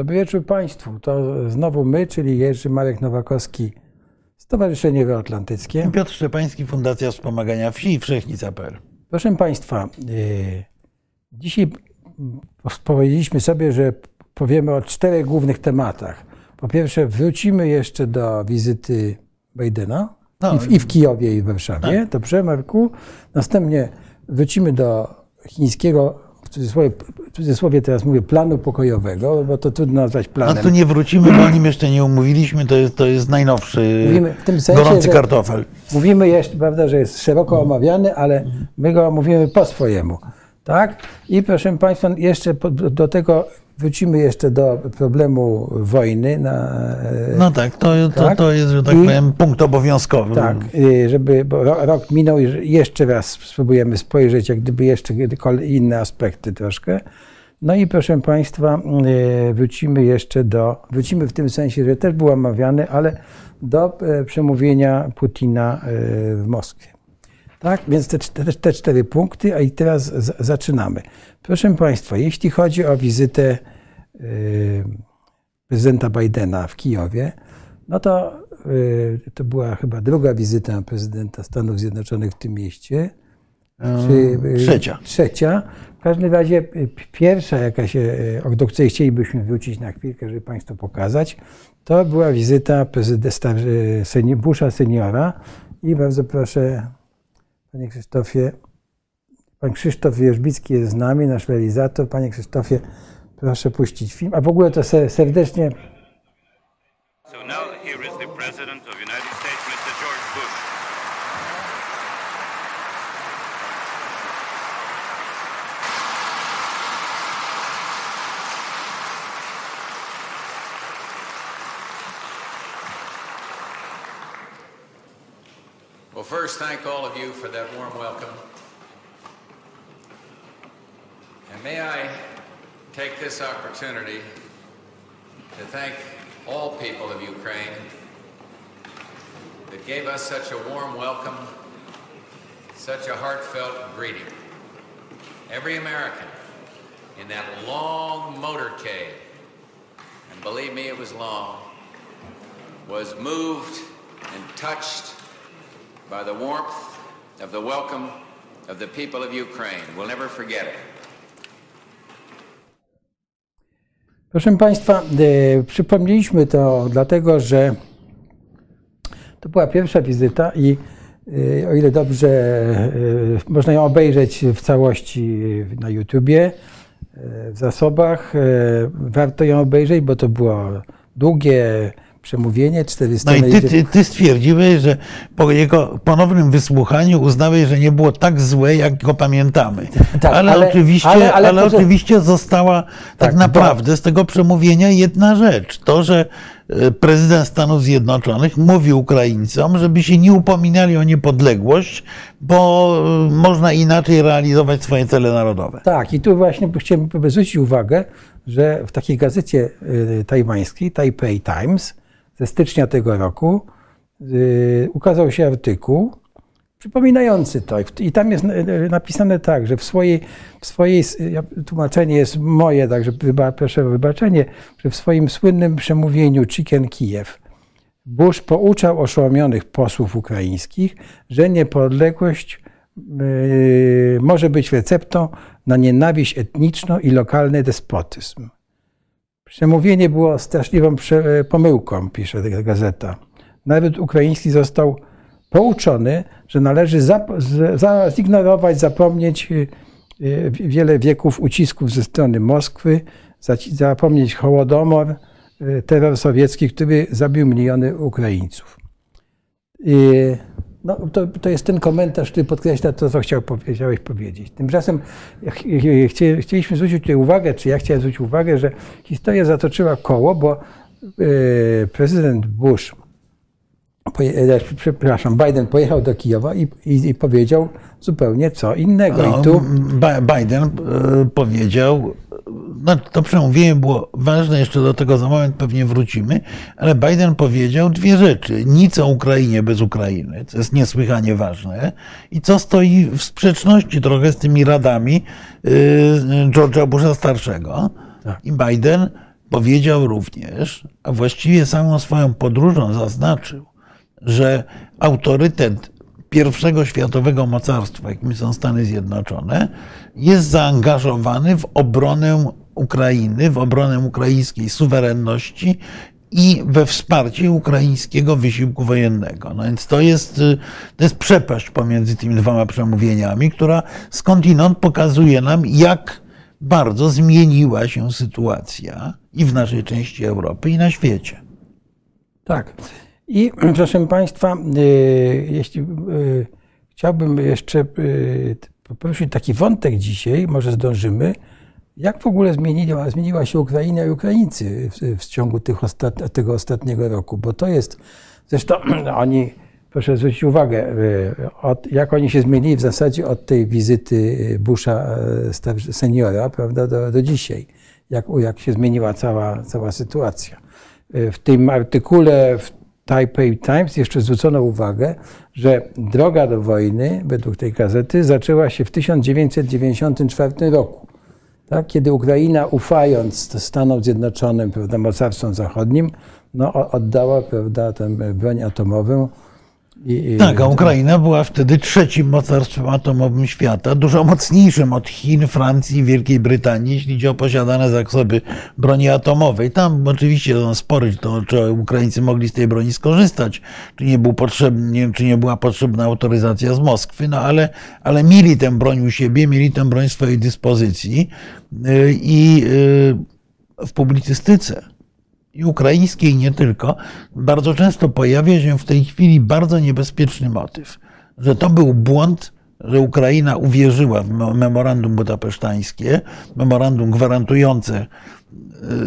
Dobry wieczór Państwu. To znowu my, czyli Jerzy Marek Nowakowski, Stowarzyszenie Euroatlantyckie. Piotr Szczepański, Fundacja Wspomagania Wsi i Wszechnica.pl. Proszę Państwa, yy, dzisiaj powiedzieliśmy sobie, że powiemy o czterech głównych tematach. Po pierwsze, wrócimy jeszcze do wizyty Bidena No, i, w, i w Kijowie, i w Warszawie. Dobrze, Marku? Następnie wrócimy do chińskiego, cudzysłowie, w cudzysłowie teraz mówię, planu pokojowego, bo to trudno nazwać No planem. tu nie wrócimy, bo o nim jeszcze nie umówiliśmy. To jest, to jest najnowszy Mówimy w tym sensie, gorący kartofel. Mówimy jeszcze, prawda, że jest szeroko omawiany, ale my go mówimy po swojemu. Tak? I proszę Państwa, jeszcze do tego wrócimy jeszcze do problemu wojny. Na, No tak, to, to, Tak? to jest, że tak I- powiem, punkt obowiązkowy. tak, y, żeby, rok minął i jeszcze raz spróbujemy spojrzeć, jak gdyby jeszcze inne aspekty troszkę. No i proszę Państwa, y, wrócimy jeszcze do, wrócimy w tym sensie, że też był omawiany, ale do e, przemówienia Putina e, w Moskwie. Tak, więc te, cztery- te cztery punkty, a i teraz z, zaczynamy. Proszę Państwa, jeśli chodzi o wizytę y, prezydenta Bidena w Kijowie, no to y, to była chyba druga wizyta prezydenta Stanów Zjednoczonych w tym mieście. Czy, y, trzecia. Trzecia. W każdym razie pierwsza, jaka się, do której chcielibyśmy wrócić na chwilkę, żeby Państwu pokazać, to była wizyta prezydenta Busha seniora i bardzo proszę, Panie Krzysztofie, Pan Krzysztof Wierzbicki jest z nami, nasz realizator. Panie Krzysztofie, proszę puścić film. A w ogóle to se- serdecznie So now here is the President first, thank all of you for that warm welcome. And may I take this opportunity to thank all people of Ukraine that gave us such a warm welcome, such a heartfelt greeting. Every American in that long motorcade, and believe me, it was long, was moved and touched by the warmth of the welcome of the people of Ukraine. We'll never forget it. Proszę Państwa, e, przypomnieliśmy to dlatego, że to była pierwsza wizyta i e, o ile dobrze e, można ją obejrzeć w całości na YouTubie, w zasobach, warto ją obejrzeć, bo to było długie przemówienie, 400 No i ty, ty, ty stwierdziłeś, że po jego ponownym wysłuchaniu uznałeś, że nie było tak złe, jak go pamiętamy. Tak, ale, ale- oczywiście, ale- ale, ale oczywiście została tak, Tak, naprawdę z tego przemówienia jedna rzecz. To, że e, prezydent Stanów Zjednoczonych mówi Ukraińcom, żeby się nie upominali o niepodległość, bo e, można inaczej realizować swoje cele narodowe. Tak, i tu właśnie chciałem zwrócić uwagę, że w takiej gazecie y, tajwańskiej, Taipei Times, ze stycznia tego roku, y, ukazał się artykuł przypominający to. I tam jest y, napisane tak, że w swojej, w swojej tłumaczenie jest moje, także wyba, proszę o wybaczenie, że w swoim słynnym przemówieniu Chicken Kijew Bush pouczał oszałamionych posłów ukraińskich, że niepodległość yy, może być receptą na nienawiść etniczną i lokalny despotyzm. Przemówienie było straszliwą prze- pomyłką, pisze ta gazeta. Naród ukraiński został pouczony, że należy zignorować, zapomnieć yy, wiele wieków ucisków ze strony Moskwy, zapomnieć Hołodomor, yy, terror sowiecki, który zabił miliony Ukraińców. No, to, to jest ten komentarz, który podkreśla to, co chciał, chciałeś powiedzieć. Tymczasem ch- ch- chcie- chcieliśmy zwrócić tutaj uwagę, czy ja chciałem zwrócić uwagę, że historia zatoczyła koło, bo e, prezydent Bush, poje, e, przepraszam, Biden pojechał do Kijowa i, i, i powiedział zupełnie co innego. No, I tu Biden e, powiedział, no to przemówienie było ważne, jeszcze do tego za moment pewnie wrócimy, ale Biden powiedział dwie rzeczy. Nic o Ukrainie bez Ukrainy, co jest niesłychanie ważne i co stoi w sprzeczności trochę z tymi radami e, George'a Busha starszego. I Biden powiedział również, a właściwie samą swoją podróżą zaznaczył, że autorytet pierwszego światowego mocarstwa, jakim są Stany Zjednoczone, jest zaangażowany w obronę Ukrainy, w obronę ukraińskiej suwerenności i we wsparcie ukraińskiego wysiłku wojennego. No więc to jest, y, to jest przepaść pomiędzy tymi dwoma przemówieniami, która skądinąd pokazuje nam, jak bardzo zmieniła się sytuacja i w naszej części Europy, i na świecie. Tak. I proszę Państwa, y, jeśli y, chciałbym jeszcze poprosić taki wątek dzisiaj, może zdążymy, jak w ogóle zmieniła, zmieniła się Ukraina i Ukraińcy w, w ciągu ostat, tego ostatniego roku, bo to jest, zresztą oni, proszę zwrócić uwagę, od, jak oni się zmienili w zasadzie od tej wizyty Busha seniora, prawda, do, do dzisiaj, jak, jak się zmieniła cała, cała sytuacja. W tym artykule, w Taipei Times jeszcze zwrócono uwagę, że droga do wojny, według tej gazety, zaczęła się w 1994 roku. Tak? Kiedy Ukraina, ufając Stanom Zjednoczonym, prawda, mocarstwom zachodnim, no, oddała prawda, tę broń atomową. Tak, a Ukraina była wtedy trzecim mocarstwem atomowym świata, dużo mocniejszym od Chin, Francji i Wielkiej Brytanii, jeśli chodzi o posiadane zasoby broni atomowej. Tam oczywiście są spory, to, czy Ukraińcy mogli z tej broni skorzystać, czy nie, był potrzebny, czy nie była potrzebna autoryzacja z Moskwy, no ale, ale mieli tę broń u siebie, mieli tę broń w swojej dyspozycji y, i y, w publicystyce i ukraińskiej, nie tylko, bardzo często pojawia się w tej chwili bardzo niebezpieczny motyw, że to był błąd, że Ukraina uwierzyła w memorandum budapesztańskie, memorandum gwarantujące e,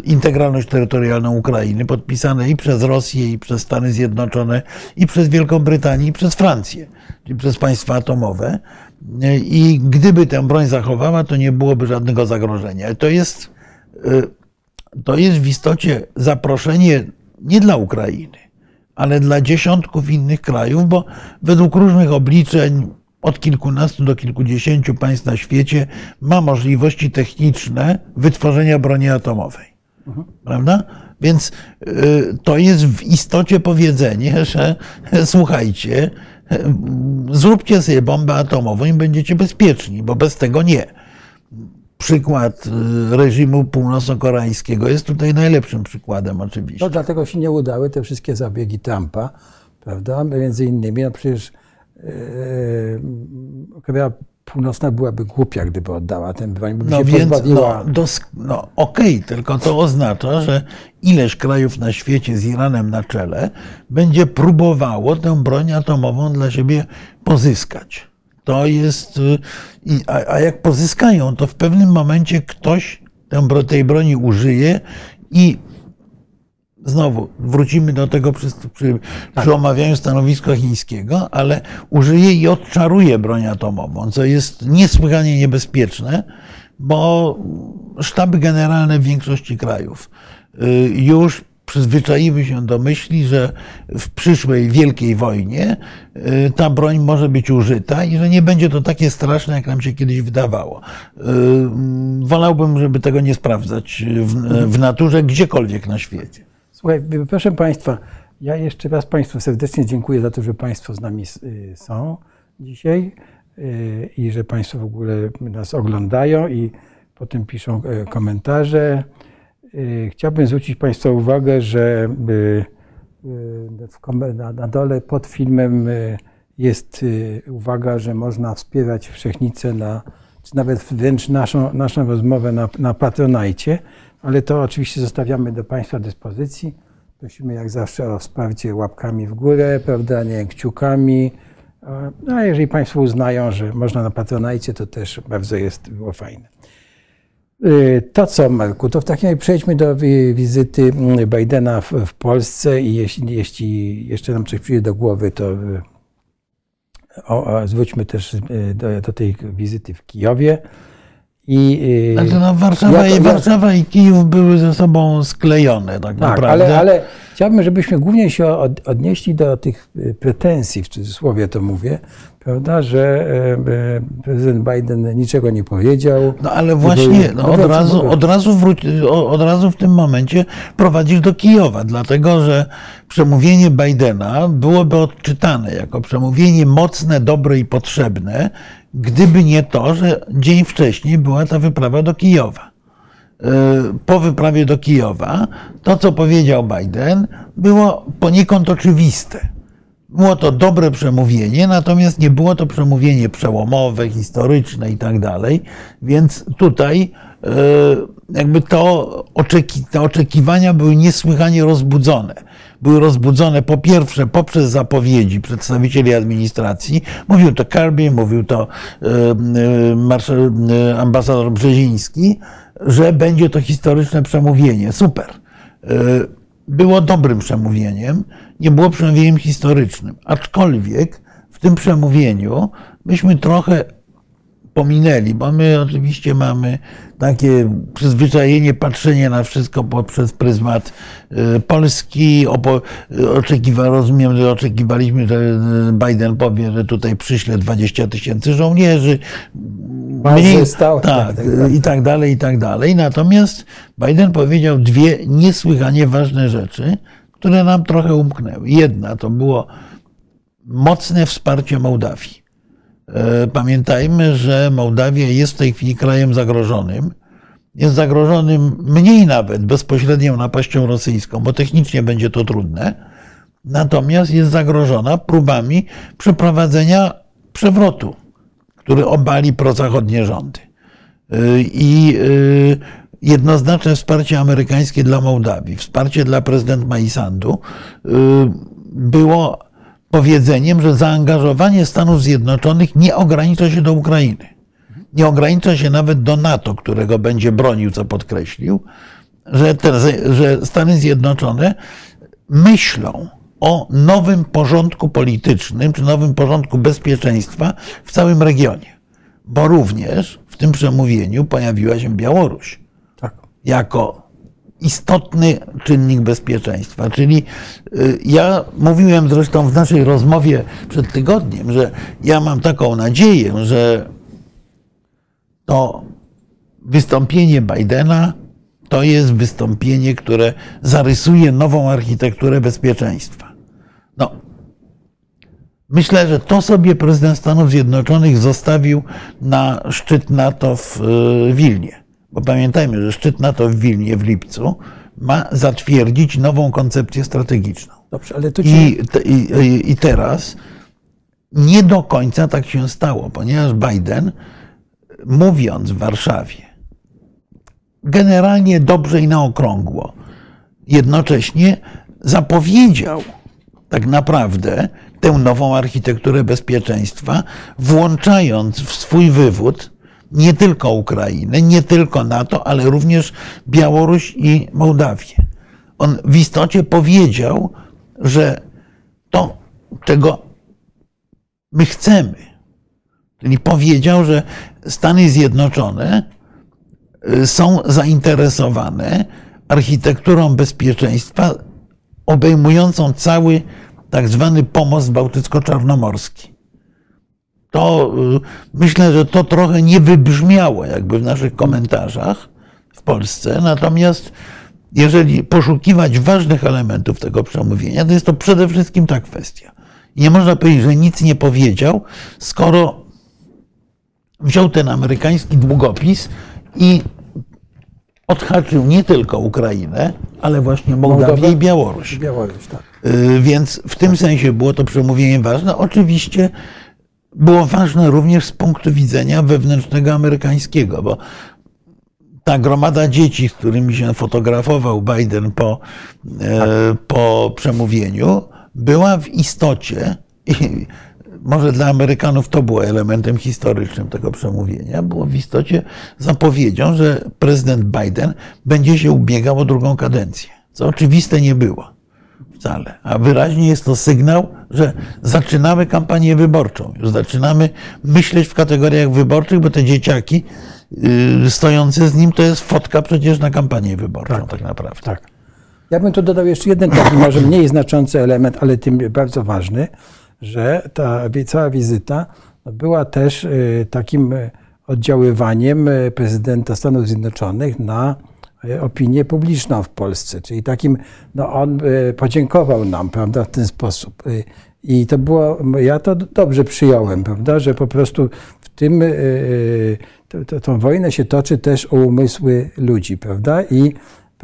integralność terytorialną Ukrainy, podpisane i przez Rosję, i przez Stany Zjednoczone, i przez Wielką Brytanię, i przez Francję, czyli przez państwa atomowe. E, I gdyby tę broń zachowała, to nie byłoby żadnego zagrożenia. To jest e, to jest w istocie zaproszenie nie dla Ukrainy, ale dla dziesiątków innych krajów, bo według różnych obliczeń od kilkunastu do kilkudziesięciu państw na świecie ma możliwości techniczne wytworzenia broni atomowej. Mhm. Prawda? Więc y, to jest w istocie powiedzenie, że słuchajcie, zróbcie sobie bombę atomową i będziecie bezpieczni, bo bez tego nie przykład y, reżimu północno-koreańskiego jest tutaj najlepszym przykładem oczywiście. No dlatego się nie udały te wszystkie zabiegi Trumpa, prawda? Między innymi, no przecież yy, Korea Północna byłaby głupia, gdyby oddała ten broń, by no się więc, pozbawiła... No, no okej, okay, tylko to oznacza, że ileś krajów na świecie z Iranem na czele będzie próbowało tę broń atomową dla siebie pozyskać. To jest, y, a, a jak pozyskają, to w pewnym momencie ktoś tej broni użyje i znowu wrócimy do tego przy, przy, tak. przy, omawianiu stanowiska chińskiego, ale użyje i odczaruje broń atomową, co jest niesłychanie niebezpieczne, bo sztaby generalne w większości krajów y, już przyzwyczaimy się do myśli, że w przyszłej wielkiej wojnie y, ta broń może być użyta i że nie będzie to takie straszne, jak nam się kiedyś wydawało. Y, wolałbym, żeby tego nie sprawdzać w, w naturze gdziekolwiek na świecie. Słuchaj, proszę Państwa, ja jeszcze raz Państwu serdecznie dziękuję za to, że Państwo z nami są dzisiaj i że Państwo w ogóle nas oglądają i potem piszą komentarze. Y, chciałbym zwrócić Państwa uwagę, że y, y, na dole pod filmem jest uwaga, że można wspierać Wszechnicę na, czy nawet wręcz naszą, naszą rozmowę na, na Patronajcie, ale to oczywiście zostawiamy do Państwa dyspozycji. Prosimy jak zawsze o wsparcie łapkami w górę, prawda, nie kciukami. A jeżeli Państwo uznają, że można na Patronajcie, to też bardzo jest, było fajne. Y, to co, Marku, to w takim razie przejdźmy do wizyty mm, Bidena w, w Polsce i jeśli, jeśli, jeszcze nam coś przyjdzie do głowy, to y, o, o, zwróćmy też y, do, do, tej wizyty w Kijowie. I, Ale no, Warszawa, jak, i, Warszawa i Kijów były ze sobą sklejone tak, tak naprawdę. Ale, ale Chciałbym, żebyśmy głównie się od, odnieśli do tych y, pretensji, w cudzysłowie to mówię, prawda, że e, e, prezydent Biden niczego nie powiedział. No ale Nie właśnie no, od, razu, od, razu od razu w tym momencie prowadzisz do Kijowa, dlatego że przemówienie Bidena byłoby odczytane jako przemówienie mocne, dobre i potrzebne, gdyby nie to, że dzień wcześniej była ta wyprawa do Kijowa. E, Po wyprawie do Kijowa to, co powiedział Biden, było poniekąd oczywiste. Było to dobre przemówienie, natomiast nie było to przemówienie przełomowe, historyczne i tak dalej, więc tutaj e, jakby to oczeki, te oczekiwania były niesłychanie rozbudzone. Były rozbudzone po pierwsze poprzez zapowiedzi przedstawicieli administracji, mówił to Kirby, mówił to e, ambasador Brzeziński, że będzie to historyczne przemówienie. Super e, było dobrym przemówieniem, nie było przemówieniem historycznym. Aczkolwiek w tym przemówieniu myśmy trochę pominęli, bo my oczywiście mamy takie przyzwyczajenie, patrzenie na wszystko poprzez pryzmat y, Polski. Oczekiwa, rozumiem, że oczekiwaliśmy, że y, Biden powie, że tutaj przyśle 20 tysięcy żołnierzy. Bazy stałe, tak, tak, tak, i tak dalej, i tak dalej. Natomiast Biden powiedział dwie niesłychanie ważne rzeczy, które nam trochę umknęły. Jedna to było mocne wsparcie Mołdawii. E, Pamiętajmy, że Mołdawia jest w tej chwili krajem zagrożonym. Jest zagrożonym mniej nawet bezpośrednią napaścią rosyjską, bo technicznie będzie to trudne. Natomiast jest zagrożona próbami przeprowadzenia przewrotu, który obali prozachodnie rządy. Y, I y, jednoznaczne wsparcie amerykańskie dla Mołdawii, wsparcie dla prezydent Maisandu było powiedzeniem, że zaangażowanie Stanów Zjednoczonych nie ogranicza się do Ukrainy. Nie ogranicza się nawet do NATO, którego będzie bronił, co podkreślił, że, te, że Stany Zjednoczone myślą o nowym porządku politycznym, czy nowym porządku bezpieczeństwa w całym regionie. Bo również w tym przemówieniu pojawiła się Białoruś Tak. jako istotny czynnik bezpieczeństwa. Czyli y, ja mówiłem zresztą w naszej rozmowie przed tygodniem, że ja mam taką nadzieję, że to wystąpienie Bidena to jest wystąpienie, które zarysuje nową architekturę bezpieczeństwa. No, myślę, że to sobie prezydent Stanów Zjednoczonych zostawił na szczyt NATO w y, Wilnie. Bo pamiętajmy, że szczyt NATO w Wilnie w lipcu ma zatwierdzić nową koncepcję strategiczną. Dobrze, ale to ci... I, te- i, i- I teraz nie do końca tak się stało, ponieważ Biden, mówiąc w Warszawie, generalnie dobrze i na okrągło, jednocześnie zapowiedział tak naprawdę tę nową architekturę bezpieczeństwa, włączając w swój wywód nie tylko Ukrainę, nie tylko NATO, ale również Białoruś i Mołdawię. On w istocie powiedział, że to, czego my chcemy, czyli powiedział, że Stany Zjednoczone y, są zainteresowane architekturą bezpieczeństwa obejmującą cały tak zwany pomost bałtycko-czarnomorski. To y, myślę, że to trochę nie wybrzmiało jakby w naszych komentarzach w Polsce, natomiast jeżeli poszukiwać ważnych elementów tego przemówienia, to jest to przede wszystkim ta kwestia. I nie można powiedzieć, że nic nie powiedział, skoro wziął ten amerykański długopis i odhaczył nie tylko Ukrainę, ale właśnie Mołdawię i Białoruś. Białoruś, tak. Y, Więc w tym sensie było to przemówienie ważne. Oczywiście było ważne również z punktu widzenia wewnętrznego amerykańskiego, bo ta gromada dzieci, z którymi się fotografował Biden po, e, po przemówieniu, była w istocie, i może dla Amerykanów to było elementem historycznym tego przemówienia, było w istocie zapowiedzią, że prezydent Biden będzie się ubiegał o drugą kadencję, co oczywiste nie było wcale. A wyraźnie jest to sygnał, że zaczynamy kampanię wyborczą. Już zaczynamy myśleć w kategoriach wyborczych, bo te dzieciaki yy, stojące z nim to jest fotka przecież na kampanię wyborczą, tak, naprawdę. Tak. Ja bym tu dodał jeszcze jeden taki może mniej znaczący element, ale tym bardzo ważny, że ta cała wizyta no, była też y, takim oddziaływaniem y, prezydenta Stanów Zjednoczonych na opinię publiczną w Polsce. Czyli takim, no on y, podziękował nam, prawda, w ten sposób. Y, I to było, ja to dobrze przyjąłem, prawda, że po prostu w tym, to, to, tą wojnę się toczy też o umysły ludzi, prawda, i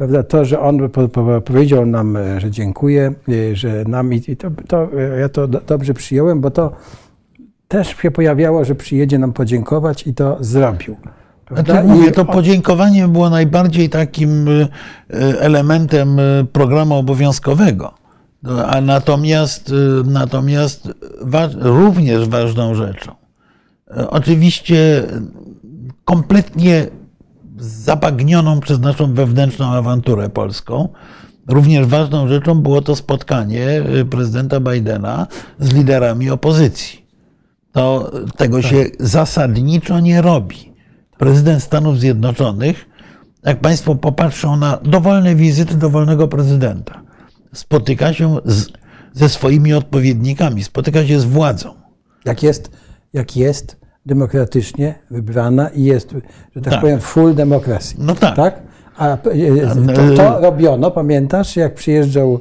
prawda, to, że on po, po, powiedział nam, e, że dziękuję, e, że nam i to, to e, ja to do, dobrze przyjąłem, bo to też się pojawiało, że przyjedzie nam podziękować i to zrobił. Prawda? Znaczy, mówię, I to podziękowanie było najbardziej takim y, y, elementem y, programu obowiązkowego. No, A natomiast, natomiast również ważną rzeczą, oczywiście kompletnie zabagnioną przez naszą wewnętrzną awanturę polską, również ważną rzeczą było to spotkanie prezydenta Bidena z liderami opozycji to tego się zasadniczo nie robi. Prezydent Stanów Zjednoczonych, jak Państwo popatrzą na dowolne wizyty dowolnego prezydenta, spotyka się z, ze swoimi odpowiednikami, spotyka się z władzą. jak jest, jak jest demokratycznie wybrana i jest, że tak, Tak. powiem, full democracy. No tak. tak? A e, to, to robiono, pamiętasz, jak przyjeżdżał,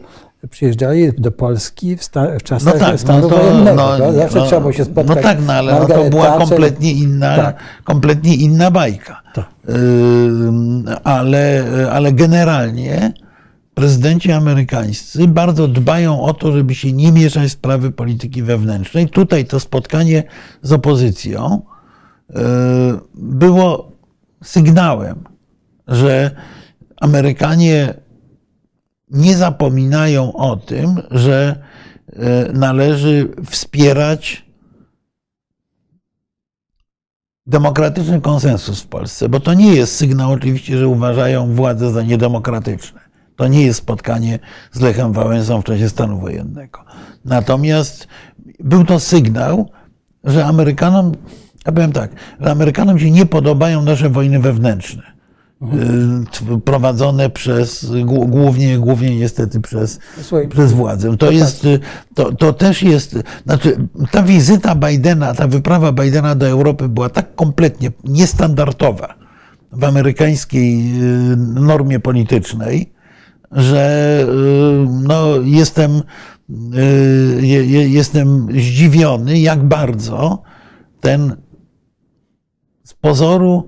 przyjeżdżali do Polski w, sta, w czasach No tak, stanu no to, wojennego. no? Zawsze no, trzeba było się spotkać. No tak, no ale no to Margaret była Thatcher- kompletnie inna, Tak. kompletnie inna bajka. Tak. Ym, Ale, ale generalnie prezydenci amerykańscy bardzo dbają o to, żeby się nie mieszać w sprawy polityki wewnętrznej. Tutaj to spotkanie z opozycją y, było sygnałem, że Amerykanie nie zapominają o tym, że e, należy wspierać demokratyczny konsensus w Polsce, bo to nie jest sygnał oczywiście, że uważają władze za niedemokratyczne. To nie jest spotkanie z Lechem Wałęsą w czasie stanu wojennego. Natomiast był to sygnał, że Amerykanom, ja powiem tak, że Amerykanom się nie podobają nasze wojny wewnętrzne prowadzone przez, głó- głównie, głównie niestety przez, Słuchaj, przez władzę. To, jest, y, to, to też jest, znaczy ta wizyta Bidena, ta wyprawa Bidena do Europy była tak kompletnie niestandardowa w amerykańskiej y, normie politycznej, że y, no, jestem, y, je- je- jestem zdziwiony, jak bardzo ten z pozoru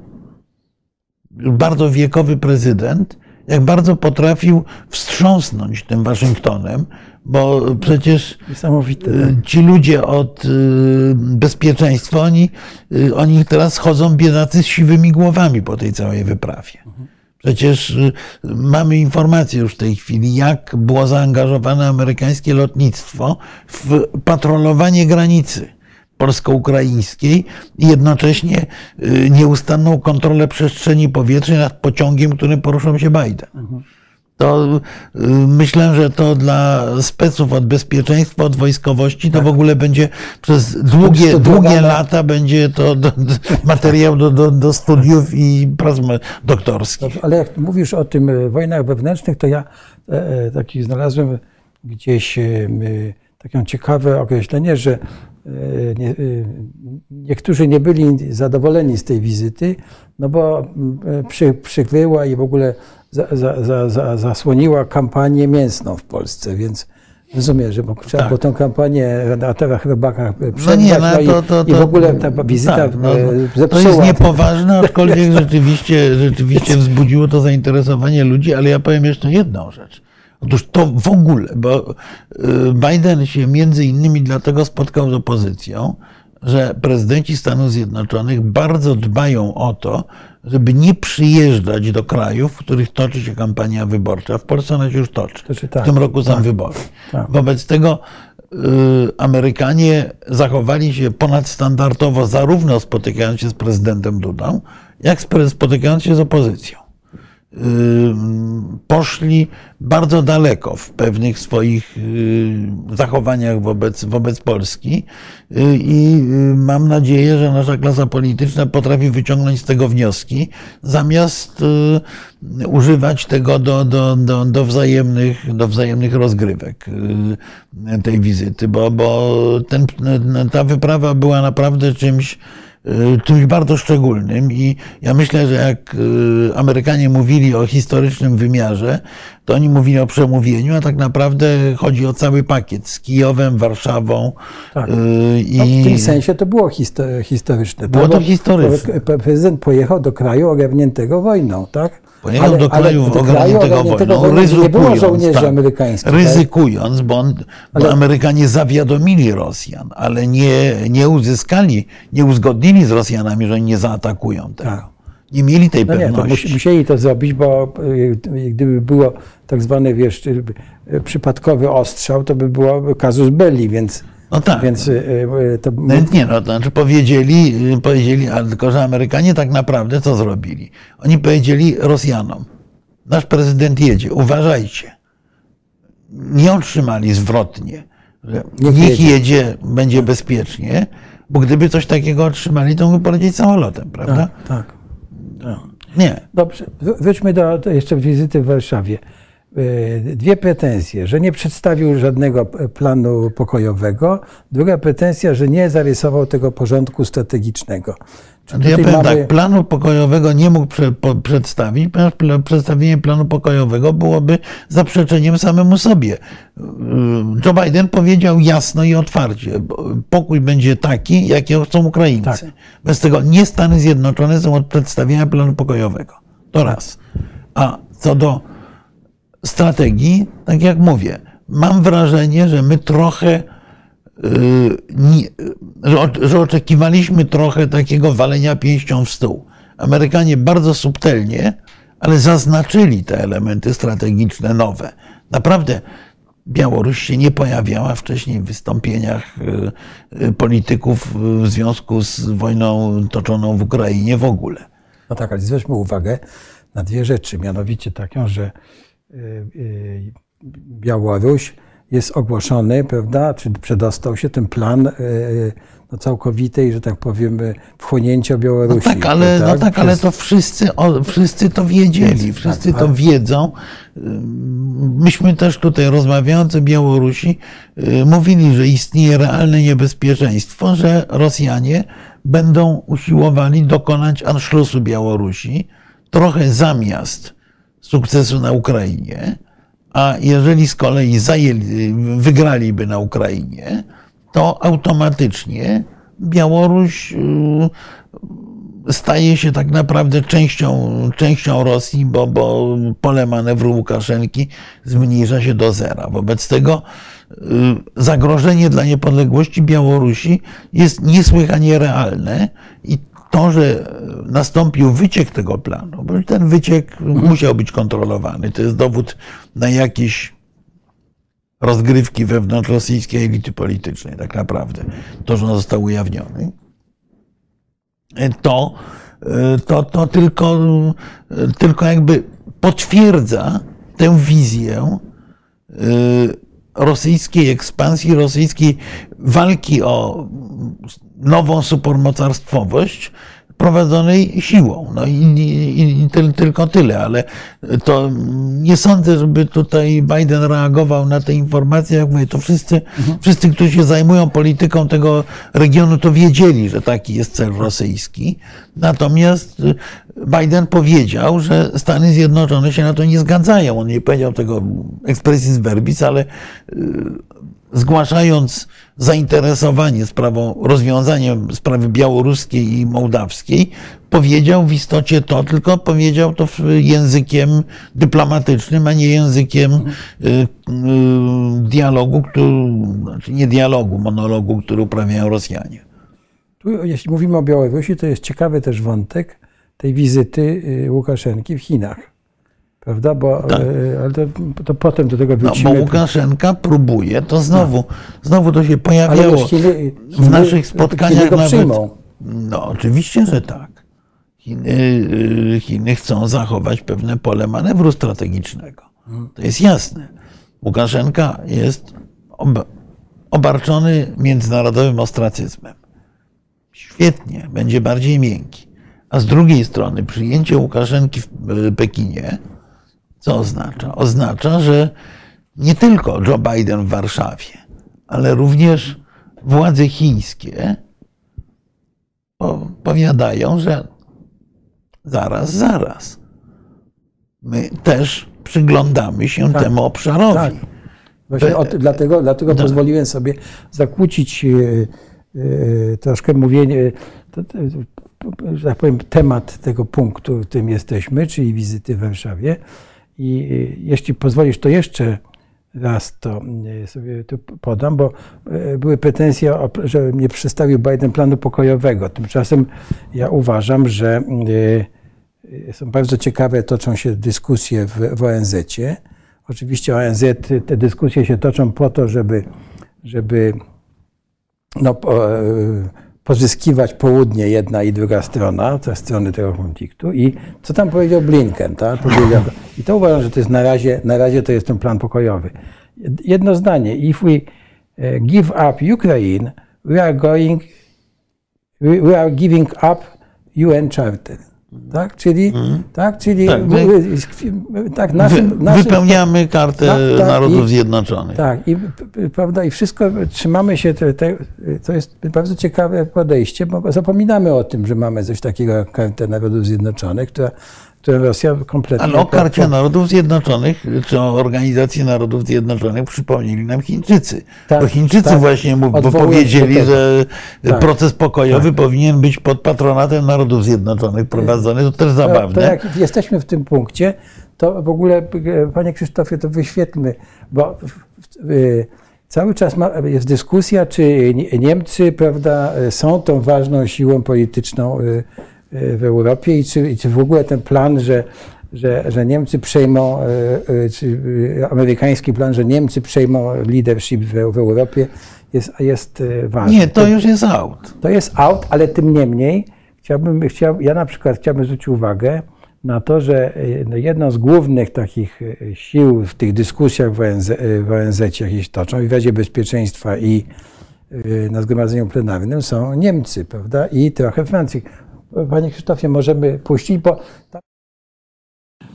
bardzo wiekowy prezydent, jak bardzo potrafił wstrząsnąć tym Waszyngtonem, bo przecież y, ci ludzie od y, bezpieczeństwa, oni, y, oni teraz chodzą biedacy z siwymi głowami po tej całej wyprawie. Przecież mamy informacje już w tej chwili, jak było zaangażowane amerykańskie lotnictwo w patrolowanie granicy polsko-ukraińskiej i jednocześnie y, nieustanną kontrolę przestrzeni powietrznej nad pociągiem, którym poruszał się Biden. To y, myślę, że to dla speców od bezpieczeństwa, od wojskowości, to w ogóle będzie przez długie, długie lata będzie to do, do, materiał do, do, do studiów i prac doktorskich. Dobrze, ale jak mówisz o tym e, wojnach wewnętrznych, to ja e, e, taki znalazłem gdzieś takie ciekawe określenie, że nie, e, niektórzy nie byli zadowoleni z tej wizyty, no bo e, przy, przykryła i w ogóle za, za, za, za, zasłoniła kampanię mięsną w Polsce, więc rozumiem, że bo trzeba Tak. tą kampanię na terach rybakach No przerwać, nie, no, no i, to, to, to, i w ogóle ta wizyta tak, no, e, To zepsuła. jest niepoważne, aczkolwiek rzeczywiście, rzeczywiście wzbudziło to zainteresowanie ludzi, ale ja powiem jeszcze jedną rzecz. Otóż to w ogóle, bo y, Biden się między innymi dlatego spotkał z opozycją, że prezydenci Stanów Zjednoczonych bardzo dbają o to, żeby nie przyjeżdżać do krajów, w których toczy się kampania wyborcza. W Polsce ona się już toczy. Toczy, tak. w tym roku są wybory. tak. Wobec tego y, Amerykanie zachowali się ponadstandardowo, zarówno spotykając się z prezydentem Dudą, jak spotykając się z opozycją. Poszli bardzo daleko w pewnych swoich y, zachowaniach wobec, wobec Polski. Y, i y, mam nadzieję, że nasza klasa polityczna potrafi wyciągnąć z tego wnioski, zamiast y, używać tego do, do, do, do, wzajemnych, do wzajemnych rozgrywek tej wizyty, bo, bo ten, ta wyprawa była naprawdę czymś, czymś bardzo szczególnym i ja myślę, że jak Amerykanie mówili o historycznym wymiarze, to oni mówili o przemówieniu, a tak naprawdę chodzi o cały pakiet z Kijowem, Warszawą Tak. i No, w tym sensie to było histo- historyczne. Było to historyczne. bo Prezydent pojechał do kraju ogarniętego wojną, tak? Pojechał do kraju ogarniętego wojną, gdzie nie było ryzykując, żołnierzy tak, amerykańskich. tak? ryzykując, bo, on, Ale- bo Amerykanie zawiadomili Rosjan, ale nie, nie uzyskali, nie uzgodnili z Rosjanami, że oni nie zaatakują tego. Tak. Nie mieli tej No nie, to pewności. musi- musieli to zrobić, bo y, gdyby było tak zwany, wiesz, y, y, przypadkowy ostrzał, to by było kazus belli, więc, No tak. więc y, y, to... No nie, no to znaczy powiedzieli, powiedzieli, ale tylko, że Amerykanie tak naprawdę co zrobili? Oni powiedzieli Rosjanom, nasz prezydent jedzie, uważajcie. Nie otrzymali zwrotnie, że Niech niech jedzie. jedzie, będzie bezpiecznie, bo gdyby coś takiego otrzymali, to mógłby polecieć samolotem, prawda? Tak, tak. Nie. Dobrze, wr- wróćmy do jeszcze wizyty w Warszawie. Y, Dwie pretensje, że nie przedstawił żadnego planu pokojowego. Druga pretensja, że nie zarysował tego porządku strategicznego. Czy Ja powiem mamy- tak, planu pokojowego nie mógł prze, po, przedstawić, ponieważ przedstawienie planu pokojowego byłoby zaprzeczeniem samemu sobie. Yy, Joe Biden powiedział jasno i otwarcie, pokój będzie taki, jakiego chcą Ukraińcy. Tak. Bez tego nie Stany Zjednoczone są od przedstawienia planu pokojowego. To raz. A co do strategii, tak jak mówię, mam wrażenie, że my trochę nie- że, oczekiwaliśmy trochę takiego walenia pięścią w stół. Amerykanie bardzo subtelnie, ale zaznaczyli te elementy strategiczne nowe. Naprawdę Białoruś się nie pojawiała wcześniej w wystąpieniach yy, yy, polityków w związku z wojną toczoną w Ukrainie w ogóle. No tak, ale zwróćmy uwagę na dwie rzeczy. Mianowicie taką, że y, y, Białoruś jest ogłoszony, prawda, czy przedostał się ten plan y, no, całkowitej, że tak powiem, y, wchłonięcia No Białorusi. tak, ale, no tak, ale to wszyscy, o, wszyscy to wiedzieli, wszyscy tak, to ale- wiedzą. Myśmy też tutaj rozmawiając o Białorusi y, mówili, że istnieje realne niebezpieczeństwo, że Rosjanie będą usiłowali dokonać Anschlussu Białorusi trochę zamiast sukcesu na Ukrainie, a jeżeli z kolei zajęli, wygraliby na Ukrainie, to automatycznie Białoruś y, staje się tak naprawdę częścią, częścią Rosji, bo, bo pole manewru Łukaszenki zmniejsza się do zera. Wobec tego y, zagrożenie dla niepodległości Białorusi jest niesłychanie realne i to, że nastąpił wyciek tego planu, bo ten wyciek musiał być kontrolowany, to jest dowód na jakieś rozgrywki wewnątrz rosyjskiej elity politycznej, tak naprawdę. To, że on został ujawniony, to, to, to tylko, tylko jakby potwierdza tę wizję rosyjskiej ekspansji, rosyjskiej walki o nową supermocarstwowość prowadzonej siłą. No i, i, i tyl, tylko tyle, ale to nie sądzę, żeby tutaj Biden reagował na te informacje. Jak mówię, to wszyscy, wszyscy, którzy się zajmują polityką tego regionu, to wiedzieli, że taki jest cel rosyjski. Natomiast y, Biden powiedział, że Stany Zjednoczone się na to nie zgadzają. On nie powiedział tego expressis verbis, ale zgłaszając zainteresowanie sprawą, rozwiązaniem sprawy białoruskiej i mołdawskiej, powiedział w istocie to, tylko powiedział to językiem dyplomatycznym, a nie językiem y, y, dialogu, który, znaczy nie dialogu, monologu, który uprawiają Rosjanie. Tu, jeśli mówimy o Białorusi, to jest ciekawy też wątek tej wizyty y, Łukaszenki w Chinach. Prawda? Bo, Tak. y, ale to, to potem do tego No, bo wrócimy. Łukaszenka próbuje, to znowu, znowu to się pojawiało Chiny, w naszych spotkaniach Chiny go nawet. przyjmą. No oczywiście, że tak. Chiny, y, Chiny chcą zachować pewne pole manewru strategicznego. To jest jasne. Łukaszenka jest ob- obarczony międzynarodowym ostracyzmem. Świetnie, będzie bardziej miękki. A z drugiej strony przyjęcie Łukaszenki w y, Pekinie, co oznacza? Oznacza, że nie tylko Joe Biden w Warszawie, ale również władze chińskie po- powiadają, że zaraz, zaraz. My też przyglądamy się Tak, temu obszarowi. tak. Właśnie dlatego dlatego pozwoliłem sobie zakłócić e, e, troszkę mówienie, to, to, że tak powiem, temat tego punktu, w którym jesteśmy, czyli wizyty w Warszawie. I e, jeśli pozwolisz, to jeszcze raz to e, sobie tu podam, bo e, były pretensje, że nie przedstawił Biden planu pokojowego. Tymczasem ja uważam, że są bardzo ciekawe, toczą się dyskusje w, w ONZ-cie. Oczywiście ONZ, te dyskusje się toczą po to, żeby, żeby no, pozyskiwać południe jedna i druga strona, te strony tego konfliktu. I co tam powiedział Blinken? Tak? Powiedział, I to uważam, że to jest na razie, na razie to jest ten plan pokojowy. Jedno zdanie. If we e, give up Ukraine, we are going we we are giving up UN Charter. Tak? Czyli, tak? Czyli Tak, my, tak, naszym, Wy, naszym, wypełniamy kartę Tak, tak, Narodów i- Zjednoczonych. tak, i, prawda, i wszystko trzymamy się, te, te, to jest bardzo ciekawe podejście, bo zapominamy o tym, że mamy coś takiego jak Kartę Narodów Zjednoczonych, która, którą Rosja kompletnie... Ale o karcie Narodów Zjednoczonych, czy o Organizacji Narodów Zjednoczonych przypomnieli nam Chińczycy. Tak, bo Chińczycy tak. właśnie mu, bo powiedzieli, że Tak. proces pokojowy powinien być pod patronatem Narodów Zjednoczonych prowadzony. To też To, zabawne. to jak jesteśmy w tym punkcie, to w ogóle, e, panie Krzysztofie, to wyświetlmy, bo e, cały czas ma, jest dyskusja, czy Nie- Niemcy prawda, e, są tą ważną siłą polityczną w Europie i czy, i czy w ogóle ten plan, że, że, że Niemcy przejmą, e, e, czy amerykański plan, że Niemcy przejmą leadership w, w Europie, jest, jest ważny. Nie, to już jest out. To jest out, ale tym niemniej chciałbym, chciał, ja na przykład chciałbym zwrócić uwagę na to, że no, jedną z głównych takich sił w tych dyskusjach w ONZ, w ONZ jakieś toczą i w Radzie Bezpieczeństwa i na Zgromadzeniu Plenarnym są Niemcy, prawda? I trochę Francji. Panie Krzysztofie, możemy puścić, bo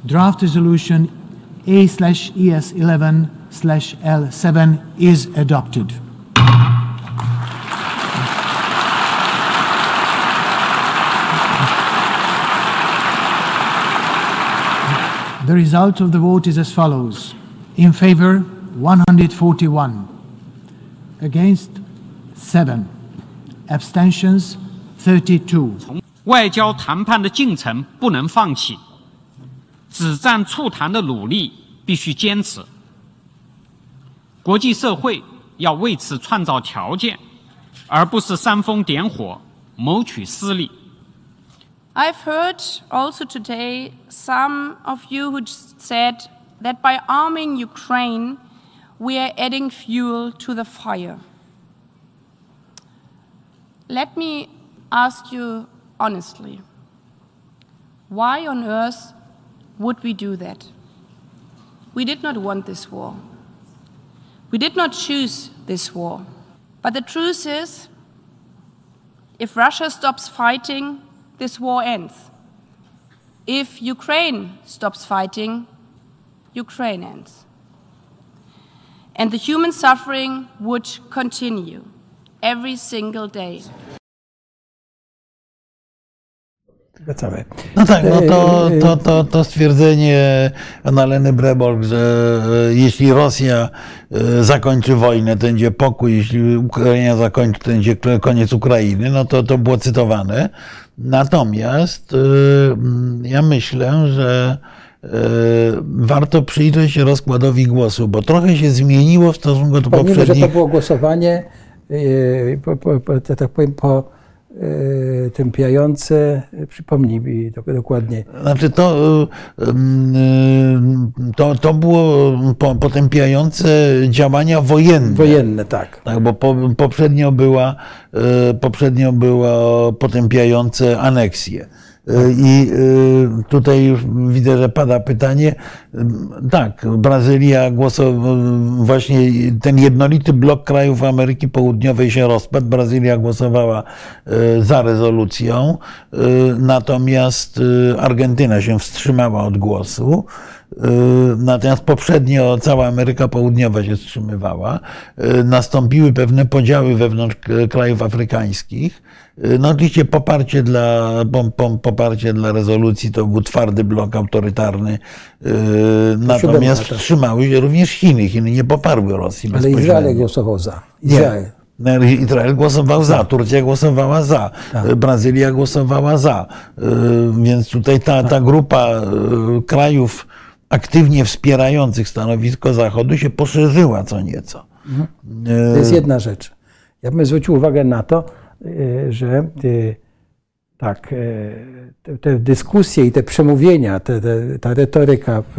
Draft resolution A slash ES 11 slash L7 is adopted. The result of the vote is as follows. In favor, 141. Against, 7. Abstentions, 32. 外交谈判的进程不能放弃，止战促谈的努力必须坚持。国际社会要为此创造条件，而不是煽风点火、谋取私利。I've heard also today some of you who just said that by arming Ukraine, we are adding fuel to the fire. Let me ask you honestly why on earth would we do that? We did not want this war. We did not choose this war. But the truth is, if Russia stops fighting, this war ends. If Ukraine stops fighting, Ukraine ends. And the human suffering would continue every single day. Wracamy. No tak, no to, to, to, to stwierdzenie Annaleny Brebolk, że e, jeśli Rosja e, zakończy wojnę, to będzie pokój, jeśli Ukraina zakończy, to będzie koniec Ukrainy, no to to było cytowane. Natomiast e, ja myślę, że e, warto przyjrzeć się rozkładowi głosu, bo trochę się zmieniło w stosunku do Pomimo, że to poprzednich było głosowanie, tak powiem, po tępiające, przypomnij mi do- dokładnie, Znaczy to, y, to, to było po- potępiające działania wojenne. wojenne, tak. Tak, bo po, poprzednio, była, poprzednio było potępiające aneksję. Y, I y, tutaj już widzę, że pada pytanie. Tak, Brazylia głosowała, właśnie ten jednolity blok krajów Ameryki Południowej się rozpadł. Brazylia głosowała y, za rezolucją, y, natomiast y, Argentyna się wstrzymała od głosu. Y, Natomiast poprzednio cała Ameryka Południowa się wstrzymywała. Y, Nastąpiły pewne podziały wewnątrz krajów afrykańskich. Y, No oczywiście poparcie dla, poparcie dla rezolucji to był twardy blok autorytarny. Natomiast wstrzymały się również Chiny. Chiny nie poparły Rosji Ale. Izrael głosował za. Izrael. Nie. No, Izrael głosował za, Turcja głosowała za, Tak. Brazylia głosowała za. Więc tutaj ta, ta grupa y, krajów aktywnie wspierających stanowisko Zachodu się poszerzyła co nieco. To jest jedna rzecz. Ja bym zwrócił uwagę na to, e, że e, tak, e, te, te dyskusje i te przemówienia, te, te, ta retoryka w,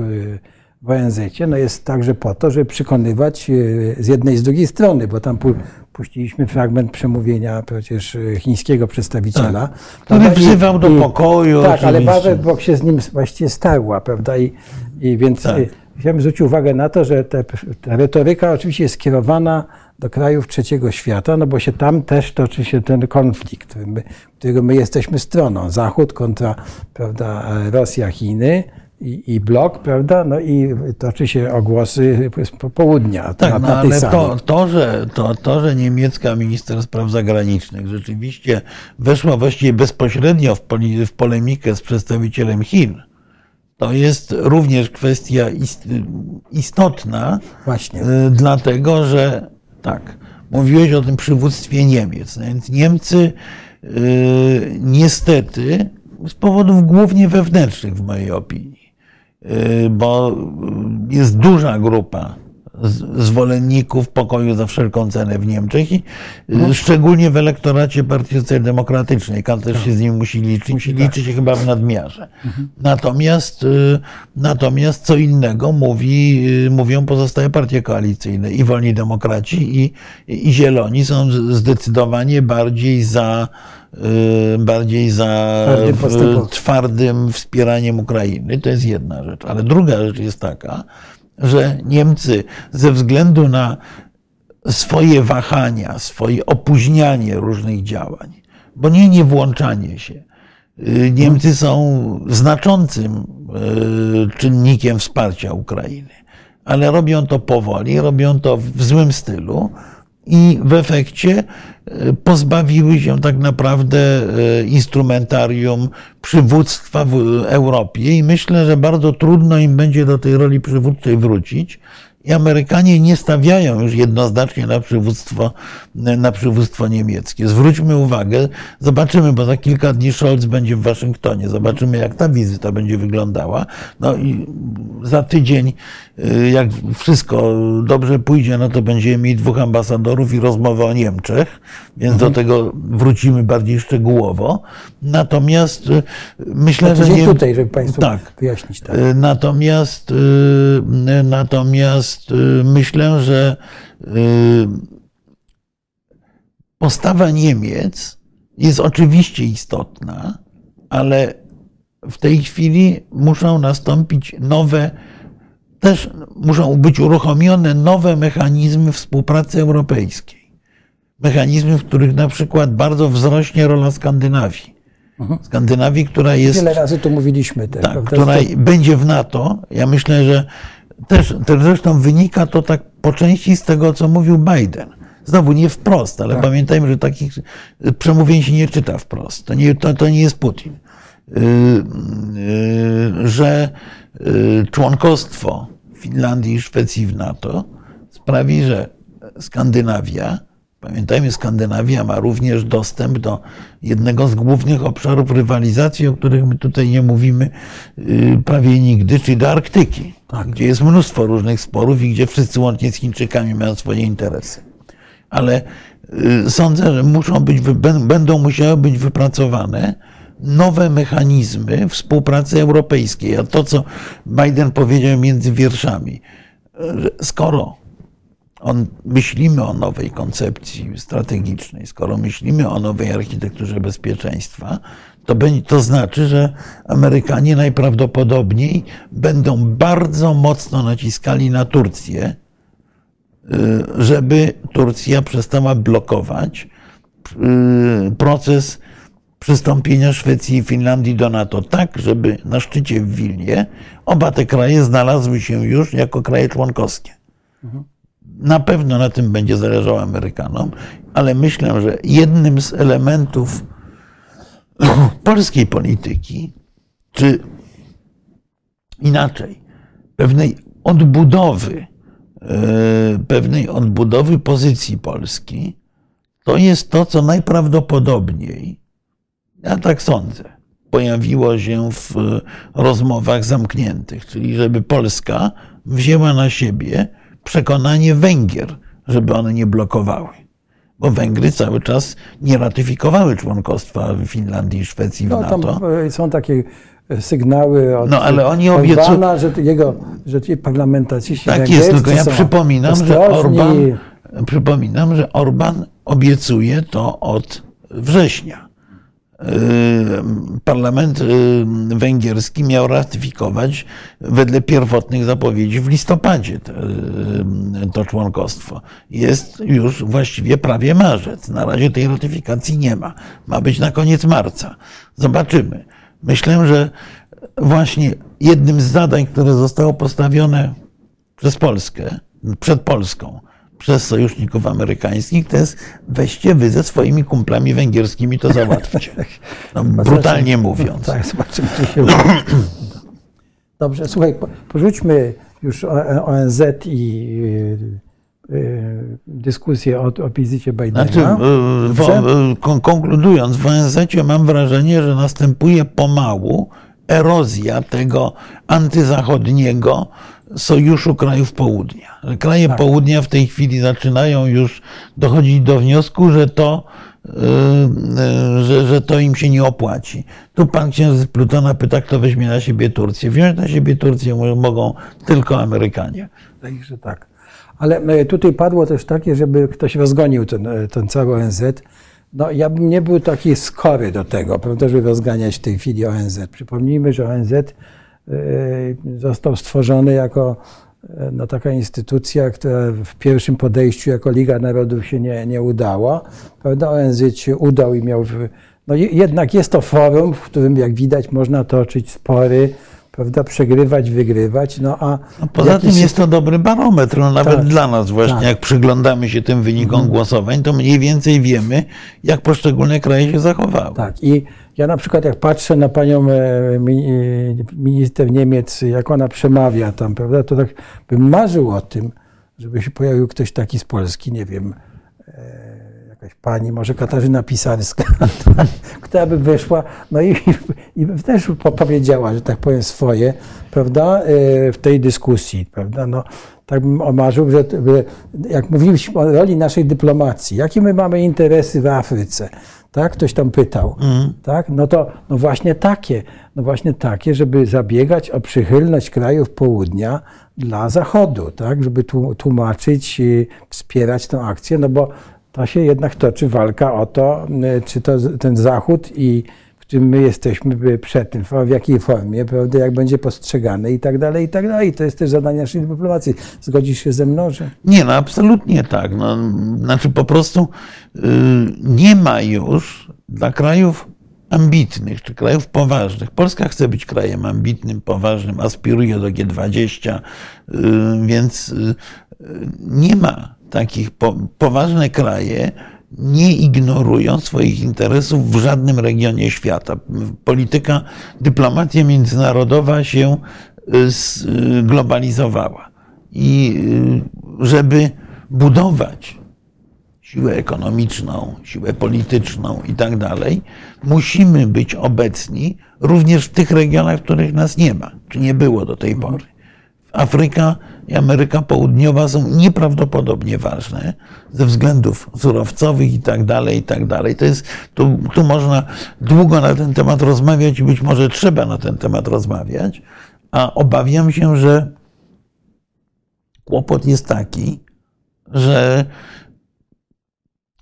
w ONZ no jest także po to, żeby przekonywać z jednej i z drugiej strony, bo tam pu, puściliśmy fragment przemówienia przecież chińskiego przedstawiciela. Który Prawda? I- wzywał do i- pokoju, Tak, ale oczywiście. Paweł Bok się z nim właściwie starła, prawda? I, i więc Tak. e, Chciałbym zwrócić uwagę na to, że te, ta retoryka oczywiście jest skierowana do krajów trzeciego świata, no bo się tam też toczy się ten konflikt, my, którego my jesteśmy stroną. Zachód kontra prawda, Rosja, Chiny i, i blok, prawda? No i toczy się ogłosy południa Tak, na, no, na ale to, to, że, to, to, że niemiecka minister spraw zagranicznych rzeczywiście weszła właściwie bezpośrednio w, poli, w polemikę z przedstawicielem Chin, to jest również kwestia ist, istotna, Właśnie. y, dlatego że tak, mówiłeś o tym przywództwie Niemiec. No Więc Niemcy y, niestety z powodów głównie wewnętrznych w mojej opinii, y, bo jest duża grupa zwolenników pokoju za wszelką cenę w Niemczech i y, szczególnie w elektoracie Partii Socjaldemokratycznej. Kan też się z nim musi liczyć i liczy się chyba w nadmiarze. Natomiast, y, natomiast co innego mówi, y, mówią pozostałe partie koalicyjne i Wolni Demokraci i, i Zieloni są zdecydowanie bardziej za bardziej za twardym wspieraniem Ukrainy. To jest jedna rzecz. Ale druga rzecz jest taka, że Niemcy ze względu na swoje wahania, swoje opóźnianie różnych działań, bo nie nie włączanie się. Y, Niemcy są znaczącym y, czynnikiem wsparcia Ukrainy, ale robią to powoli, robią to w złym stylu i w efekcie y, pozbawiły się tak naprawdę y, instrumentarium przywództwa w Europie i myślę, że bardzo trudno im będzie do tej roli przywódczej wrócić. I Amerykanie nie stawiają już jednoznacznie na przywództwo, na przywództwo niemieckie. Zwróćmy uwagę, zobaczymy, bo za kilka dni Scholz będzie w Waszyngtonie. Zobaczymy, jak ta wizyta będzie wyglądała. No i za tydzień, y, jak wszystko dobrze pójdzie, no to będziemy mieli dwóch ambasadorów i rozmowę o Niemczech, więc do tego wrócimy bardziej szczegółowo. Natomiast y, myślę, że nie... tutaj, żeby Państwu tak. wyjaśnić. Tak. Y, Natomiast, y, natomiast y, myślę, że y, postawa Niemiec jest oczywiście istotna, ale w tej chwili muszą nastąpić nowe, też muszą być uruchomione nowe mechanizmy współpracy europejskiej. Mechanizmy, w których na przykład bardzo wzrośnie rola Skandynawii. Skandynawii, która jest Wiele razy tu mówiliśmy też. tak, która że będzie w NATO. Ja myślę, że też, też zresztą wynika to tak po części z tego, co mówił Biden. Znowu nie wprost, ale pamiętajmy, że takich przemówień się nie czyta wprost. To nie, to, to nie jest Putin. Yy, yy, że yy, członkostwo Finlandii i Szwecji w NATO sprawi, że Skandynawia, pamiętajmy, Skandynawia ma również dostęp do jednego z głównych obszarów rywalizacji, o których my tutaj nie mówimy yy, prawie nigdy, czyli do Arktyki, gdzie jest mnóstwo różnych sporów i gdzie wszyscy łącznie z Chińczykami mają swoje interesy. Ale y, sądzę, że muszą być, będą musiały być wypracowane nowe mechanizmy współpracy europejskiej. A to, co Biden powiedział między wierszami, skoro on, myślimy o nowej koncepcji strategicznej, skoro myślimy o nowej architekturze bezpieczeństwa, To, będzie, to znaczy, że Amerykanie najprawdopodobniej będą bardzo mocno naciskali na Turcję, y, żeby Turcja przestała blokować y, proces przystąpienia Szwecji i Finlandii do NATO, tak, żeby na szczycie w Wilnie oba te kraje znalazły się już jako kraje członkowskie. Na pewno na tym będzie zależało Amerykanom, ale myślę, że jednym z elementów polskiej polityki, czy inaczej, pewnej odbudowy, e, pewnej odbudowy pozycji Polski, to jest to, co najprawdopodobniej, ja tak sądzę, pojawiło się w rozmowach zamkniętych, czyli żeby Polska wzięła na siebie przekonanie Węgier, żeby one nie blokowały. Bo Węgry cały czas nie ratyfikowały członkostwa Finlandii i Szwecji w No, tam NATO. e, są takie e, sygnały od No, ale oni Orbana, obiecu- że jego, że ci parlamentarzyści Tak jest, tylko ja przypominam, że. Orban, przypominam, że Orban obiecuje to od września. Yy, Parlament yy, węgierski miał ratyfikować wedle pierwotnych zapowiedzi w listopadzie te, yy, to członkostwo. Jest już właściwie prawie marzec. Na razie tej ratyfikacji nie ma. Ma być na koniec marca. Zobaczymy. Myślę, że właśnie jednym z zadań, które zostało postawione przez Polskę, przed Polską, przez sojuszników amerykańskich, to jest weźcie wy ze swoimi kumplami węgierskimi to załatwcie. No, brutalnie mówiąc. Tak, zobaczymy, czy się. Dobrze, słuchaj, po- porzućmy już ONZ i y, y, dyskusję o, o wizycie Bidena. Znaczy, y, kon- konkludując, w ONZ mam wrażenie, że następuje pomału erozja tego antyzachodniego sojuszu krajów południa. Kraje Tak. południa w tej chwili zaczynają już dochodzić do wniosku, że to, y, y, że, że to im się nie opłaci. Tu pan księżyc Plutona pyta, kto weźmie na siebie Turcję. Wziąć na siebie Turcję mo- mogą tylko Amerykanie. Wydaje się, że tak. Ale e, tutaj padło też takie, żeby ktoś rozgonił ten, e, ten cały ONZ. No, ja bym nie był taki skory do tego, prawda, żeby rozganiać w tej chwili ONZ. Przypomnijmy, że ONZ został stworzony jako e, no, taka instytucja, która w pierwszym podejściu jako Liga Narodów się nie, nie udała. Prawda? ONZ się udał i miał. No, je- jednak jest to forum, w którym, jak widać, można toczyć spory, prawda, przegrywać, wygrywać. No, a No poza tym jest to dobry barometr, no nawet Tak, dla nas właśnie, tak. Mhm. jak przyglądamy się tym wynikom głosowań, to mniej więcej wiemy, jak poszczególne kraje się zachowały. Tak. I ja na przykład jak patrzę na panią e, e, minister Niemiec, jak ona przemawia tam, prawda, to tak bym marzył o tym, żeby się pojawił ktoś taki z Polski, nie wiem, e, jakaś pani, może Katarzyna Pisarska, która by wyszła, no i, i też po- powiedziała, że tak powiem, swoje, prawda, w tej dyskusji, prawda, no, tak bym omarzył, że jak mówiliśmy o roli naszej dyplomacji, jakie my mamy interesy w Afryce, tak, ktoś tam pytał, tak, no to no właśnie takie, no właśnie takie, żeby zabiegać o przychylność krajów południa dla Zachodu, tak, żeby tłu- tłumaczyć, y, wspierać tę akcję, no bo to się jednak toczy walka o to, y, czy to ten Zachód i którym my jesteśmy przed tym, w jakiej formie, prawda, jak będzie postrzegane i tak dalej, i tak dalej. To jest też zadanie naszej dyplomacji. Zgodzisz się ze mną, że... Nie, no absolutnie tak. No, znaczy po prostu y, nie ma już dla krajów ambitnych, czy krajów poważnych. Polska chce być krajem ambitnym, poważnym, aspiruje do G20, y, więc y, y, nie ma takich po, poważne kraje nie ignorują swoich interesów w żadnym regionie świata. Polityka, dyplomacja międzynarodowa się y, zglobalizowała. I y, żeby budować siłę ekonomiczną, siłę polityczną i tak dalej, musimy być obecni również w tych regionach, w których nas nie ma, czy nie było do tej pory. Afryka i Ameryka Południowa są nieprawdopodobnie ważne ze względów surowcowych i tak dalej, i tak dalej. To jest, tu, tu można długo na ten temat rozmawiać i być może trzeba na ten temat rozmawiać, a obawiam się, że kłopot jest taki, że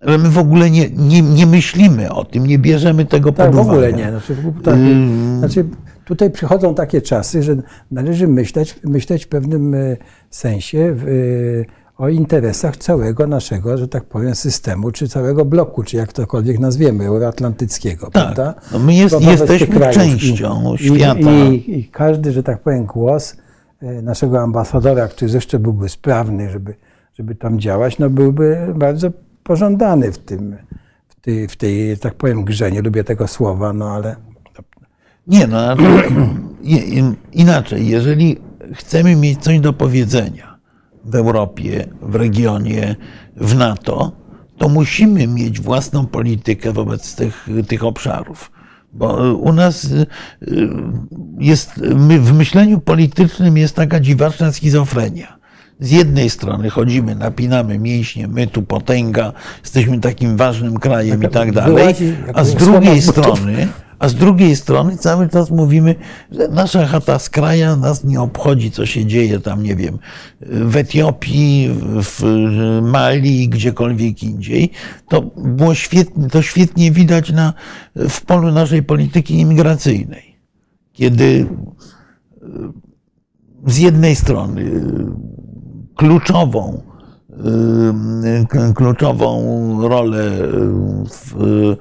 że my w ogóle nie, nie, nie myślimy o tym, nie bierzemy tego Tak, pod w uwagę. ogóle nie. Znaczy, w- tak, znaczy, tutaj przychodzą takie czasy, że należy myśleć, myśleć w pewnym e, sensie w, e, o interesach całego naszego, że tak powiem, systemu, czy całego bloku, czy jak tokolwiek nazwiemy, euroatlantyckiego, prawda? No my jest- jesteśmy częścią I, świata. I, i, I każdy, że tak powiem, głos e, naszego ambasadora, który zresztą byłby sprawny, żeby, żeby tam działać, no byłby bardzo pożądany w tym, w tej, w tej, tak powiem, grze. Nie lubię tego słowa, no ale Nie, no inaczej. Jeżeli chcemy mieć coś do powiedzenia w Europie, w regionie, w NATO, to musimy mieć własną politykę wobec tych, tych obszarów. Bo u nas y, y, jest, my w myśleniu politycznym jest taka dziwaczna schizofrenia. Z jednej strony chodzimy, napinamy mięśnie, my tu potęga, jesteśmy takim ważnym krajem i tak dalej, a z drugiej strony a z drugiej strony cały czas mówimy, że nasza chata z kraja nas nie obchodzi, co się dzieje tam, nie wiem, w Etiopii, w Mali, gdziekolwiek indziej. To było świetnie, to świetnie widać na, w polu naszej polityki imigracyjnej. Kiedy e, z jednej strony kluczową, y, kluczową rolę w y,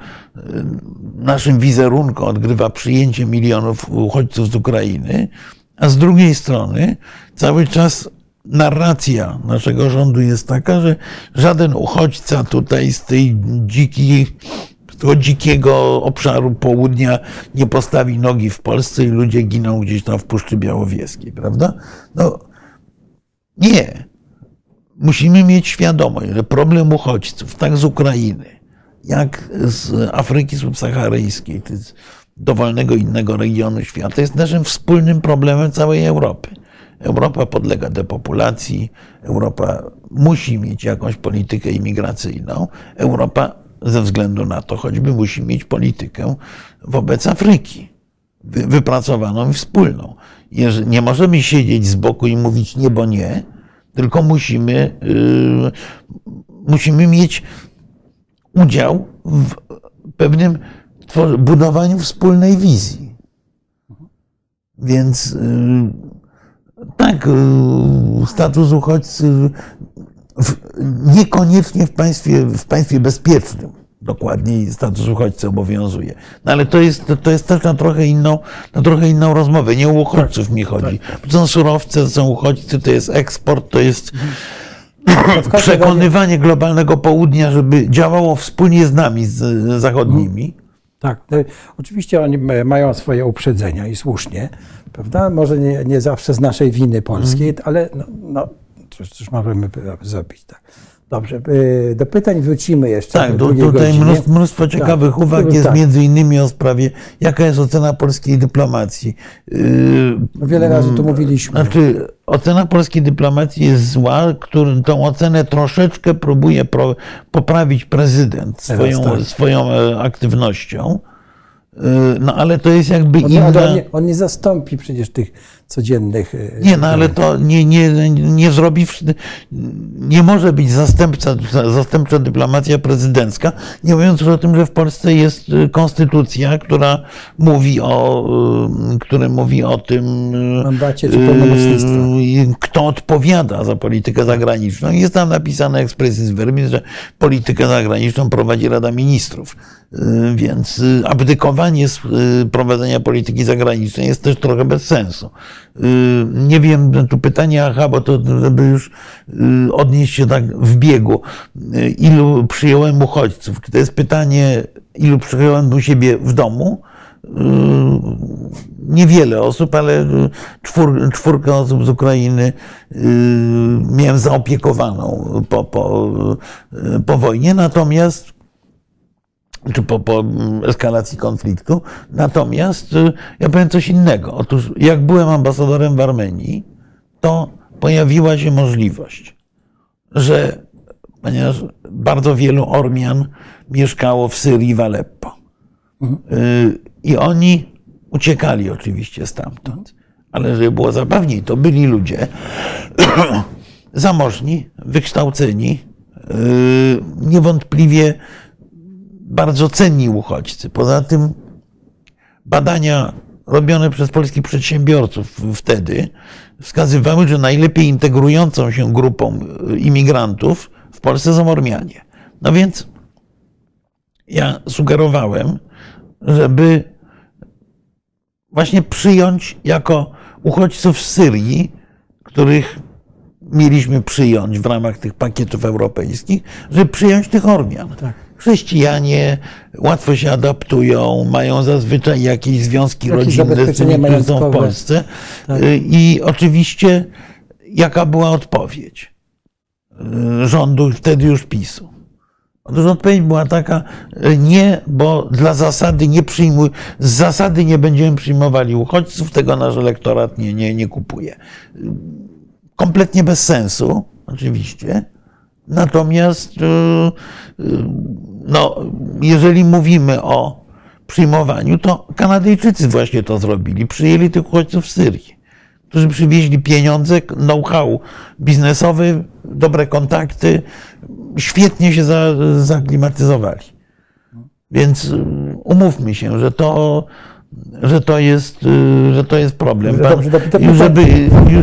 naszym wizerunku odgrywa przyjęcie milionów uchodźców z Ukrainy, a z drugiej strony cały czas narracja naszego rządu jest taka, że żaden uchodźca tutaj z tej dzikiej tego dzikiego obszaru południa nie postawi nogi w Polsce i ludzie giną gdzieś tam w Puszczy Białowieskiej, prawda? No nie. Musimy mieć świadomość, że problem uchodźców, tak z Ukrainy, jak z Afryki subsaharyjskiej, czy z dowolnego innego regionu świata, jest naszym wspólnym problemem całej Europy. Europa podlega depopulacji, Europa musi mieć jakąś politykę imigracyjną, Europa ze względu na to choćby musi mieć politykę wobec Afryki, wy- wypracowaną i wspólną. Nie możemy siedzieć z boku i mówić nie, bo nie, tylko musimy, yy, musimy mieć udział w pewnym budowaniu wspólnej wizji. Więc yy, tak, yy, status uchodźcy w, niekoniecznie w państwie, w państwie bezpiecznym dokładniej status uchodźcy obowiązuje. No ale to jest, to, to jest też na trochę, inną, na trochę inną rozmowę. Nie o uchodźców mi chodzi. To są surowce, to są uchodźcy, to jest eksport, to jest przekonywanie globalnego południa, żeby działało wspólnie z nami, z zachodnimi. Tak, no, oczywiście oni ma- mają swoje uprzedzenia i słusznie, prawda? Może nie, nie zawsze z naszej winy polskiej, Mhm. ale no, no cóż, cóż możemy zrobić. Tak. Dobrze, y, do pytań wrócimy jeszcze. Tak, do tutaj godzinie. mnóstwo, mnóstwo ciekawych Tak, uwag tak. jest między innymi o sprawie, jaka jest ocena polskiej dyplomacji. No Wiele razy tu mówiliśmy. Znaczy, ocena polskiej dyplomacji jest zła, który, tą ocenę troszeczkę próbuje pro, poprawić prezydent swoją, tak. swoją e, aktywnością. Yy, No ale to jest jakby on, inna... ale on, nie, on nie zastąpi przecież tych codziennych. y, Nie, no ale to nie, nie, nie zrobi, nie może być zastępca, zastępcza dyplomacja prezydencka, nie mówiąc już o tym, że w Polsce jest y, konstytucja, która mówi o, y, która mówi o tym, Mandacie czy kto odpowiada za politykę zagraniczną. Jest tam napisane expressis verbis, że politykę zagraniczną prowadzi Rada Ministrów. Więc abdykowanie z prowadzenia polityki zagranicznej jest też trochę bez sensu. Y, Nie wiem, tu pytanie, aha, bo to żeby już y, odnieść się tak w biegu. Y, Ilu przyjąłem uchodźców? To jest pytanie, ilu przyjąłem u siebie w domu? Niewiele osób, ale czwór, czwórkę osób z Ukrainy miałem zaopiekowaną po, po, po wojnie. Natomiast czy po, po eskalacji konfliktu. Natomiast y, ja powiem coś innego. Otóż, jak byłem ambasadorem w Armenii, to pojawiła się możliwość, że ponieważ bardzo wielu Ormian mieszkało w Syrii, w Aleppo. Y, I oni uciekali oczywiście stamtąd. Ale żeby było zabawniej, to byli ludzie zamożni, wykształceni, niewątpliwie bardzo cenni uchodźcy. Poza tym badania robione przez polskich przedsiębiorców wtedy wskazywały, że najlepiej integrującą się grupą imigrantów w Polsce są Ormianie. No więc ja sugerowałem, żeby właśnie przyjąć jako uchodźców z Syrii, których mieliśmy przyjąć w ramach tych pakietów europejskich, żeby przyjąć tych Ormian. Chrześcijanie łatwo się adaptują, mają zazwyczaj jakieś związki Jakieś rodzinne z tymi, którzy są w. Polsce. Tak. Y, I oczywiście jaka była odpowiedź y, rządu wtedy już PiSu? Otóż odpowiedź była taka, y, nie, bo dla zasady nie przyjmuj, z zasady nie będziemy przyjmowali uchodźców, tego nasz elektorat nie, nie, nie kupuje. Kompletnie bez sensu, oczywiście. Natomiast y, y, no, jeżeli mówimy o przyjmowaniu, to Kanadyjczycy właśnie to zrobili. Przyjęli tych uchodźców z Syrii, którzy przywieźli pieniądze, know-how biznesowy, dobre kontakty, świetnie się za, zaklimatyzowali. Więc y, umówmy się, że to, że to, jest, że to jest problem. Dobrze, dobrze, to- to- i żeby,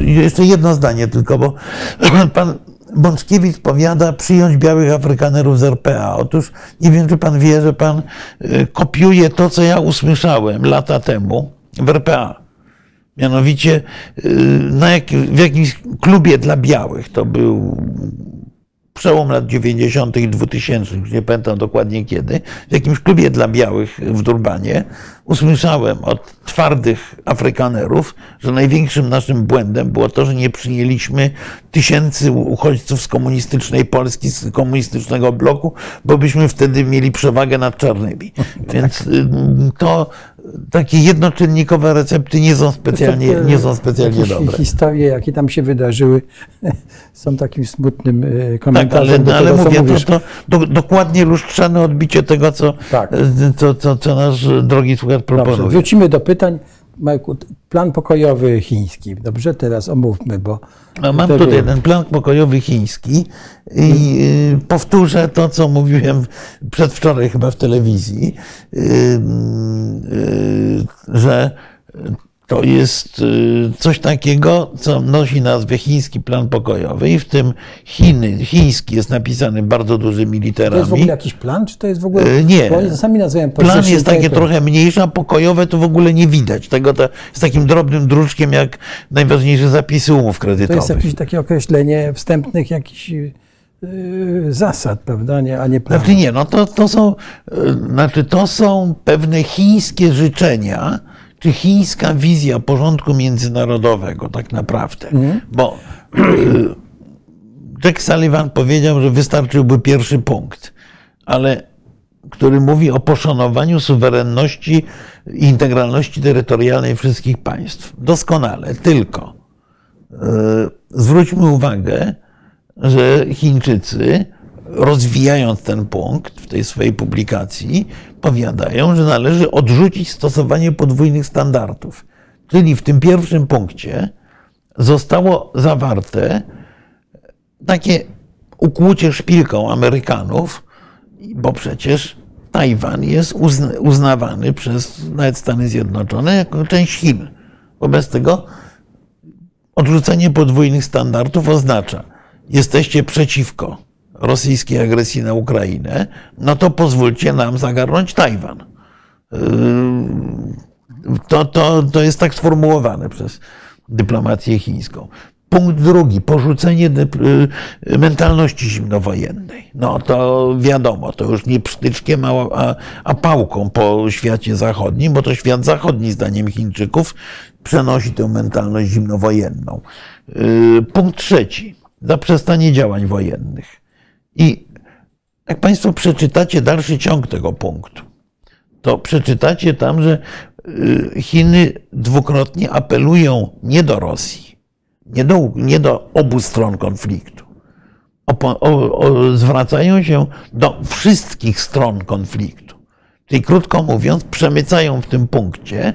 jeszcze jedno zdanie tylko, bo pan Bączkiewicz powiada przyjąć białych Afrykanerów z RPA. Otóż nie wiem, czy pan wie, że pan y, kopiuje to, co ja usłyszałem lata temu w RPA. Mianowicie y, na jak, w jakimś klubie dla białych, to był przełom lat 90. i 2000, już nie pamiętam dokładnie kiedy, w jakimś klubie dla białych w Durbanie usłyszałem od twardych Afrykanerów, że największym naszym błędem było to, że nie przyjęliśmy tysięcy uchodźców z komunistycznej Polski, z komunistycznego bloku, bo byśmy wtedy mieli przewagę nad czarnymi. Więc y, to takie jednoczynnikowe recepty nie są specjalnie, nie są specjalnie Jakieś dobre. Historie, jakie tam się wydarzyły, są takim smutnym e, Tak, komentarzem ale, do ale tego, co mówię, to, to do, dokładnie lustrzane odbicie tego, co, Tak. co, co, co nasz drogi słuchacz Dobrze, proponuje. wrócimy do pytań. Majku, plan pokojowy chiński. Dobrze, teraz omówmy, bo... No, mam tutaj ten plan pokojowy chiński i y, powtórzę to, co mówiłem przedwczoraj chyba w telewizji, y, y, że to jest y, coś takiego, co nosi nazwę chiński plan pokojowy i w tym Chiny, chiński jest napisany bardzo dużymi To literami. jest w ogóle jakiś plan, czy to jest w ogóle... E, nie. Bo sami nazywają Plan jest takie trochę mniejsze, a pokojowe to w ogóle nie widać. Tego to jest takim drobnym druczkiem, jak najważniejsze zapisy umów To kredytowych. jest jakieś takie określenie wstępnych jakichś yy, zasad, prawda, nie, a nie planów. Znaczy nie, no to, to są, znaczy to są pewne chińskie życzenia, czy chińska wizja porządku międzynarodowego tak naprawdę. Bo e, Jack Sullivan powiedział, że wystarczyłby pierwszy punkt, ale który mówi o poszanowaniu suwerenności i integralności terytorialnej wszystkich państw. Doskonale, tylko e, zwróćmy uwagę, że Chińczycy, rozwijając ten punkt w tej swojej publikacji, powiadają, że należy odrzucić stosowanie podwójnych standardów. Czyli w tym pierwszym punkcie zostało zawarte takie ukłucie szpilką Amerykanów, bo przecież Tajwan jest uzna- uznawany przez nawet Stany Zjednoczone jako część Chin. Wobec tego odrzucenie podwójnych standardów oznacza, jesteście przeciwko rosyjskiej agresji na Ukrainę, no to pozwólcie nam zagarnąć Tajwan. Yy, To, to, to jest tak sformułowane przez dyplomację chińską. Punkt drugi, porzucenie dyp- y, mentalności zimnowojennej. No to wiadomo, to już nie psztyczkiem, a, a, pałką po świecie zachodnim, bo to świat zachodni, zdaniem Chińczyków, przenosi tę mentalność zimnowojenną. Y, Punkt trzeci, zaprzestanie działań wojennych. I jak Państwo przeczytacie dalszy ciąg tego punktu, to przeczytacie tam, że y, Chiny dwukrotnie apelują nie do Rosji, nie do, nie do obu stron konfliktu. Opo, o, o, zwracają się do wszystkich stron konfliktu. Czyli krótko mówiąc, przemycają w tym punkcie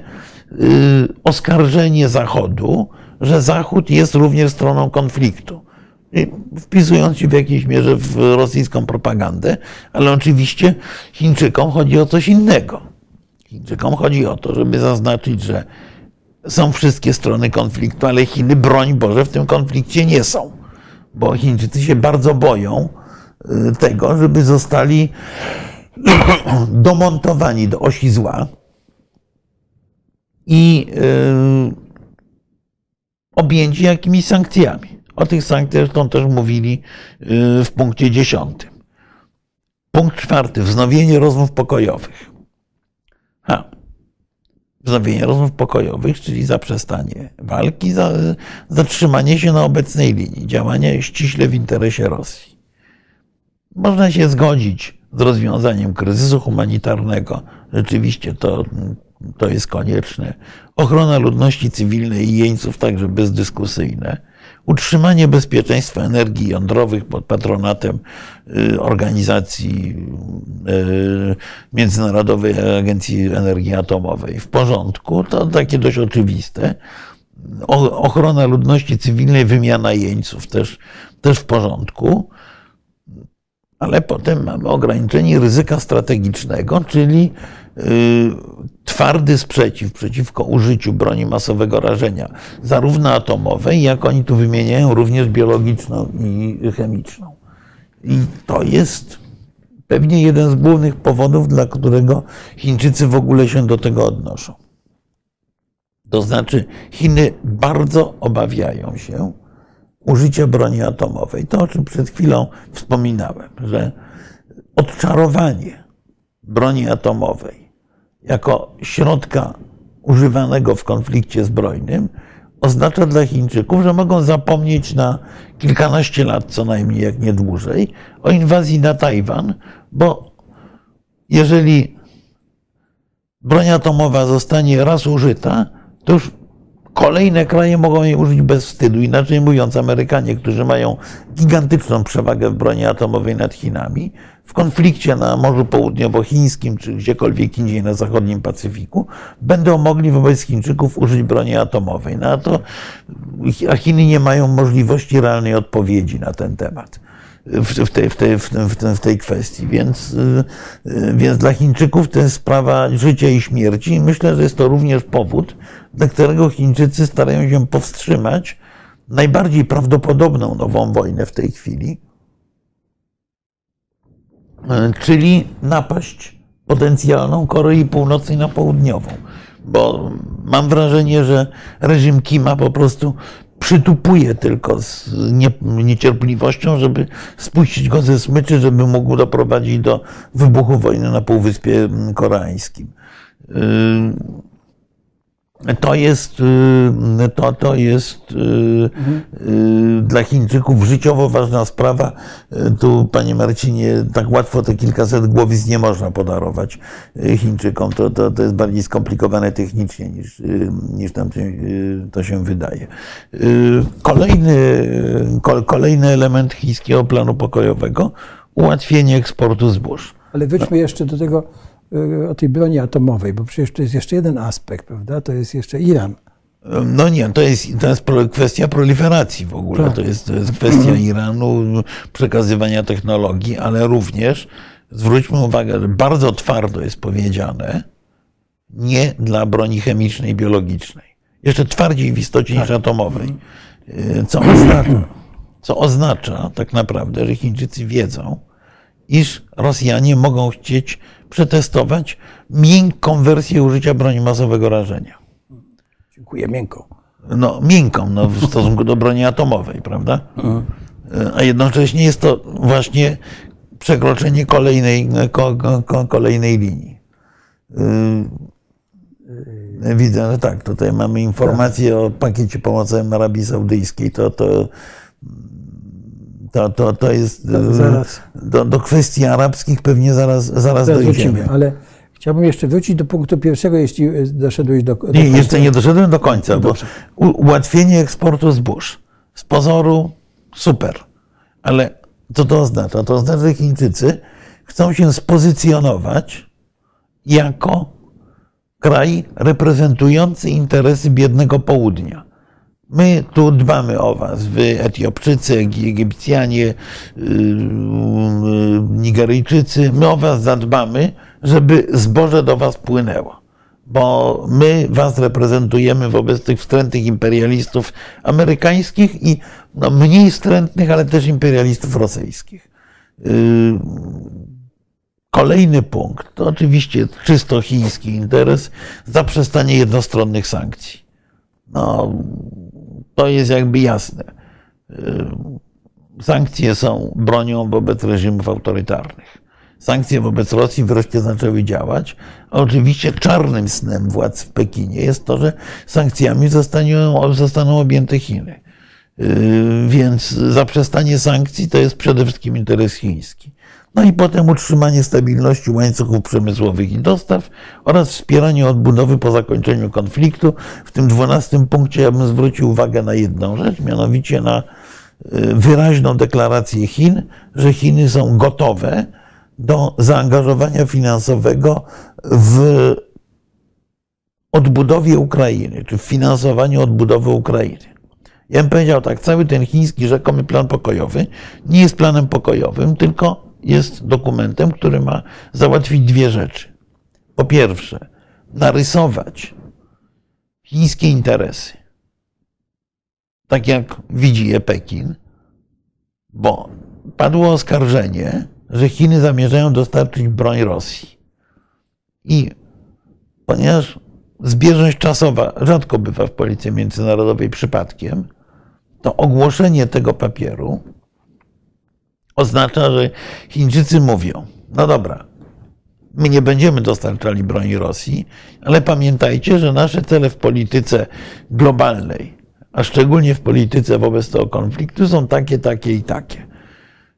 y, oskarżenie Zachodu, że Zachód jest również stroną konfliktu. Wpisując się w jakiejś mierze w rosyjską propagandę, ale oczywiście Chińczykom chodzi o coś innego. Chińczykom chodzi o to, żeby zaznaczyć, że są wszystkie strony konfliktu, ale Chiny, broń Boże, w tym konflikcie nie są. Bo Chińczycy się bardzo boją y, tego, żeby zostali domontowani do osi zła i y, objęci jakimiś sankcjami. O tych sankcjach zresztą też mówili y, w punkcie dziesiątym. Punkt czwarty. Wznowienie rozmów pokojowych. Ha. Wznowienie rozmów pokojowych, czyli zaprzestanie walki, za, zatrzymanie się na obecnej linii, działania ściśle w interesie Rosji. Można się zgodzić z rozwiązaniem kryzysu humanitarnego. Rzeczywiście to, to jest konieczne. Ochrona ludności cywilnej i jeńców także bezdyskusyjne. Utrzymanie bezpieczeństwa energii jądrowych pod patronatem y, organizacji y, Międzynarodowej Agencji Energii Atomowej w porządku, to takie dość oczywiste. Ochrona ludności cywilnej, wymiana jeńców też, też w porządku. Ale potem mamy ograniczenie ryzyka strategicznego, czyli y, twardy sprzeciw przeciwko użyciu broni masowego rażenia, zarówno atomowej, jak oni tu wymieniają, również biologiczną i chemiczną. I to jest pewnie jeden z głównych powodów, dla którego Chińczycy w ogóle się do tego odnoszą. To znaczy, Chiny bardzo obawiają się użycia broni atomowej. To, o czym przed chwilą wspominałem, że odczarowanie broni atomowej jako środka używanego w konflikcie zbrojnym oznacza dla Chińczyków, że mogą zapomnieć na kilkanaście lat, co najmniej, jak nie dłużej, o inwazji na Tajwan, bo jeżeli broń atomowa zostanie raz użyta, to już kolejne kraje mogą jej użyć bez wstydu. Inaczej mówiąc, Amerykanie, którzy mają gigantyczną przewagę w broni atomowej nad Chinami, w konflikcie na Morzu Południowochińskim czy gdziekolwiek indziej na zachodnim Pacyfiku, będą mogli wobec Chińczyków użyć broni atomowej. No a, to, a Chiny nie mają możliwości realnej odpowiedzi na ten temat w, tej, w, tej, w tej kwestii. Więc, y, y, więc dla Chińczyków to jest sprawa życia i śmierci. I myślę, że jest to również powód, dla którego Chińczycy starają się powstrzymać najbardziej prawdopodobną nową wojnę w tej chwili, y, czyli napaść potencjalną Korei Północnej na południową. Bo mam wrażenie, że reżim Kima po prostu przytupuje tylko z nie, niecierpliwością, żeby spuścić go ze smyczy, żeby mógł doprowadzić do wybuchu wojny na Półwyspie Koreańskim. To jest, yy, to, to jest yy, yy, dla Chińczyków życiowo ważna sprawa. Tu, panie Marcinie, tak łatwo te kilkaset głowic nie można podarować Chińczykom. To, to, to jest bardziej skomplikowane technicznie niż, niż tam to się wydaje. Kolejny, ko- kolejny element chińskiego planu pokojowego ułatwienie eksportu zbóż. Ale wróćmy jeszcze do tego, y, o tej broni atomowej, bo przecież to jest jeszcze jeden aspekt, prawda? To jest jeszcze Iran. No nie, to jest, to jest kwestia proliferacji w ogóle. Tak. To, jest, to jest kwestia Iranu, przekazywania technologii, ale również zwróćmy uwagę, że bardzo twardo jest powiedziane nie dla broni chemicznej, biologicznej. Jeszcze twardziej w istocie niż atomowej. Y, Co oznacza, co oznacza tak naprawdę, że Chińczycy wiedzą, iż Rosjanie mogą chcieć przetestować miękką wersję użycia broni masowego rażenia Dziękuję, miękko. no, miękką no, w stosunku do broni atomowej, prawda? A jednocześnie jest to właśnie przekroczenie kolejnej, ko, ko, ko, kolejnej linii. Yy, Widzę, że tak, tutaj mamy informację o pakiecie pomocowym Arabii Saudyjskiej. To, to, to, to, to jest yy, Zaraz. do, do kwestii arabskich pewnie zaraz, zaraz Zaraz dojdziemy. wrócimy, ale chciałbym jeszcze wrócić do punktu pierwszego, jeśli y, doszedłeś do, do Nie, końca. jeszcze nie doszedłem do końca, bo Dobrze. ułatwienie eksportu zbóż z pozoru super, ale co to oznacza? To oznacza, że Chińczycy chcą się spozycjonować jako kraj reprezentujący interesy biednego południa. My tu dbamy o was, wy Etiopczycy, Egipcjanie, yy, Nigeryjczycy, my o was zadbamy, żeby zboże do was płynęło. Bo my was reprezentujemy wobec tych wstrętnych imperialistów amerykańskich i no, mniej wstrętnych, ale też imperialistów rosyjskich. Yy, Kolejny punkt to oczywiście czysto chiński interes zaprzestanie jednostronnych sankcji. No, to jest jakby jasne. Yy, Sankcje są bronią wobec reżimów autorytarnych. Sankcje wobec Rosji wreszcie zaczęły działać. Oczywiście czarnym snem władz w Pekinie jest to, że sankcjami zostaną objęte Chiny. Yy, Więc zaprzestanie sankcji to jest przede wszystkim interes chiński. No i potem utrzymanie stabilności łańcuchów przemysłowych i dostaw oraz wspieranie odbudowy po zakończeniu konfliktu. W tym dwunastym punkcie ja bym zwrócił uwagę na jedną rzecz, mianowicie na y, wyraźną deklarację Chin, że Chiny są gotowe do zaangażowania finansowego w odbudowie Ukrainy, czy w finansowaniu odbudowy Ukrainy. Ja bym powiedział tak, cały ten chiński rzekomy plan pokojowy nie jest planem pokojowym, tylko jest dokumentem, który ma załatwić dwie rzeczy. Po pierwsze, narysować chińskie interesy, tak jak widzi je Pekin, bo padło oskarżenie, że Chiny zamierzają dostarczyć broń Rosji. I ponieważ zbieżność czasowa rzadko bywa w policji międzynarodowej przypadkiem, to ogłoszenie tego papieru oznacza, że Chińczycy mówią: No dobra, my nie będziemy dostarczali broni Rosji, ale pamiętajcie, że nasze cele w polityce globalnej, a szczególnie w polityce wobec tego konfliktu, są takie, takie i takie.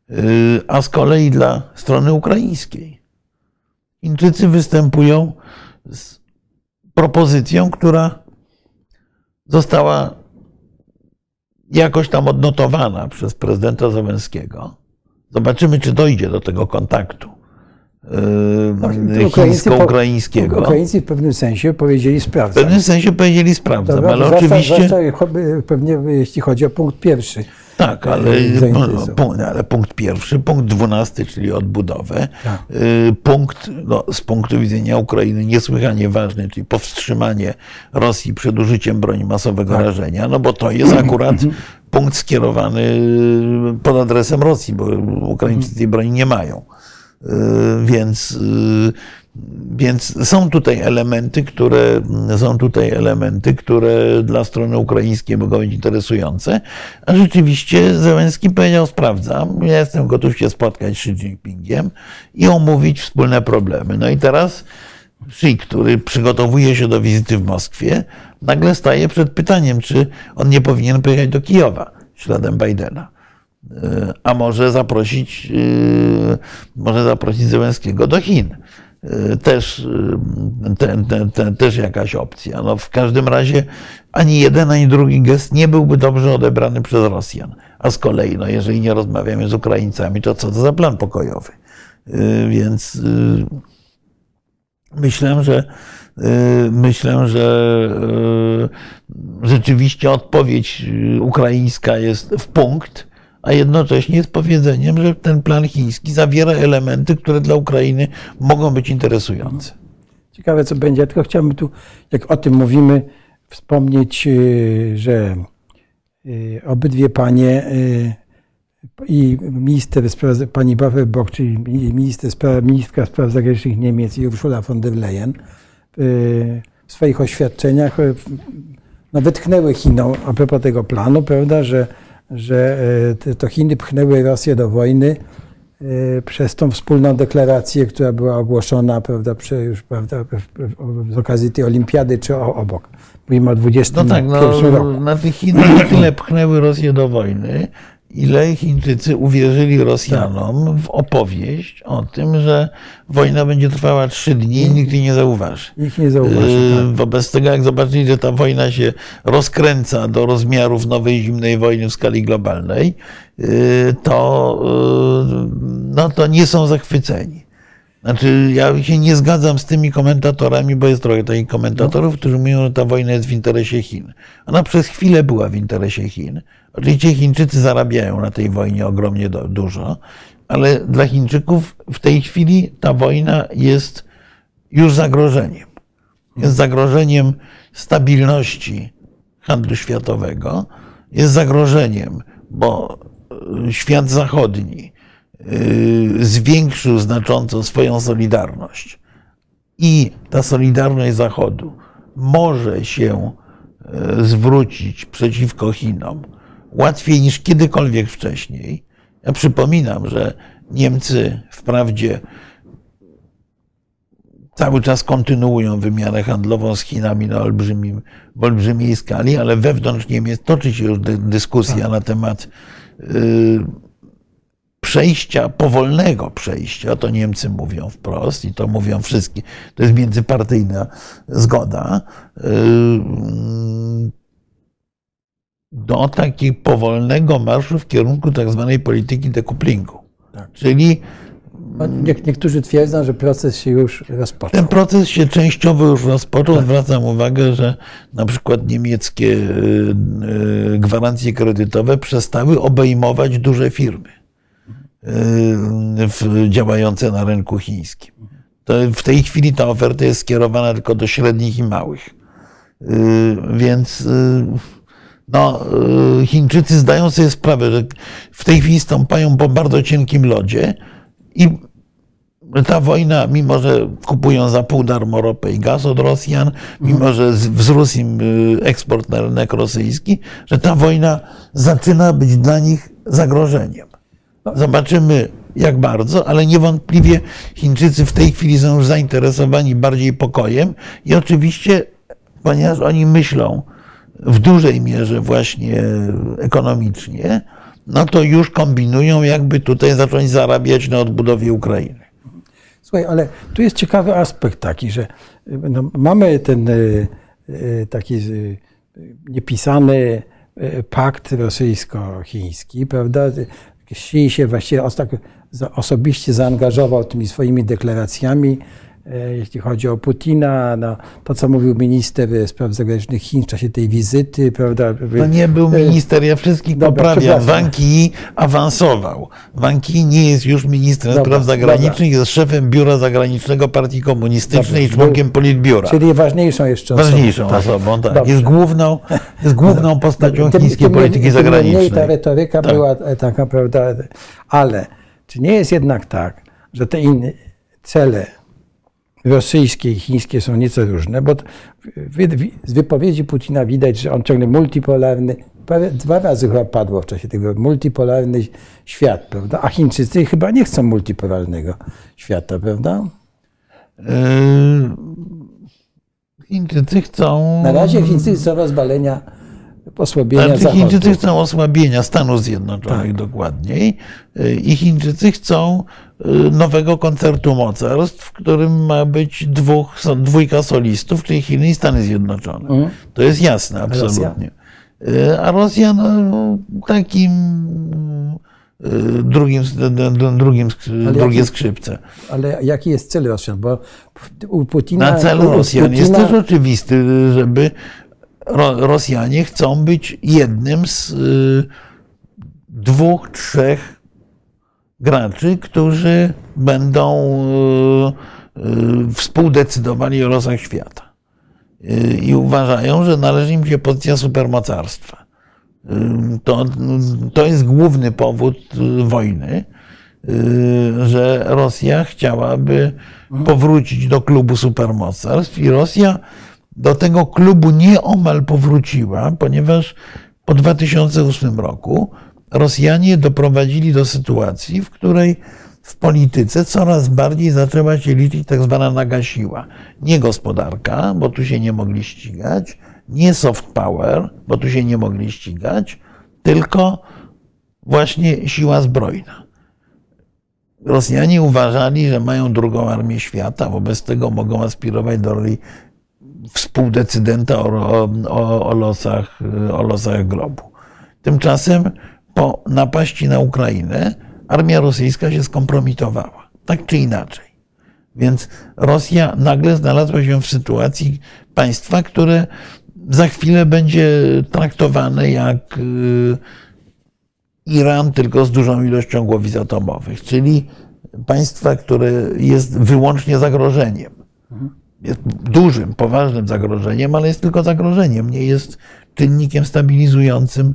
Yy, A z kolei dla strony ukraińskiej Chińczycy występują z propozycją, która została jakoś tam odnotowana przez prezydenta Zełenskiego. Zobaczymy, czy dojdzie do tego kontaktu yy, chińsko-ukraińskiego. Ukraińcy w pewnym sensie powiedzieli W sprawdzam. pewnym sensie powiedzieli sprawdzam, Dobra, ale zwłaszcza- oczywiście zwłaszcza pewnie jeśli chodzi o punkt pierwszy. Tak, ale, e, ale punkt pierwszy, punkt dwunasty, czyli odbudowę, Tak. yy, punkt no, z punktu widzenia Ukrainy niesłychanie ważny, czyli powstrzymanie Rosji przed użyciem broni masowego Tak. rażenia, no bo to jest akurat punkt skierowany pod adresem Rosji, bo Ukraińcy tej broni nie mają. Więc, więc są tutaj elementy, które są tutaj elementy, które dla strony ukraińskiej mogą być interesujące. A rzeczywiście Zełenski powiedział, sprawdzam, ja jestem gotów się spotkać z Xi Jinpingiem i omówić wspólne problemy. No i teraz Xi, który przygotowuje się do wizyty w Moskwie, nagle staje przed pytaniem, czy on nie powinien pojechać do Kijowa śladem Bidena a może zaprosić, yy, może zaprosić Zełenskiego do Chin. Yy, Też, yy, te, te, te, też jakaś opcja. No w każdym razie ani jeden, ani drugi gest nie byłby dobrze odebrany przez Rosjan. A z kolei, no jeżeli nie rozmawiamy z Ukraińcami, to co to za plan pokojowy? Yy, Więc myślę, że myślę, że rzeczywiście odpowiedź ukraińska jest w punkt, a jednocześnie jest powiedzeniem, że ten plan chiński zawiera elementy, które dla Ukrainy mogą być interesujące. Ciekawe, co będzie. Ja tylko chciałbym tu, jak o tym mówimy, wspomnieć, y, że y, obydwie panie y, i minister spraw, pani Baerbock, czyli minister spraw, ministra spraw zagranicznych Niemiec i Ursula von der Leyen w swoich oświadczeniach no, wytknęły Chinom a propos tego planu, prawda, że, że to Chiny pchnęły Rosję do wojny przez tą wspólną deklarację, która była ogłoszona prawda, już, prawda, z okazji tej olimpiady, czy obok. Mówimy o 20 No tak, no, na tych Chiny nie tyle pchnęły Rosję do wojny, ile Chińczycy uwierzyli Rosjanom w opowieść o tym, że wojna będzie trwała trzy dni i nikt jej nie zauważy. Nikt nie zauważy. Yy, Tak. Wobec tego, jak zobaczyli, że ta wojna się rozkręca do rozmiarów nowej zimnej wojny w skali globalnej, yy, to, yy, no to nie są zachwyceni. Znaczy, ja się nie zgadzam z tymi komentatorami, bo jest trochę takich komentatorów, którzy mówią, że ta wojna jest w interesie Chin. Ona przez chwilę była w interesie Chin. Oczywiście Chińczycy zarabiają na tej wojnie ogromnie dużo, ale dla Chińczyków w tej chwili ta wojna jest już zagrożeniem. Jest zagrożeniem stabilności handlu światowego, jest zagrożeniem, bo y, świat zachodni y, zwiększył znacząco swoją solidarność i ta solidarność Zachodu może się y, zwrócić przeciwko Chinom łatwiej niż kiedykolwiek wcześniej. Ja przypominam, że Niemcy wprawdzie cały czas kontynuują wymianę handlową z Chinami na olbrzymim, w olbrzymiej skali, ale wewnątrz Niemiec toczy się już dy- dyskusja na temat y, przejścia, powolnego przejścia, to Niemcy mówią wprost i to mówią wszystkie, to jest międzypartyjna zgoda, y, do takiego powolnego marszu w kierunku tak zwanej polityki dekuplingu. Tak. Czyli No, Nie, niektórzy twierdzą, że proces się już rozpoczął. ten proces się częściowo już rozpoczął. Zwracam uwagę, że na przykład niemieckie y, y, gwarancje kredytowe przestały obejmować duże firmy y, działające na rynku chińskim. To w tej chwili ta oferta jest skierowana tylko do średnich i małych. Więc no, y, Chińczycy zdają sobie sprawę, że w tej chwili stąpają po bardzo cienkim lodzie i ta wojna, mimo że kupują za pół darmo ropę i gaz od Rosjan, mimo że z- wzrósł im y, eksport na rynek rosyjski, że ta wojna zaczyna być dla nich zagrożeniem. Zobaczymy jak bardzo, ale niewątpliwie Chińczycy w tej chwili są już zainteresowani bardziej pokojem i oczywiście, ponieważ oni myślą w dużej mierze właśnie ekonomicznie, no to już kombinują, jakby tutaj zacząć zarabiać na odbudowie Ukrainy. Słuchaj, ale tu jest ciekawy aspekt taki, że y, no, mamy ten y, y, taki niepisany pakt rosyjsko-chiński, prawda? Xi się właściwie osobiście zaangażował tymi swoimi deklaracjami, jeśli chodzi o Putina, no, to co mówił minister spraw zagranicznych Chin w czasie tej wizyty, prawda? No nie był E, minister, ja wszystkich Dobra, poprawiam. Wang Yi awansował. Wang Yi nie jest już ministrem Dobra, spraw zagranicznych, jest szefem Biura Zagranicznego Partii Komunistycznej i Dobra, członkiem Politbiura. Czyli ważniejszą jeszcze osobą. Ważniejszą osobą, tak. Dobrze. Jest główną, jest główną postacią Tym- chińskiej tym polityki tym Mniej ta zagranicznej. retoryka Tak. była e, taka, prawda, ale czy nie jest jednak tak, że te inne cele rosyjskie i chińskie są nieco różne, bo z wypowiedzi Putina widać, że on ciągle multipolarny, dwa razy chyba padło w czasie tego multipolarny świat, prawda? A Chińczycy chyba nie chcą multipolarnego świata, prawda? Yy, Chińczycy chcą. Na razie Chińczycy chcą rozbalenia, osłabienia Znaczy, Zachodu. Chińczycy chcą osłabienia Stanów Zjednoczonych dokładniej y, i Chińczycy chcą y, nowego koncertu mocarstw, w którym ma być dwóch, dwójka solistów, czyli Chiny i Stany Zjednoczone. To jest jasne, absolutnie. Y, A Rosja no, takim drugim, drugim, Ale drugie jaki- skrzypce. Ale jaki jest cel Rosjan? Bo u Putina... Na cel u Rosjan jest Putina- też oczywisty, żeby Rosjanie chcą być jednym z y, dwóch, trzech graczy, którzy będą y, y, współdecydowali o losach świata. I uważają, że należy im się pozycja supermocarstwa. To, to jest główny powód wojny, że Rosja chciałaby powrócić do klubu supermocarstw i Rosja do tego klubu nieomal powróciła, ponieważ po 2008 roku Rosjanie doprowadzili do sytuacji, w której w polityce coraz bardziej zaczęła się liczyć tak zwana naga siła. Nie gospodarka, bo tu się nie mogli ścigać, nie soft power, bo tu się nie mogli ścigać, tylko właśnie siła zbrojna. Rosjanie uważali, że mają drugą armię świata, wobec tego mogą aspirować do roli współdecydenta o, o, o, losach, o losach globu. Tymczasem po napaści na Ukrainę armia rosyjska się skompromitowała, tak czy inaczej. Więc Rosja nagle znalazła się w sytuacji państwa, które za chwilę będzie traktowane jak y, Iran, tylko z dużą ilością głowic atomowych, czyli państwa, które jest wyłącznie zagrożeniem. Jest dużym, poważnym zagrożeniem, ale jest tylko zagrożeniem, nie jest czynnikiem stabilizującym,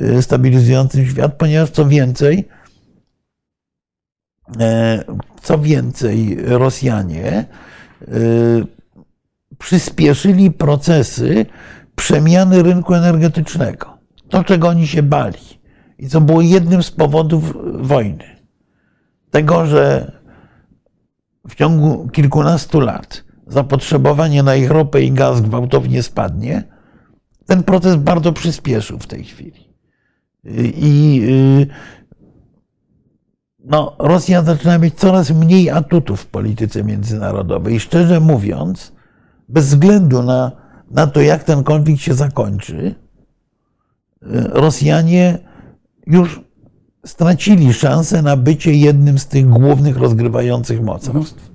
y, stabilizującym świat, ponieważ co więcej, e, co więcej, Rosjanie y, przyspieszyli procesy przemiany rynku energetycznego. To, czego oni się bali i co było jednym z powodów wojny. Tego, że w ciągu kilkunastu lat zapotrzebowanie na ich ropę i gaz gwałtownie spadnie, ten proces bardzo przyspieszył w tej chwili. I y, no, Rosja zaczyna mieć coraz mniej atutów w polityce międzynarodowej. I szczerze mówiąc, bez względu na, na to, jak ten konflikt się zakończy, y, Rosjanie już stracili szansę na bycie jednym z tych głównych rozgrywających mocarstw.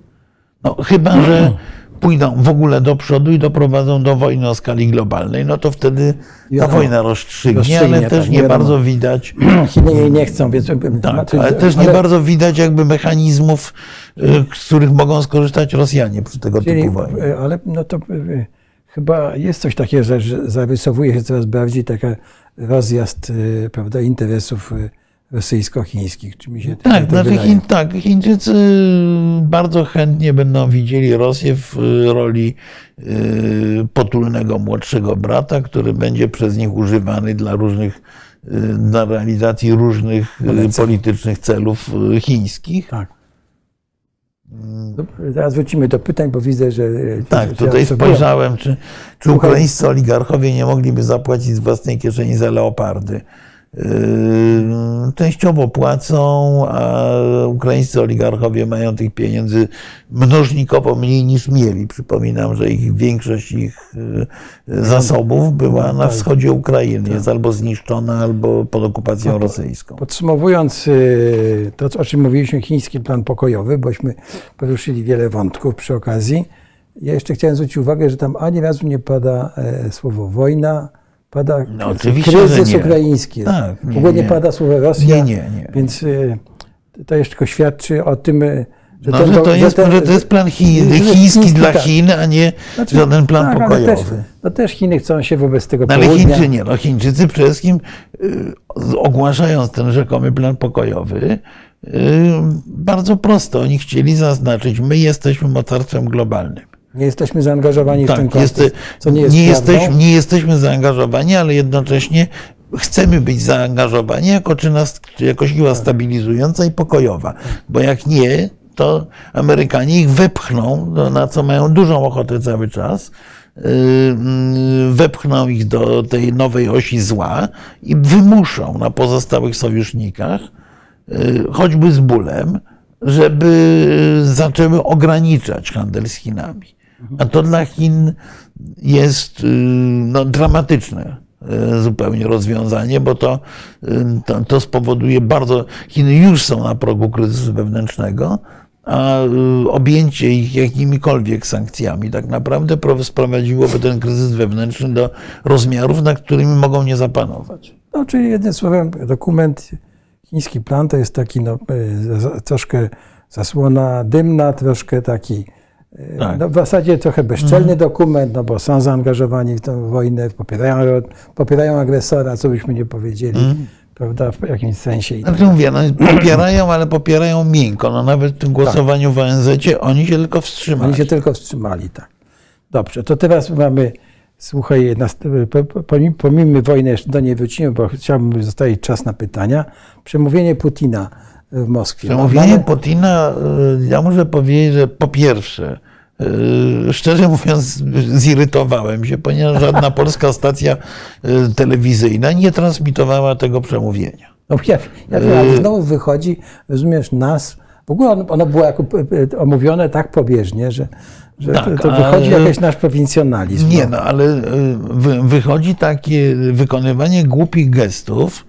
No, chyba, że pójdą w ogóle do przodu i doprowadzą do wojny o skali globalnej, no to wtedy ta wojna rozstrzygnie, Rozstrzygnie, ale też tak, nie wiadomo. bardzo widać, Chiny jej nie chcą, więc... tak, ale też nie bardzo widać jakby mechanizmów, y, z których mogą skorzystać Rosjanie przy tego Czyli, typu wojnie. e, ale no to e, chyba jest coś takiego, że, zarysowuje się coraz bardziej taka rozjazd prawda, interesów rosyjsko-chińskich. Czy mi się Tak, tak znaczy? Chin, tak, Chińczycy bardzo chętnie będą widzieli Rosję w y, roli y, potulnego młodszego brata, który będzie przez nich używany dla różnych, y, dla realizacji różnych politycznych celów chińskich. Tak. Dobra, Zaraz wrócimy do pytań, bo widzę, że... e, Tak, tutaj spojrzałem, czy, czy ukraińscy oligarchowie nie mogliby zapłacić z własnej kieszeni za leopardy. Yy, Częściowo płacą, a ukraińscy oligarchowie mają tych pieniędzy mnożnikowo mniej niż mieli. Przypominam, że ich większość ich yy, zasobów była na wschodzie Ukrainy. Jest albo zniszczona, albo pod okupacją rosyjską. Podsumowując e, to, o czym mówiliśmy, chiński plan pokojowy, bośmy poruszyli wiele wątków przy okazji. Ja jeszcze chciałem zwrócić uwagę, że tam ani razu nie pada e, słowo wojna, pada No, kryzys ukraiński. Tak, w nie, ogóle nie, nie. pada słowo Rosja. Nie, nie, nie. Więc e, to jeszcze tylko świadczy o tym, e, że, No, ten, że, to jest, ten- że to jest plan Chin, chiński dla tak. Chin, a nie Znaczy, żaden plan tak, pokojowy. Też, no też Chiny chcą się wobec tego No, ale południa. Chińczycy nie. No, Chińczycy przede wszystkim y, ogłaszając ten rzekomy plan pokojowy, y, bardzo prosto oni chcieli zaznaczyć, my jesteśmy mocarstwem globalnym. Nie jesteśmy zaangażowani w ten Tak, konflikt, jest, co nie jest nie, jesteśmy, nie jesteśmy zaangażowani, ale jednocześnie chcemy być zaangażowani jako, czyna, jako siła Tak. stabilizująca i pokojowa. Bo jak nie, to Amerykanie ich wepchną, na co mają dużą ochotę cały czas, yy, mm, wepchną ich do tej nowej osi zła i wymuszą na pozostałych sojusznikach, yy, choćby z bólem, żeby zaczęły ograniczać handel z Chinami. A to dla Chin jest yy, no, dramatyczne yy, zupełnie rozwiązanie, bo to, yy, to, to spowoduje bardzo. Chiny już są na progu kryzysu wewnętrznego, a objęcie ich jakimikolwiek sankcjami tak naprawdę pro- sprowadziłoby ten kryzys wewnętrzny do rozmiarów, na którymi mogą nie zapanować. No, czyli jednym słowem, dokument, chiński plan to jest taki no, troszkę zasłona dymna, troszkę taki, Tak. no, w zasadzie trochę bezczelny dokument, no bo są zaangażowani w tę wojnę, popierają, popierają agresora, co byśmy nie powiedzieli, prawda, w jakimś sensie. Tak. Znaczy mówię, no, popierają, ale popierają miękko. No, nawet w tym głosowaniu w ONZ oni się tylko wstrzymali. Oni się tylko wstrzymali, tak. Dobrze, to teraz mamy, słuchaj, pomimo wojny, jeszcze do niej wrócimy, bo chciałbym zostawić czas na pytania. Przemówienie Putina w Moskwie. Przemówienie Putina, y, ja muszę powiedzieć, że po pierwsze, y, szczerze mówiąc, zirytowałem się, ponieważ żadna polska stacja y, telewizyjna nie transmitowała tego przemówienia. No, ja, ja wiem, ale znowu wychodzi, rozumiesz, nas, w ogóle ono, ono było jako, omówione tak pobieżnie, że, że Tak, to, to wychodzi ale- jakiś nasz prowincjonalizm. Nie, no ale y, wy, wychodzi takie wykonywanie głupich gestów,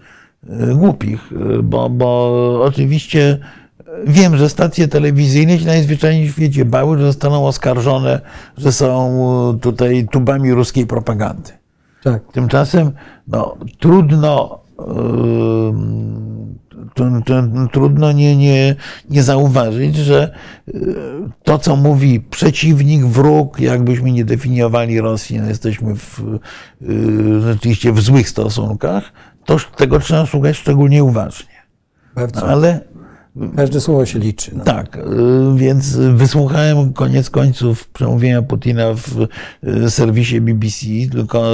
głupich, y, bo, bo oczywiście wiem, że stacje telewizyjne się najzwyczajniej w świecie bały, że zostaną oskarżone, że są e, tutaj tubami ruskiej propagandy. Tak. Tymczasem no, trudno, yy, trudno nie, nie, nie zauważyć, że to, co mówi przeciwnik, wróg, jakbyśmy nie definiowali Rosji, no jesteśmy w, yy, rzeczywiście w złych stosunkach, to tego trzeba słuchać szczególnie uważnie. Bardzo. Ale Każde słowo się liczy. No. tak, y, więc wysłuchałem koniec końców przemówienia Putina w y, serwisie BBC, tylko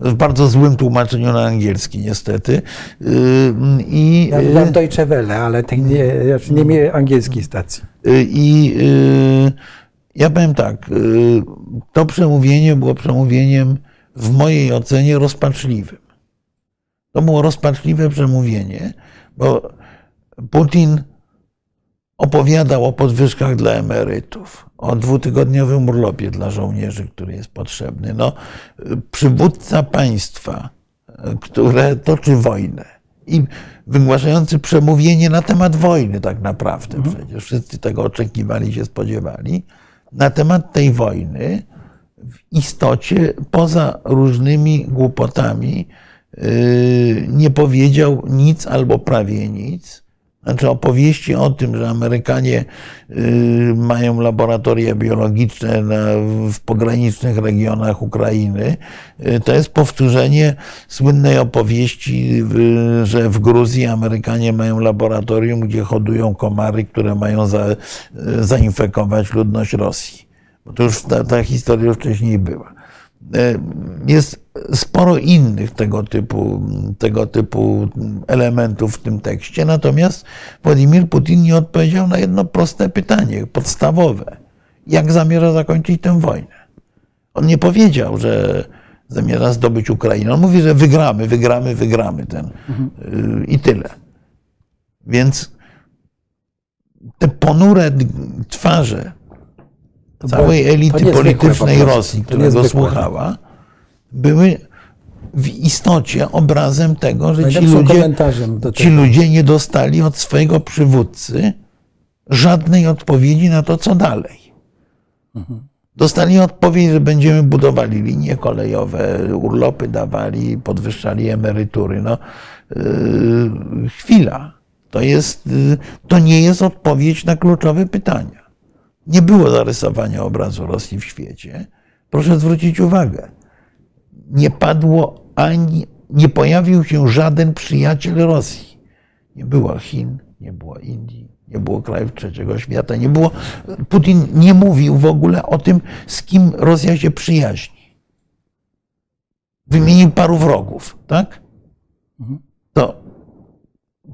w bardzo złym tłumaczeniu na angielski niestety. Y, I, Ja mam Deutsche Welle, ale tej nie, znaczy nie miałem angielskiej stacji. y, i y, ja powiem tak, y, to przemówienie było przemówieniem w mojej ocenie rozpaczliwym. To było rozpaczliwe przemówienie, bo Putin opowiadał o podwyżkach dla emerytów, o dwutygodniowym urlopie dla żołnierzy, który jest potrzebny. No, przywódca państwa, które toczy wojnę i wygłaszający przemówienie na temat wojny tak naprawdę, przecież wszyscy tego oczekiwali, się spodziewali, na temat tej wojny w istocie poza różnymi głupotami nie powiedział nic albo prawie nic. Znaczy opowieści o tym, że Amerykanie yy, mają laboratoria biologiczne w pogranicznych regionach Ukrainy, yy, to jest powtórzenie słynnej opowieści, że w Gruzji Amerykanie mają laboratorium, gdzie hodują komary, które mają yy, zainfekować ludność Rosji. Bo to już ta, ta historia wcześniej była. E, Jest sporo innych tego typu, tego typu elementów w tym tekście, natomiast Władimir Putin nie odpowiedział na jedno proste pytanie, podstawowe. Jak zamierza zakończyć tę wojnę? On nie powiedział, że zamierza zdobyć Ukrainę. On mówi, że wygramy, wygramy, wygramy ten y, i tyle. Więc te ponure twarze całej elity politycznej. Rosji, która go słuchała, były w istocie obrazem tego, że ci ludzie, ci ludzie nie dostali od swojego przywódcy żadnej odpowiedzi na to, co dalej. Dostali odpowiedź, że będziemy budowali linie kolejowe, urlopy dawali, podwyższali emerytury. No, yy, chwila. To, jest, yy, to nie jest odpowiedź na kluczowe pytania. Nie było zarysowania obrazu Rosji w świecie. Proszę zwrócić uwagę. Nie padło ani, nie pojawił się żaden przyjaciel Rosji. Nie było Chin, nie było Indii, nie było krajów trzeciego świata, nie było. Putin nie mówił w ogóle o tym, z kim Rosja się przyjaźni. Wymienił paru wrogów, tak? To,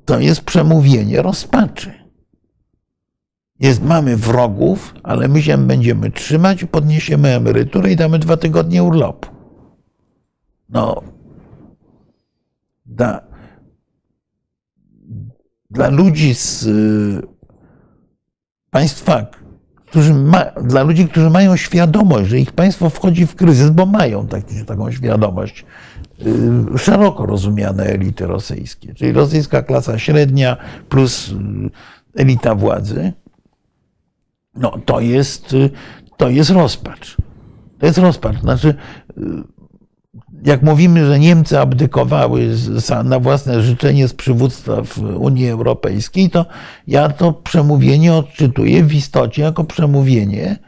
to jest przemówienie rozpaczy. Jest, mamy wrogów, ale my się będziemy trzymać, podniesiemy emeryturę i damy dwa tygodnie urlopu. No, da, dla ludzi z y, państwa, którzy ma, dla ludzi, którzy mają świadomość, że ich państwo wchodzi w kryzys, bo mają taki, taką świadomość, y, szeroko rozumiane elity rosyjskie, czyli rosyjska klasa średnia plus y, elita władzy, no to jest, y, to jest rozpacz. To jest rozpacz. Znaczy, y, jak mówimy, że Niemcy abdykowały na własne życzenie z przywództwa w Unii Europejskiej, to ja to przemówienie odczytuję w istocie jako przemówienie,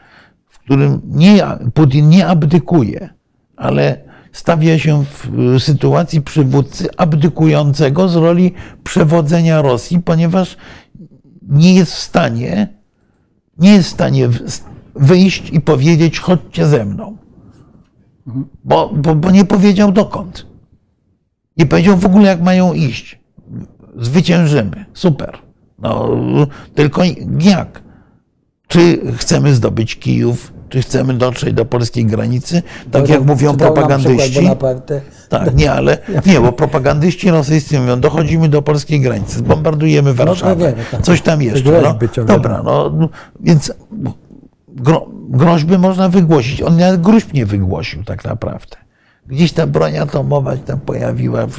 w którym nie, Putin nie abdykuje, ale stawia się w y, sytuacji przywódcy abdykującego z roli przewodzenia Rosji, ponieważ nie jest w stanie, nie jest w stanie wyjść i powiedzieć: chodźcie ze mną bo, bo, bo nie powiedział dokąd. Nie powiedział w ogóle, jak mają iść. Zwyciężymy. Super. No, tylko jak? Czy chcemy zdobyć Kijów? Czy chcemy dotrzeć do polskiej granicy? Tak jak mówią propagandyści. Tak, nie, ale nie, bo propagandyści rosyjscy mówią, dochodzimy do polskiej granicy, bombardujemy Warszawę, wiemy, tak. coś tam jeszcze. No, dobra, no, no, więc gro, groźby można wygłosić. On nawet gruźb nie wygłosił tak naprawdę. Gdzieś ta broń atomowa się tam pojawiła w,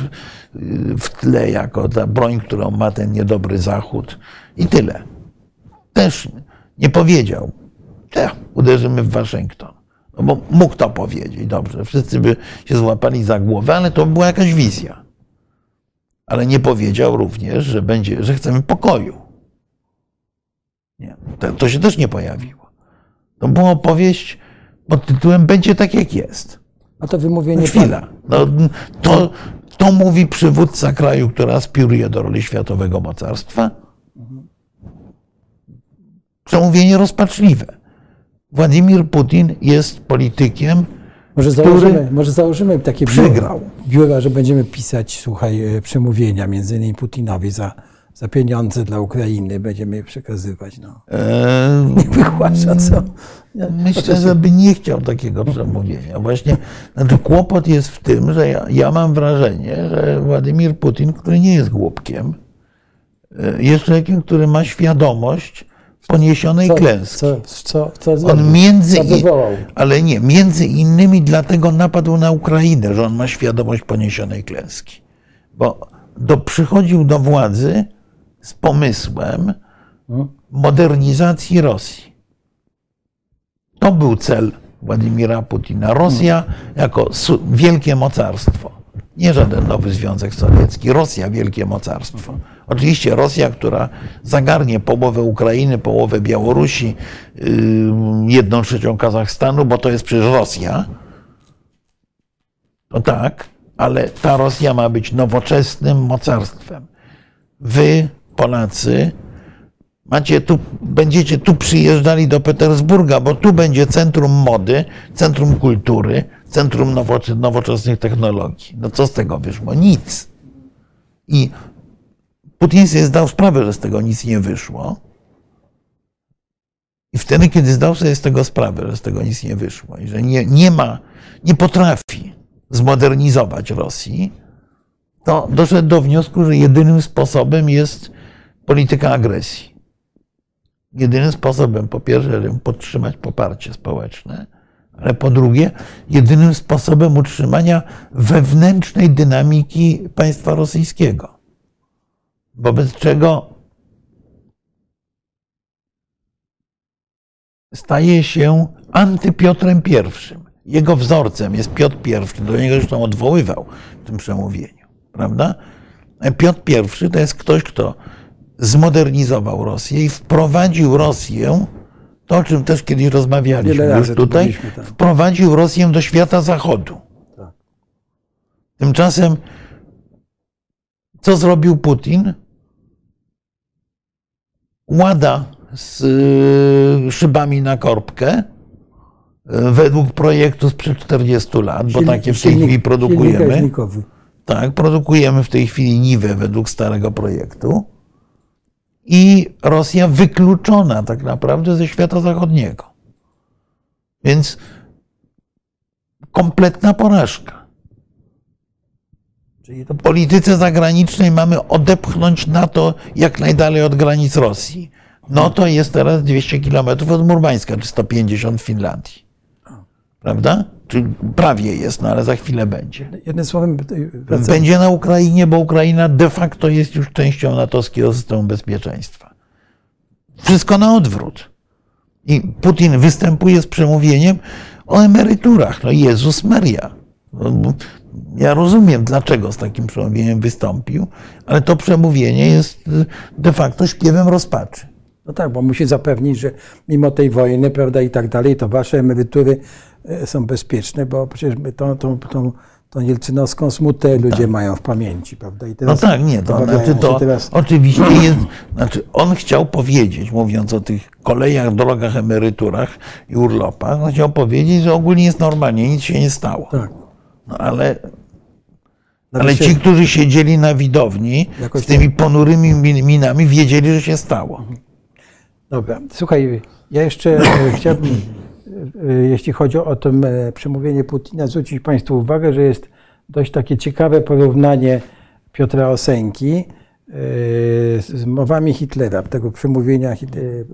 w tle jako ta broń, którą ma ten niedobry Zachód i tyle. też nie powiedział, ja, uderzymy w Waszyngton. No bo mógł to powiedzieć, dobrze. Wszyscy by się złapali za głowę, ale to była jakaś wizja. Ale nie powiedział również, że, będzie, że chcemy pokoju. Nie, to, to się też nie pojawiło. To była opowieść pod tytułem Będzie tak, jak jest. A to wymówienie Chwila. No, to, to mówi przywódca kraju, który aspiruje do roli światowego mocarstwa. Przemówienie rozpaczliwe. Władimir Putin jest politykiem, Może który założymy, może założymy takie przegrał. biura, że będziemy pisać, słuchaj, e, przemówienia między innymi Putinowi za, za pieniądze dla Ukrainy. Będziemy je przekazywać. No. E, Wygłasza co? Ja- Myślę, że by nie chciał takiego przemówienia. Właśnie znaczy kłopot jest w tym, że ja, ja mam wrażenie, że Władimir Putin, który nie jest głupkiem, e, jest człowiekiem, który ma świadomość poniesionej Co, klęski. co, co, co On między Co wywołał? ale nie, między innymi dlatego napadł na Ukrainę, że on ma świadomość poniesionej klęski. Bo do, przychodził do władzy z pomysłem modernizacji Rosji. To był cel Władimira Putina. Rosja jako su- wielkie mocarstwo. Nie żaden nowy Związek Sowiecki. Rosja wielkie mocarstwo. Oczywiście Rosja, która zagarnie połowę Ukrainy, połowę Białorusi, yy, jedną trzecią Kazachstanu, bo to jest przecież Rosja. To tak, ale ta Rosja ma być nowoczesnym mocarstwem. Wy, Polacy, macie tu, będziecie tu przyjeżdżali do Petersburga, bo tu będzie centrum mody, centrum kultury, centrum nowocze- nowoczesnych technologii. No co z tego wyszło? Nic. I Putin sobie zdał sprawę, że z tego nic nie wyszło. I wtedy, kiedy zdał sobie z tego sprawę, że z tego nic nie wyszło i że nie, nie ma, nie potrafi zmodernizować Rosji, to doszedł do wniosku, że jedynym sposobem jest polityka agresji. Jedynym sposobem, po pierwsze, żeby podtrzymać poparcie społeczne, ale po drugie, jedynym sposobem utrzymania wewnętrznej dynamiki państwa rosyjskiego. Wobec czego staje się antypiotrem I. Jego wzorcem jest Piotr I, do niego zresztą odwoływał w tym przemówieniu, prawda? Piotr I to jest ktoś, kto zmodernizował Rosję i wprowadził Rosję, to o czym też kiedyś rozmawialiśmy Wiele już tutaj, tak. wprowadził Rosję do świata zachodu. Tak. Tymczasem, co zrobił Putin? Łada z y, szybami na korbkę y, według projektu sprzed 40 lat, bo Silnik- takie w tej chwili produkujemy. Tak, produkujemy w tej chwili Niwę według starego projektu. I Rosja wykluczona tak naprawdę ze świata zachodniego. Więc kompletna porażka. Czyli to polityce zagranicznej mamy odepchnąć NATO jak najdalej od granic Rosji. No to jest teraz 200 kilometrów od Murmańska, czy 150 w Finlandii. Prawda? Czy prawie jest, no ale za chwilę będzie. jednym słowem y, wracam. Będzie na Ukrainie, bo Ukraina de facto jest już częścią natowskiego systemu bezpieczeństwa. Wszystko na odwrót. I Putin występuje z przemówieniem o emeryturach. No Jezus Maria. No, Ja rozumiem, dlaczego z takim przemówieniem wystąpił, ale to przemówienie jest de facto śpiewem rozpaczy. No tak, bo musi zapewnić, że mimo tej wojny, prawda, i tak dalej, to wasze emerytury są bezpieczne, bo przecież my tą, tą, tą, tą jelcynowską smutę ludzie mają w pamięci, prawda? I No teraz tak, nie, to, znaczy to teraz, oczywiście jest, znaczy on chciał powiedzieć, mówiąc o tych kolejach, drogach, emeryturach i urlopach, on chciał powiedzieć, że ogólnie jest normalnie, nic się nie stało. tak. No ale, Nawet ale ci, którzy siedzieli na widowni z tymi ponurymi min- minami, wiedzieli, że się stało. Dobra, słuchaj, ja jeszcze e, chciałbym, e, jeśli chodzi o to e, przemówienie Putina, zwrócić Państwu uwagę, że jest dość takie ciekawe porównanie Piotra Osenki e, z mowami Hitlera, tego przemówienia e,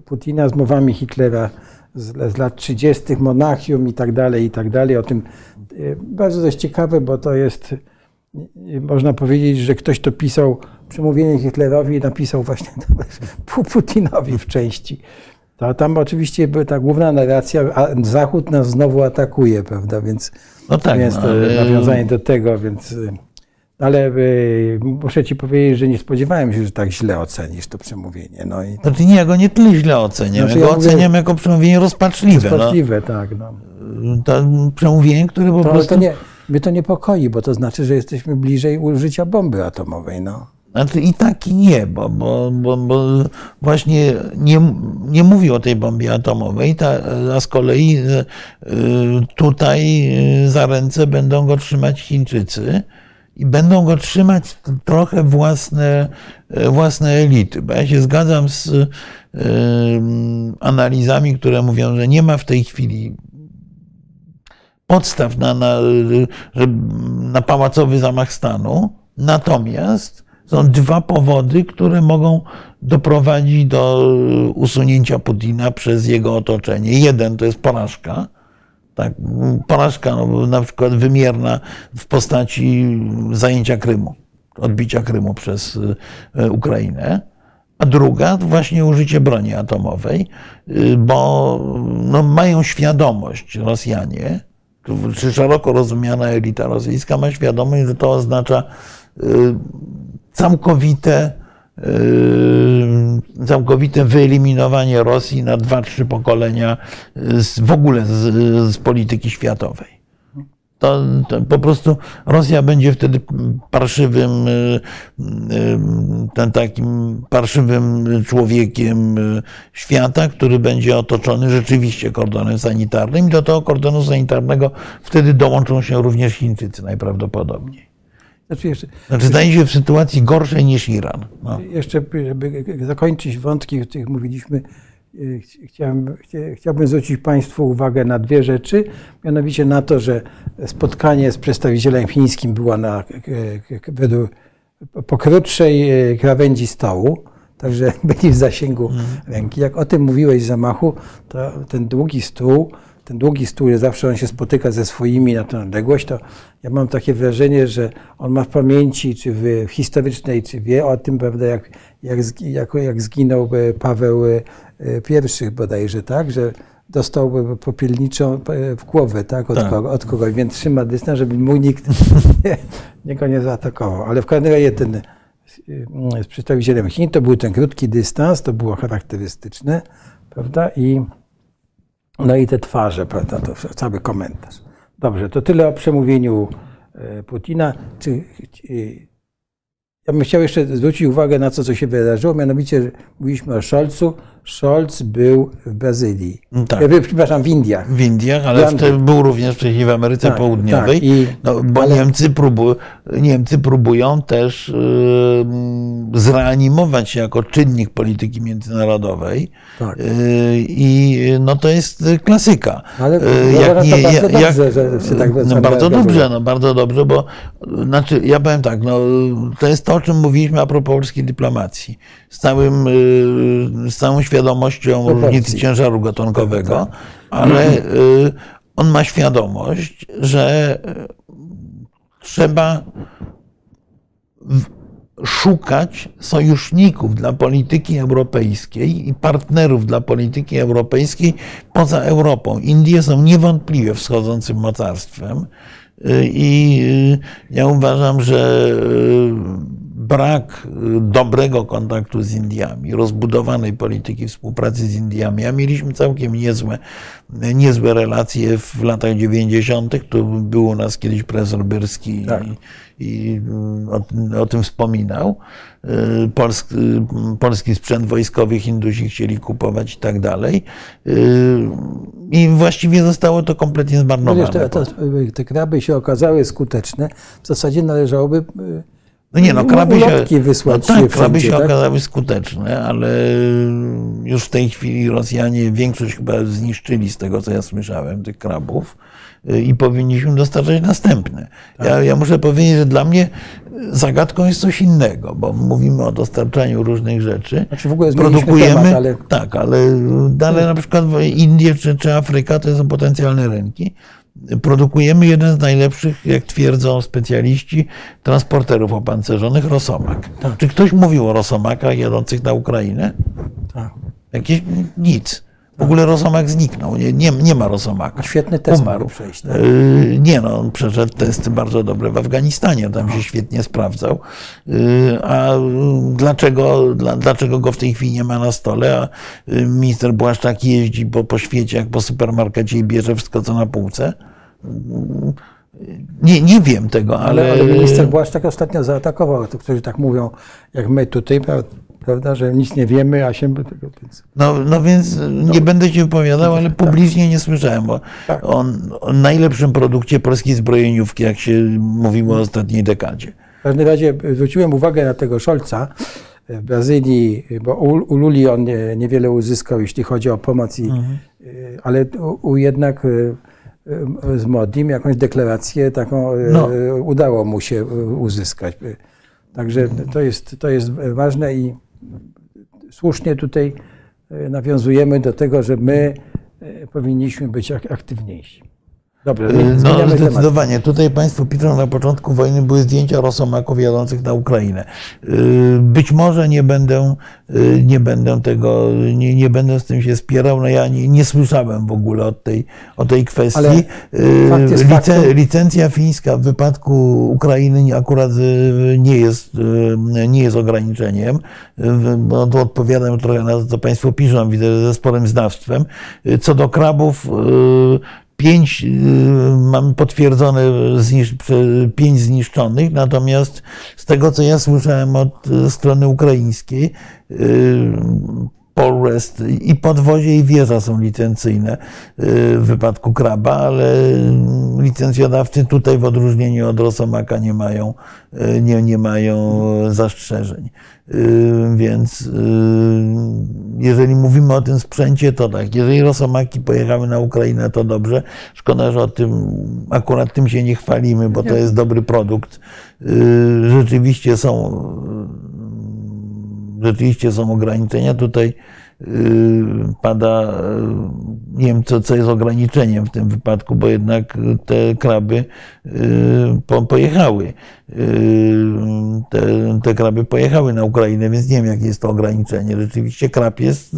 Putina z mowami Hitlera z, z lat 30., Monachium i tak dalej, i tak dalej. O tym bardzo dość ciekawe, bo to jest, można powiedzieć, że ktoś to pisał przemówienie Hitlerowi napisał właśnie Pu- Putinowi w części. To, tam oczywiście ta główna narracja, a Zachód nas znowu atakuje, prawda, więc No tak, jest no, to ale- nawiązanie do tego, więc... y, Ale y, muszę ci powiedzieć, że nie spodziewałem się, że tak źle ocenisz to przemówienie. No i Znaczy nie, ja go nie tyle źle oceniam, Znaczy, ja go mówię- oceniam jako przemówienie rozpaczliwe. No. Możliwe, tak. No. To przemówienie, które po To, prostu... to nie, mnie to niepokoi, bo to znaczy, że jesteśmy bliżej użycia bomby atomowej. No. Znaczy i tak i nie, bo, bo, bo, bo właśnie nie, nie mówi o tej bombie atomowej, ta, a z kolei e, tutaj e, za ręce będą go trzymać Chińczycy i będą go trzymać trochę własne, e, własne elity. Bo ja się zgadzam z analizami, które mówią, że nie ma w tej chwili podstaw na, na, na pałacowy zamach stanu. Natomiast są dwa powody, które mogą doprowadzić do usunięcia Putina przez jego otoczenie. Jeden to jest porażka. Tak, porażka no, na przykład wymierna w postaci zajęcia Krymu, odbicia Krymu przez e, Ukrainę. A druga to właśnie użycie broni atomowej, y, bo no, mają świadomość Rosjanie, czy szeroko rozumiana elita rosyjska ma świadomość, że to oznacza całkowite, y, całkowite wyeliminowanie Rosji na dwa, trzy pokolenia y, z, w ogóle z, z polityki światowej. To, to po prostu Rosja będzie wtedy parszywym, y, y, ten takim parszywym człowiekiem y, świata, który będzie otoczony rzeczywiście kordonem sanitarnym i do tego kordonu sanitarnego wtedy dołączą się również Chińczycy najprawdopodobniej. Znaczy jeszcze, Znaczy zdaje się w sytuacji gorszej niż Iran. No. jeszcze, żeby zakończyć wątki, o których mówiliśmy, chci- chciałem, chcia- chciałbym zwrócić Państwu uwagę na dwie rzeczy. Mianowicie na to, że spotkanie z przedstawicielem chińskim było na, według po krótszej e, krawędzi stołu, także byli w zasięgu ręki. Jak o tym mówiłeś w zamachu, to ten długi stół, ten długi stół, zawsze on się spotyka ze swoimi na tę odległość, to ja mam takie wrażenie, że on ma w pamięci, czy w historycznej, czy wie o tym, prawda, jak, jak, jak, jak zginął e, Paweł e, I bodajże, tak, że dostał e, popielniczą w głowę, tak, od, Tak. Kogo, od kogoś, więc trzyma dystans, żeby mu nikt nie, nie go nie zaatakował. Ale w każdym razie ten z przedstawicielem Chin to był ten krótki dystans, to było charakterystyczne, prawda, i no i te twarze, prawda, to cały komentarz. Dobrze, to tyle o przemówieniu e, Putina. Y, ja bym chciał jeszcze zwrócić uwagę na to, co się wydarzyło, mianowicie mówiliśmy o Scholzu. Scholz był w Brazylii. Tak. E, Przepraszam, w Indiach. W Indiach, ale był również wcześniej w Ameryce Tak, Południowej, tak, i- no, bo ale- Niemcy, próbu, Niemcy próbują też yy, zreanimować się jako czynnik polityki międzynarodowej Tak. Yy, i no, to jest klasyka. Ale Yy, uważam to bardzo dobrze, że się tak no, bardzo dobrze, no, bardzo dobrze, bo znaczy, ja powiem tak, no, to jest to, o czym mówiliśmy a propos polskiej dyplomacji. Z, całym, yy, z całą świadomością Proporcji. różnicy ciężaru gatunkowego, Tak, ale y, on ma świadomość, że y, trzeba szukać sojuszników dla polityki europejskiej i partnerów dla polityki europejskiej poza Europą. Indie są niewątpliwie wschodzącym mocarstwem y, i ja uważam, że brak y, dobrego kontaktu z Indiami, rozbudowanej polityki współpracy z Indiami, a mieliśmy całkiem niezłe, niezłe relacje w latach 90. Tu był u nas kiedyś profesor Byrski Tak. i, i o, o tym wspominał. Y, Polsk, y, polski sprzęt wojskowy Hindusi chcieli kupować i tak dalej. I właściwie zostało to kompletnie No zmarnowane. te, te, te kraby się okazały skuteczne. W zasadzie należałoby No nie, no kraby się, wysłać no tak, kraby się tak? okazały skuteczne, ale już w tej chwili Rosjanie większość chyba zniszczyli z tego, co ja słyszałem, tych krabów y, i powinniśmy dostarczać następne. Tak. Ja, ja muszę powiedzieć, że dla mnie zagadką jest coś innego, bo mówimy o dostarczaniu różnych rzeczy. Znaczy w ogóle Produkujemy, temat, ale- tak, ale dalej na przykład Indie czy, czy Afryka to są potencjalne rynki. Produkujemy jeden z najlepszych, jak twierdzą specjaliści, transporterów opancerzonych, Rosomak. Czy ktoś mówił o Rosomakach jadących na Ukrainę? Tak. Jakieś nic. W ogóle Rosomak zniknął. Nie, nie, nie ma Rosomaka. Świetny test Umarł. przejść, tak? Yy, Nie no, on przeszedł testy bardzo dobre w Afganistanie, tam się świetnie sprawdzał. Yy, A dlaczego, dla- dlaczego go w tej chwili nie ma na stole, a yy, minister Błaszczak jeździ po, po świecie, jak po supermarkecie i bierze wszystko, co na półce? Yy, Nie, nie wiem tego, ale... Ale, ale minister Błaszczak ostatnio zaatakował, to którzy tak mówią, jak my tutaj, prawda, że nic nie wiemy, a się tego, No, no więc nie będę ci wypowiadał, ale publicznie nie słyszałem o, Tak. o, o najlepszym produkcie polskiej zbrojeniówki, jak się mówiło o ostatniej dekadzie. W każdym razie zwróciłem uwagę na tego Scholza w Brazylii, bo u, u Luli on nie, niewiele uzyskał, jeśli chodzi o pomoc, i, y, ale u, u jednak y, z Modim jakąś deklarację taką No. udało mu się uzyskać. Także to jest, to jest ważne i słusznie tutaj y, nawiązujemy do tego, że my y, powinniśmy być ak- aktywniejsi. Dobra, No, zmieniamy temat. zdecydowanie. Tutaj Państwo piszą, na początku wojny były zdjęcia rosomaków jadących na Ukrainę. Yy, Być może nie będę, yy, nie będę tego, nie, nie będę z tym się spierał. No ja nie, nie słyszałem w ogóle o tej, o tej kwestii. Ale fakt jest faktem. licencja fińska w wypadku Ukrainy akurat nie jest, nie jest ograniczeniem. Bo tu odpowiadam trochę na to, co Państwo piszą, widzę ze sporym znawstwem. Co do krabów, Pięć y, mamy potwierdzone, pięć zniszczonych, natomiast z tego, co ja słyszałem od y, strony ukraińskiej, y, Polrest i podwozie i wieża są licencyjne y, w wypadku kraba, ale licencjodawcy tutaj w odróżnieniu od Rosomaka nie mają, y, nie, nie mają zastrzeżeń. Y, Więc jeżeli mówimy o tym sprzęcie, to tak. Jeżeli Rosomaki pojechały na Ukrainę, to dobrze. Szkoda, że o tym akurat tym się nie chwalimy, bo to jest dobry produkt. Rzeczywiście są rzeczywiście są ograniczenia. Tutaj y, pada, y, nie wiem co, co jest ograniczeniem w tym wypadku, bo jednak te kraby y, po, pojechały. Te, te kraby pojechały na Ukrainę, więc nie wiem jakie jest to ograniczenie. Rzeczywiście krab jest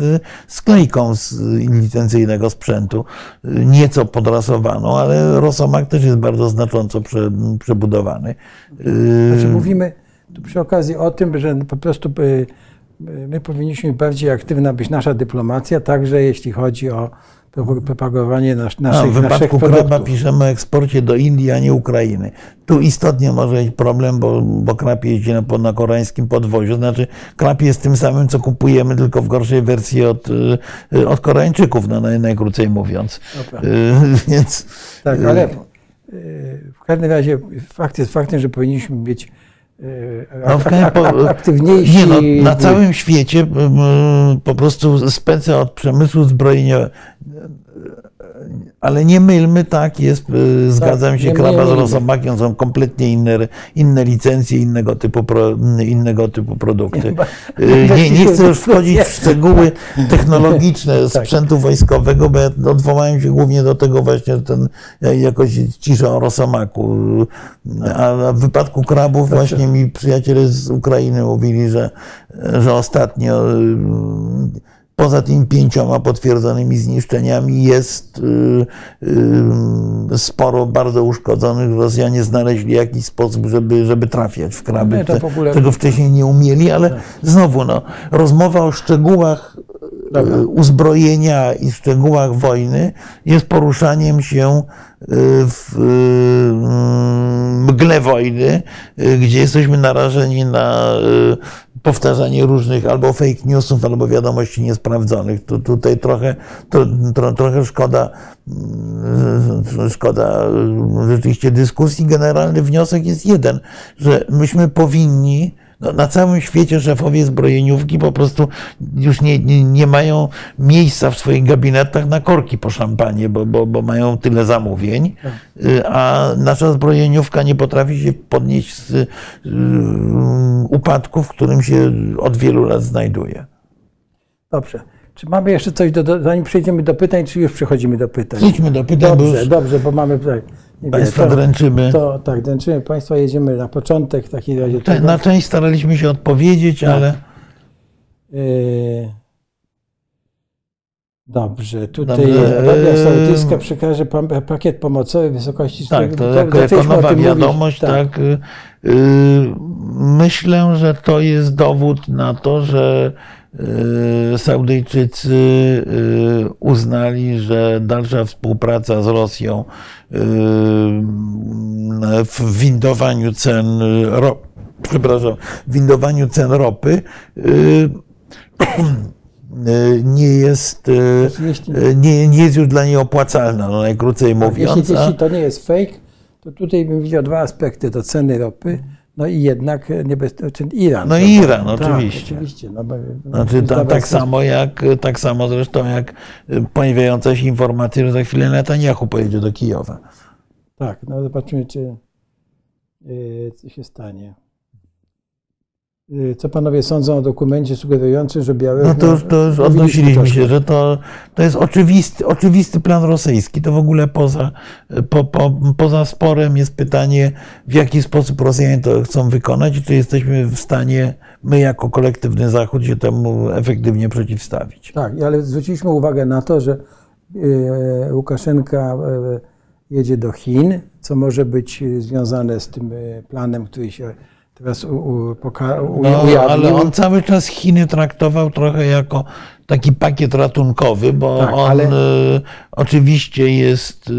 sklejką z licencyjnego sprzętu, nieco podrasowaną, ale Rosomak też jest bardzo znacząco prze, przebudowany. Znaczy mówimy przy okazji o tym, że po prostu my powinniśmy bardziej aktywna być nasza dyplomacja, także jeśli chodzi o pro- propagowanie nas, naszych, w naszych wypadku produktów. piszemy o eksporcie do Indii, a nie Ukrainy. Tu istotnie może być problem, bo, bo krab jeździ na, na koreańskim podwoziu. Znaczy, krab jest tym samym, co kupujemy, tylko w gorszej wersji od, y, od Koreańczyków, no, naj, najkrócej mówiąc. Dobra. Y, Więc Tak, ale y, w każdym razie fakt jest faktem, że powinniśmy być No, ak- w po- ak- aktywniejsi. Nie, no, na całym świecie mm, po prostu spece od przemysłu zbrojeniowego. Ale nie mylmy, tak jest, y, zgadzam się, nie kraba z rosomakiem są kompletnie inne, inne licencje, innego typu, pro, innego typu produkty. Y, Nie, nie chcę już wchodzić w szczegóły technologiczne Tak. sprzętu wojskowego, bo ja odwołałem się głównie do tego właśnie, że ten ja jakoś cisza o rosomaku. A w wypadku krabów właśnie mi przyjaciele z Ukrainy mówili, że, że ostatnio y, poza tymi pięcioma potwierdzonymi zniszczeniami jest y, y, sporo bardzo uszkodzonych. Rosjanie znaleźli jakiś sposób, żeby, żeby trafiać w kraby. Nie, to w ogóle- Tego wcześniej nie umieli, ale znowu no, rozmowa o szczegółach Dobra. y, uzbrojenia i szczegółach wojny jest poruszaniem się w mgle wojny, gdzie jesteśmy narażeni na powtarzanie różnych albo fake newsów, albo wiadomości niesprawdzonych. Tu, tutaj trochę, to, tro, trochę szkoda, mm, szkoda rzeczywiście dyskusji. Generalny wniosek jest jeden, że myśmy powinni no, na całym świecie szefowie zbrojeniówki po prostu już nie, nie, nie mają miejsca w swoich gabinetach na korki po szampanie, bo, bo, bo mają tyle zamówień, Y, a nasza zbrojeniówka nie potrafi się podnieść z y, upadku, w którym się od wielu lat znajduje. Dobrze. Czy mamy jeszcze coś, do, do, zanim przejdziemy do pytań, czy już przechodzimy do pytań? Przejdźmy do pytań, Dobrze, już dobrze, bo mamy tutaj... Nie Państwa to, dręczymy. To, tak, dręczymy Państwa, jedziemy na początek w takim razie. Cze- tego. Na część staraliśmy się odpowiedzieć, Tak. ale Yy, Dobrze, tutaj Dobrze, Arabia yy, Saudyjska przekaże pa- pakiet pomocowy w wysokości... tak, to jako, jako zaczęliśmy o nowa tym mówić. wiadomość, tak. y, y, myślę, że to jest dowód na to, że Saudyjczycy y, uznali, że dalsza współpraca z Rosją y, w windowaniu cen ropy, przepraszam, windowaniu cen ropy y, y, nie jest, y, y, nie, nie jest już dla niej opłacalna, no najkrócej Tak, mówiąc. jeśli, jeśli to nie jest fake, to tutaj bym widział dwa aspekty, to ceny ropy, no i jednak niebezpieczny Iran. No i Iran, Tak, oczywiście. oczywiście. No, bo, Znaczy, ta, tak, samo jak, tak samo zresztą jak y, pojawiające się informacje, że za chwilę Netanyahu pojedzie do Kijowa. Tak, no zobaczymy, czy yy, co się stanie. Yy, Co panowie sądzą o dokumencie sugerującym, że Białe... No to już, to już odnosiliśmy się, że to, to jest oczywisty, oczywisty plan rosyjski. To w ogóle poza, po, po, poza sporem jest pytanie, w jaki sposób Rosjanie to chcą wykonać i czy jesteśmy w stanie, my jako kolektywny Zachód, się temu efektywnie przeciwstawić. Tak, ale zwróciliśmy uwagę na to, że e, Łukaszenka e, jedzie do Chin, co może być związane z tym planem, który się teraz u, u, poka- u, No, ujawnił. ale on cały czas Chiny traktował trochę jako taki pakiet ratunkowy, bo Tak, on ale- y, oczywiście jest y,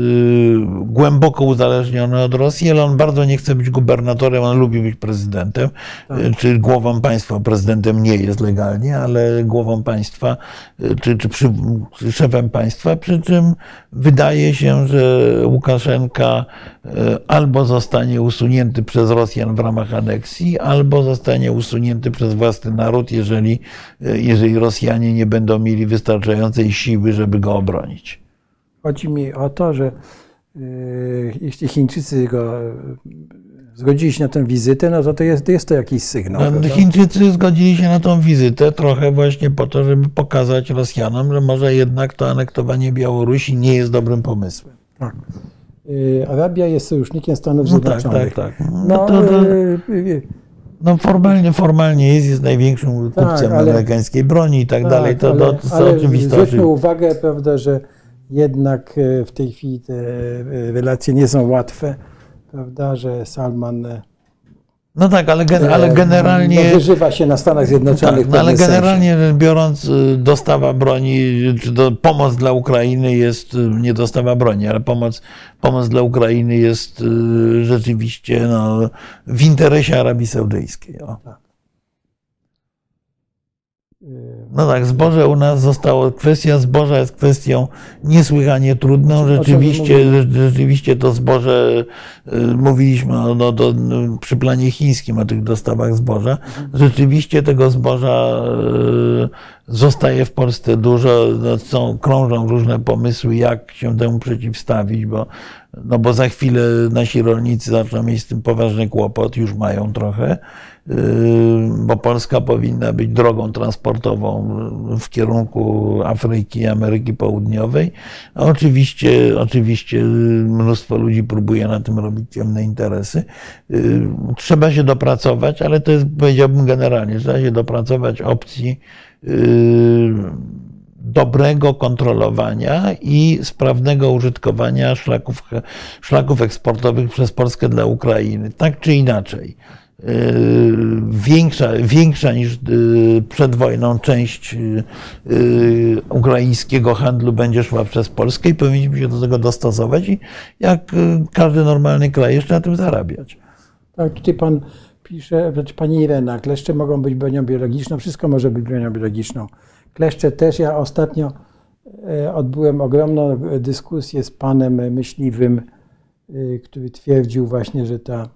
głęboko uzależniony od Rosji, ale on bardzo nie chce być gubernatorem, on lubi być prezydentem, Tak. y, czy głową państwa. Prezydentem nie jest legalnie, ale głową państwa, czy, czy, przy, szefem państwa, przy czym wydaje się, że Łukaszenka albo zostanie usunięty przez Rosjan w ramach aneksji, albo zostanie usunięty przez własny naród, jeżeli, jeżeli Rosjanie nie będą mieli wystarczającej siły, żeby go obronić. Chodzi mi o to, że e, jeśli Chińczycy go e, zgodzili się na tę wizytę, no to, to jest, jest to jakiś sygnał. No? Chińczycy zgodzili się na tą wizytę trochę właśnie po to, żeby pokazać Rosjanom, że może jednak to anektowanie Białorusi nie jest dobrym pomysłem. Tak. E, Arabia jest sojusznikiem Stanów No tak, Zjednoczonych. tak, tak. No No, to- to- No formalnie, formalnie jest, jest największym kupcem Tak, ale- amerykańskiej broni i tak, dalej. To, ale, to, to ale oczywiste. zwróćmy uwagę, prawda, że jednak e, w tej chwili te e, relacje nie są łatwe, prawda, że Salman e, No tak, ale, gen, ale no, generalnie. wyżywa się na Stanach Zjednoczonych. Tak, no ale generalnie rzecz biorąc, y, dostawa broni, czy to pomoc dla Ukrainy jest, y, nie dostawa broni, ale pomoc, pomoc dla Ukrainy jest y, rzeczywiście no, w interesie Arabii Saudyjskiej. O. No tak, zboże u nas zostało, kwestia zboża jest kwestią niesłychanie trudną. Rzeczywiście, rzeczywiście to zboże, y, mówiliśmy o, no, do, przy planie chińskim o tych dostawach zboża. Rzeczywiście tego zboża y, zostaje w Polsce dużo. No, są, krążą różne pomysły, jak się temu przeciwstawić, bo, no bo za chwilę nasi rolnicy zaczną mieć z tym poważny kłopot, już mają trochę y, bo Polska powinna być drogą transportową w kierunku Afryki Ameryki Południowej. A oczywiście, oczywiście mnóstwo ludzi próbuje na tym robić ciemne interesy. Y, Trzeba się dopracować, ale to jest, powiedziałbym generalnie, trzeba się dopracować opcji y, dobrego kontrolowania i sprawnego użytkowania szlaków, szlaków eksportowych przez Polskę dla Ukrainy. Tak czy inaczej. Yy, Większa, większa niż yy, przed wojną część yy, ukraińskiego handlu będzie szła przez Polskę i powinniśmy się do tego dostosować i jak każdy normalny kraj jeszcze na tym zarabiać. Tak, tutaj pan pisze, pani Irena, kleszcze mogą być bronią biologiczną, wszystko może być bronią biologiczną. Kleszcze też, ja ostatnio e, odbyłem ogromną dyskusję z panem myśliwym, e, który twierdził właśnie, że ta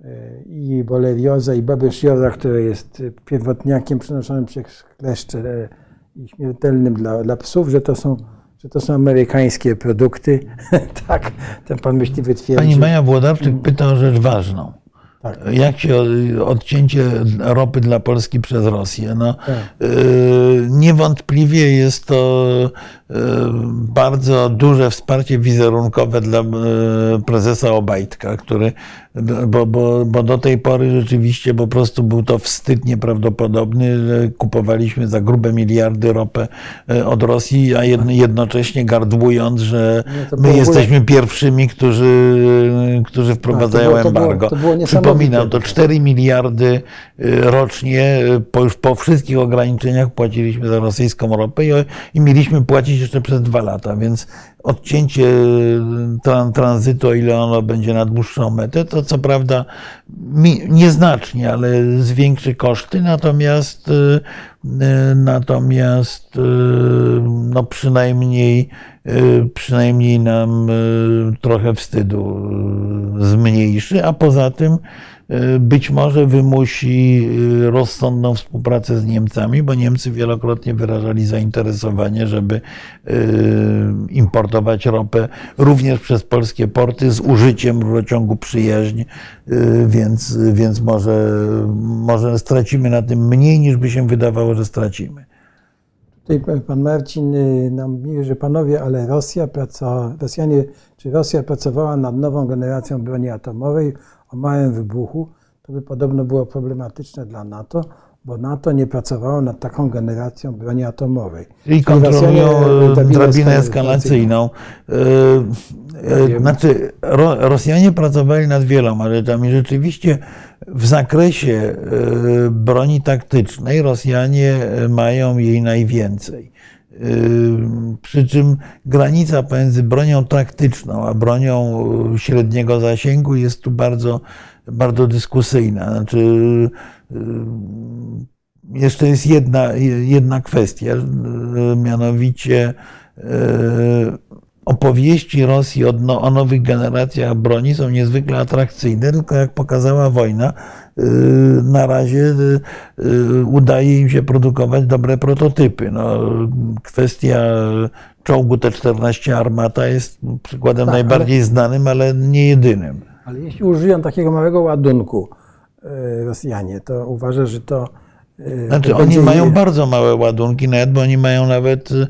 e, i bolerioza, i babesjoza, która jest pierwotniakiem przenoszonym przez kleszcze i śmiertelnym dla, dla psów, że to są że to są amerykańskie produkty. tak, ten pan myśliwy twierdził. Pani Maja Włodarczyk pyta o rzecz ważną. Tak. Jak się odcięcie ropy dla Polski przez Rosję? No, Tak. e, niewątpliwie jest to e, bardzo duże wsparcie wizerunkowe dla e, prezesa Obajtka, który, bo, bo, bo do tej pory rzeczywiście po prostu był to wstyd nieprawdopodobny. Kupowaliśmy za grube miliardy ropę od Rosji, a jedno, jednocześnie gardłując, że No my jesteśmy pierwszymi, którzy, którzy wprowadzają Tak, to było- to było- Przypominam, to 4 miliardy y, rocznie, y, po, już po wszystkich ograniczeniach płaciliśmy za rosyjską ropę i, i mieliśmy płacić jeszcze przez dwa lata, więc odcięcie y, tran, tranzytu, o ile ono będzie na dłuższą metę, to co prawda nieznacznie, ale zwiększy koszty, natomiast y, y, natomiast no przynajmniej przynajmniej nam trochę wstydu zmniejszy, a poza tym być może wymusi y, rozsądną współpracę z Niemcami, bo Niemcy wielokrotnie wyrażali zainteresowanie, żeby y, importować ropę również przez polskie porty z użyciem rurociągu przyjaźń, więc, więc może, może stracimy na tym mniej niż by się wydawało, że stracimy. Tutaj pan Marcin y, nam mówi, że panowie, ale Rosja praca, Rosjanie, czy Rosja pracowała nad nową generacją broni atomowej o małym wybuchu, to by podobno było problematyczne dla NATO, bo NATO nie pracowało nad taką generacją broni atomowej. Czyli kontrolują e, drabinę eskalacyjną. E, e, Znaczy, Ro- Rosjanie pracowali nad wieloma rzeczami. Rzeczywiście w zakresie broni taktycznej Rosjanie mają jej najwięcej. Przy czym granica pomiędzy bronią taktyczną a bronią e, średniego zasięgu jest tu bardzo, bardzo dyskusyjna. Znaczy, e, jeszcze jest jedna, jedna kwestia, mianowicie opowieści Rosji o, o nowych generacjach broni są niezwykle atrakcyjne, tylko jak pokazała wojna, na razie e, e, udaje im się produkować dobre prototypy. No, kwestia czołgu T-14 Armata jest przykładem Tak, ale- najbardziej znanym, ale nie jedynym. Ale jeśli użyją takiego małego ładunku y, Rosjanie, to uważa, że to. y, Znaczy, oni mają bardzo małe ładunki, nawet bo oni mają nawet y,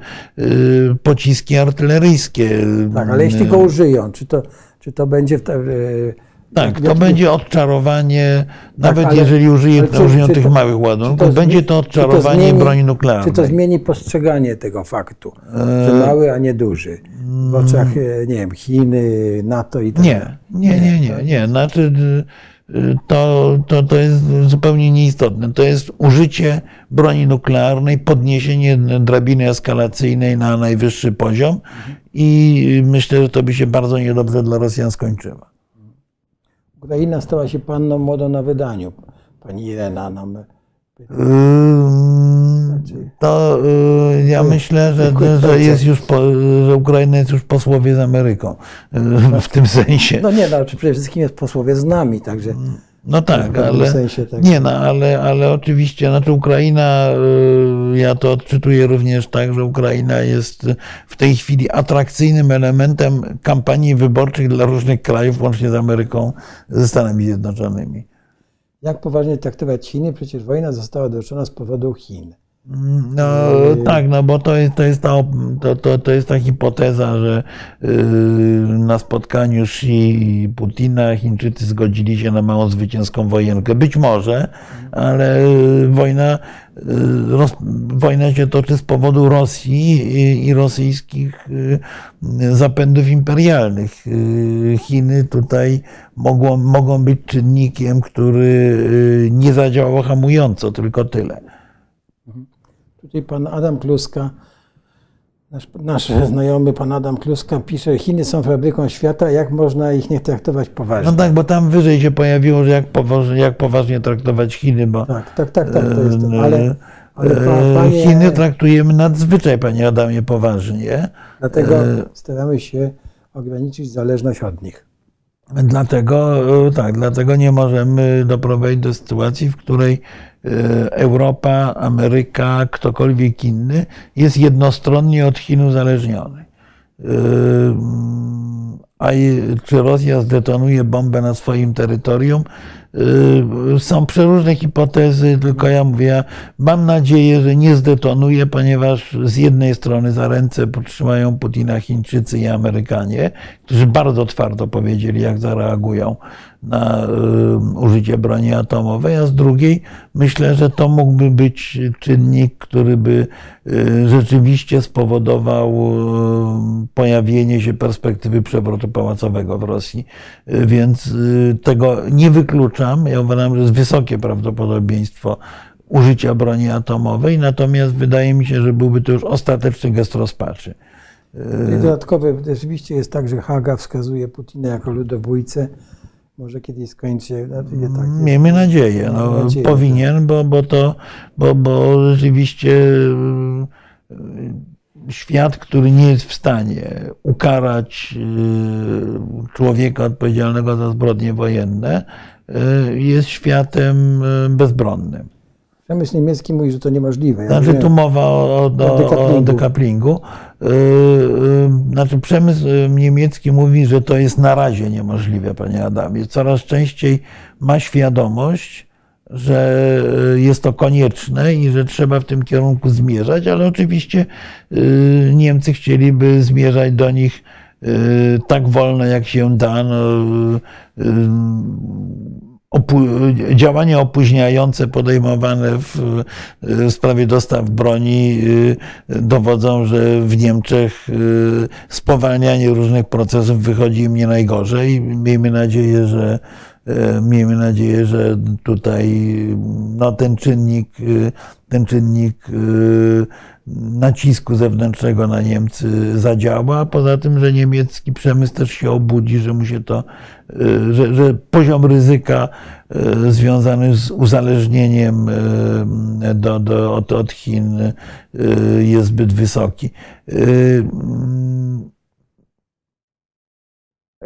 pociski artyleryjskie. Tak, ale jeśli go użyją, czy to, czy to będzie w. Tak, to będzie odczarowanie, nawet ale- jeżeli użyje, ale czy- użyją czy tych to- małych ładunków, będzie to czy to odczarowanie zmieni- broni nuklearnej. Czy to zmieni postrzeganie tego faktu, E, że mały, a nie duży? W oczach, y, nie wiem, Chiny, NATO i tak Nie, nie, nie, nie, nie. Znaczy, y, to, to, to jest zupełnie nieistotne. To jest użycie broni nuklearnej, podniesienie drabiny eskalacyjnej na najwyższy poziom i myślę, że to by się bardzo niedobrze dla Rosjan skończyło. Ukraina stała się panną młodą na wydaniu. Pani Irena nam. Ym, To y, ja myślę, że, że jest już po, że Ukraina jest już posłowie z Ameryką y, w tym sensie. No nie, no, czy przede wszystkim jest posłowie z nami, także. No tak, pewnym ale sensie tak. nie, no, ale, ale oczywiście, znaczy Ukraina, y, ja to odczytuję również tak, że Ukraina jest w tej chwili atrakcyjnym elementem kampanii wyborczych dla różnych krajów, łącznie z Ameryką, ze Stanami Zjednoczonymi. Jak poważnie traktować Chiny? Przecież wojna została doczona z powodu Chin. No tak, no bo to jest, to jest, ta, to, to, to jest ta hipoteza, że yy, na spotkaniu Xi i Putina Chińczycy zgodzili się na małą zwycięską wojenkę. Być może, ale yy, wojna, yy, roz, wojna się toczy z powodu Rosji i, i rosyjskich zapędów imperialnych. Chiny tutaj mogą, mogą być czynnikiem, który nie zadziałał hamująco, tylko tyle. Tutaj pan Adam Kluska, nasz, nasz znajomy pan Adam Kluska pisze, Chiny są fabryką świata, jak można ich nie traktować poważnie? No tak, bo tam wyżej się pojawiło, że jak poważnie, jak poważnie traktować Chiny, bo Tak, tak, tak, tak, to jest e, Ale, ale e, panie, Chiny traktujemy nadzwyczaj, panie Adamie, poważnie. dlatego e, staramy się ograniczyć zależność od nich. Dlatego, tak, dlatego nie możemy doprowadzić do sytuacji, w której Europa, Ameryka, ktokolwiek inny jest jednostronnie od Chin uzależniony. E, A czy Rosja zdetonuje bombę na swoim terytorium, Są przeróżne hipotezy, tylko ja mówię, mam nadzieję, że nie zdetonuje, ponieważ z jednej strony za ręce podtrzymają Putina Chińczycy i Amerykanie, którzy bardzo twardo powiedzieli, jak zareagują na y, użycie broni atomowej, a z drugiej myślę, że to mógłby być czynnik, który by y, rzeczywiście spowodował y, pojawienie się perspektywy przewrotu pałacowego w Rosji. Y, Więc y, tego nie wykluczam. Ja uważam, że jest wysokie prawdopodobieństwo użycia broni atomowej, natomiast wydaje mi się, że byłby to już ostateczny gest rozpaczy. I dodatkowe, rzeczywiście jest tak, że Haga wskazuje Putina jako ludobójcę. Może kiedyś skończy nie tak. Miejmy nadzieję. No, nadzieję, powinien, bo, bo to, bo, bo rzeczywiście y, świat, który nie jest w stanie ukarać y, człowieka odpowiedzialnego za zbrodnie wojenne, jest światem y, bezbronnym. Przemysł niemiecki mówi, że to niemożliwe. Ja Znaczy tu mowa o, o, o, o dekaplingu. yy, Znaczy przemysł niemiecki mówi, że to jest na razie niemożliwe, panie Adamie. Coraz częściej ma świadomość, że jest to konieczne i że trzeba w tym kierunku zmierzać, ale oczywiście Niemcy chcieliby zmierzać do nich tak wolno, jak się da. No, yy, opu- działania opóźniające podejmowane w, w sprawie dostaw broni y, dowodzą, że w Niemczech y, spowalnianie różnych procesów wychodzi im nie najgorzej. Miejmy nadzieję, że y, miejmy nadzieję, że tutaj no, ten czynnik, y, ten czynnik y, nacisku zewnętrznego na Niemcy zadziała, a poza tym, że niemiecki przemysł też się obudzi, że mu się to, y, że, że poziom ryzyka y, związany z uzależnieniem do, do, od, od Chin jest zbyt wysoki.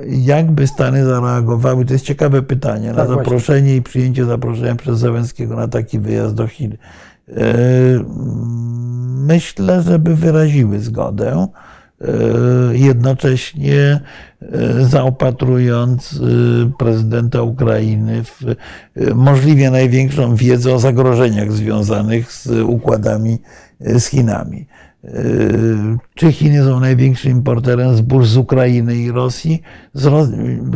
Jakby Stany zareagowały? To jest ciekawe pytanie. Na Tak, właśnie. zaproszenie i przyjęcie zaproszenia przez Załęckiego na taki wyjazd do Chin. E, Myślę, że by wyraziły zgodę, e, jednocześnie e, zaopatrując prezydenta Ukrainy w możliwie największą wiedzę o zagrożeniach związanych z układami z Chinami. E, Czy Chiny są największym importerem zbóż z Ukrainy i Rosji?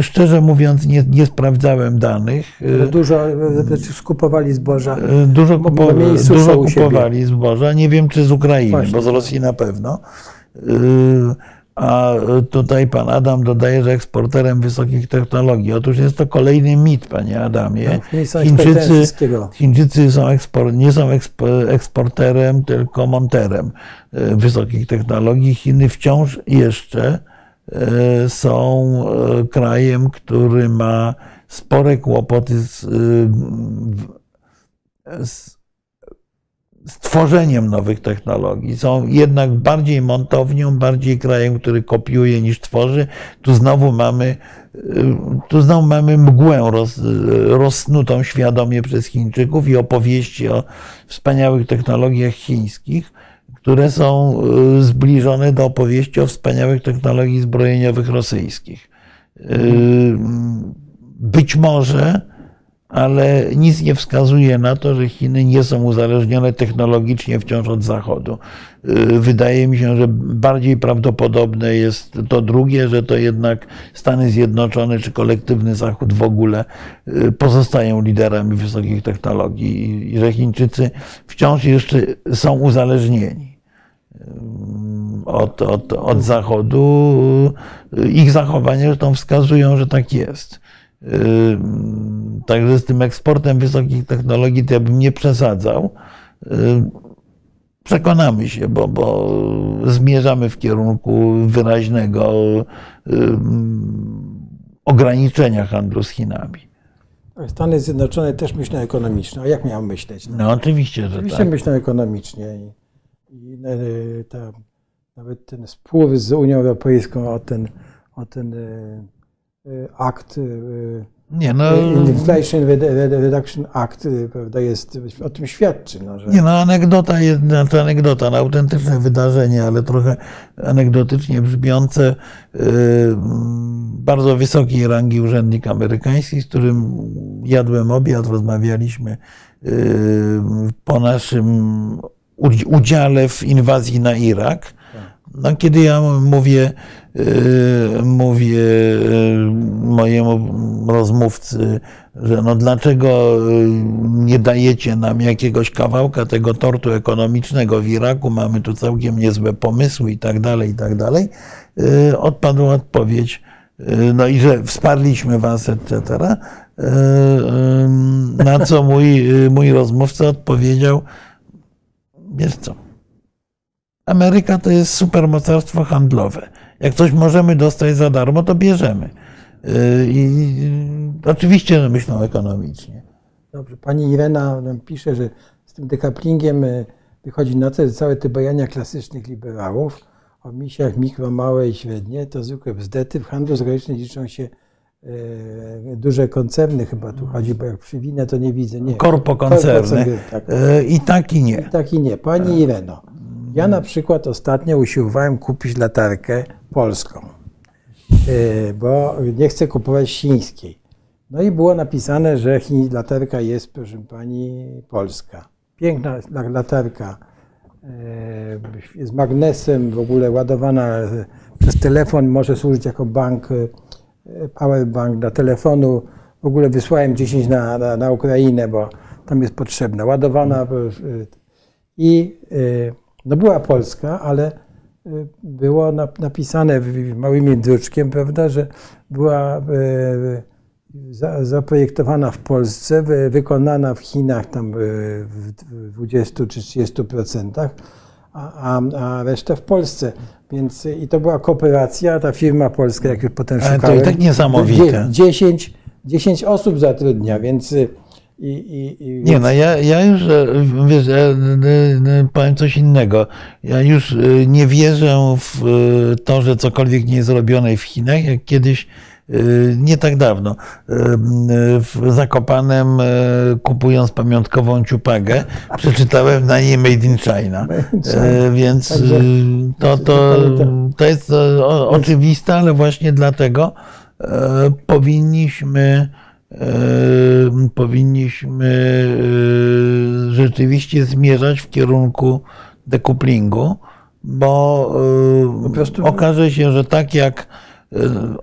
Szczerze mówiąc, nie, nie sprawdzałem danych. Bo Dużo skupowali zboża. E, Dużo, kupo, dużo kupowali zboża. Nie wiem, czy z Ukrainy, Właśnie. bo z Rosji na pewno. Y, A tutaj pan Adam dodaje, że eksporterem wysokich technologii. Otóż jest to kolejny mit, panie Adamie. Tak, wszystkiego. Chińczycy są ekspor, nie są ekspo- eksporterem, tylko monterem y, wysokich technologii. Chiny wciąż jeszcze y, są y, krajem, który ma spore kłopoty y, z z tworzeniem nowych technologii. Są jednak bardziej montownią, bardziej krajem, który kopiuje niż tworzy. Tu znowu mamy, y, tu znowu mamy mgłę roz, rozsnutą świadomie przez Chińczyków i opowieści o wspaniałych technologiach chińskich, które są y, zbliżone do opowieści o wspaniałych technologii zbrojeniowych rosyjskich. Y, Być może ale nic nie wskazuje na to, że Chiny nie są uzależnione technologicznie wciąż od Zachodu. Yy, Wydaje mi się, że bardziej prawdopodobne jest to drugie, że to jednak Stany Zjednoczone czy kolektywny Zachód w ogóle yy, pozostają liderami wysokich technologii i- że Chińczycy wciąż jeszcze są uzależnieni yy, od, od, od Zachodu. Ich zachowania zresztą wskazują, że tak jest. Yy, Także z tym eksportem wysokich technologii to ja bym nie przesadzał. Yy, Przekonamy się, bo, bo zmierzamy w kierunku wyraźnego yy, ograniczenia handlu z Chinami. Stany Zjednoczone też myślą ekonomicznie. A jak miałem myśleć? No, No oczywiście, że Oczywiście tak. myślą ekonomicznie i, i e, ta, nawet ten spływ z Unią Europejską o ten, o ten e, akt e, Nie, no, Inflation Redu- Reduction Act y, prawda, jest, o tym świadczy. No, że nie, no anegdota jest, znaczy anegdota, no, autentyczne wydarzenie, ale trochę anegdotycznie brzmiące. Bardzo wysokiej rangi urzędnik amerykański, z którym jadłem obiad, rozmawialiśmy po naszym udzi- udziale w inwazji na Irak. No, kiedy ja mówię, yy, mówię yy, mojemu rozmówcy, że no dlaczego yy, nie dajecie nam jakiegoś kawałka tego tortu ekonomicznego w Iraku, mamy tu całkiem niezłe pomysły i tak dalej, i tak dalej, odpadła odpowiedź, no i że wsparliśmy was, etc. Na co mój, mój rozmówca odpowiedział, wiesz co, Ameryka to jest supermocarstwo handlowe. Jak coś możemy dostać za darmo, to bierzemy. Yy, I i oczywiście myślą ekonomicznie. Dobrze, pani Irena pisze, że z tym dekaplingiem y, wychodzi na to, że całe te bajania klasycznych liberałów o misiach mikro, małe i średnie to zwykłe bzdety. W handlu zagranicznym liczą się duże koncerny chyba tu chodzi, bo jak przywinę to nie widzę. Nie. Korpokoncerny. Tak. I tak i nie. Tak i nie. Pani Ireno, ja na przykład ostatnio usiłowałem kupić latarkę polską, yy, bo nie chcę kupować chińskiej. No i było napisane, że latarka jest, proszę pani, polska. Piękna la- latarka yy, z magnesem, w ogóle ładowana e, przez telefon, może służyć jako bank, e, powerbank dla telefonu. W ogóle wysłałem 10 na, na, na Ukrainę, bo tam jest potrzebna. Ładowana e, i y, no była Polska, ale y, było na- napisane małymi druczkiem, prawda, że była y, za- zaprojektowana w Polsce, wy- wykonana w Chinach tam y, w w 20 czy 30 procentach, a, a, a reszta w Polsce. Więc i to była kooperacja, ta firma polska, jak już potem Ale to szukałem. i tak niesamowite. dzie- 10, 10 osób zatrudnia, więc i, i, i, Nie, no ja, ja już, e, wiesz, ja, powiem coś innego. Ja już e, nie wierzę w e, to, że cokolwiek nie jest robione w Chinach, jak kiedyś, nie tak dawno, w Zakopanem, kupując pamiątkową ciupagę, przeczytałem na niej Made in China. Więc to, to, to jest oczywiste, ale właśnie dlatego powinniśmy powinniśmy e, rzeczywiście zmierzać w kierunku dekuplingu, bo e, okaże się, że tak jak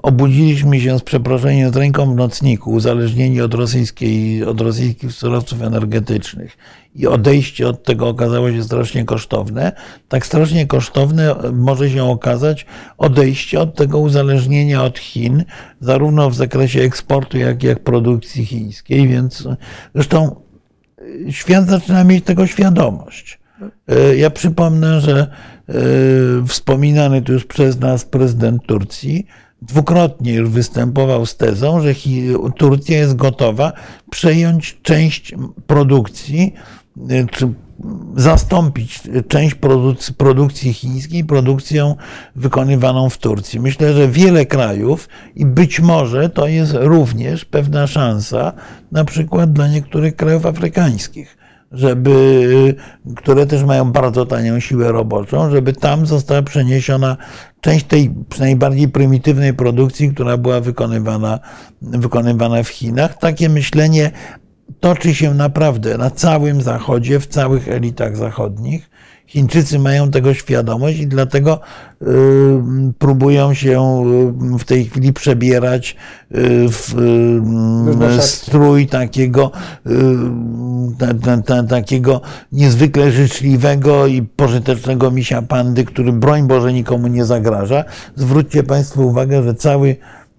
obudziliśmy się z przeproszeniem z ręką w nocniku, uzależnieni od, rosyjskiej, od rosyjskich surowców energetycznych. I odejście od tego okazało się strasznie kosztowne, tak strasznie kosztowne może się okazać odejście od tego uzależnienia od Chin, zarówno w zakresie eksportu, jak i produkcji chińskiej, więc zresztą świat zaczyna mieć tego świadomość. E, Ja przypomnę, że e, wspominany tu już przez nas prezydent Turcji dwukrotnie już występował z tezą, że Turcja jest gotowa przejąć część produkcji, e, czy zastąpić część produkcji chińskiej produkcją wykonywaną w Turcji. Myślę, że wiele krajów i być może to jest również pewna szansa, na przykład dla niektórych krajów afrykańskich, żeby, które też mają bardzo tanią siłę roboczą, żeby tam została przeniesiona część tej najbardziej prymitywnej produkcji, która była wykonywana, wykonywana w Chinach. Takie myślenie toczy się naprawdę na całym Zachodzie, w całych elitach zachodnich. Chińczycy mają tego świadomość i dlatego y, próbują się y, w tej chwili przebierać y, w strój takiego, ta, ta, ta, takiego niezwykle życzliwego i pożytecznego misia pandy, który broń Boże nikomu nie zagraża. Zwróćcie Państwo uwagę, że cały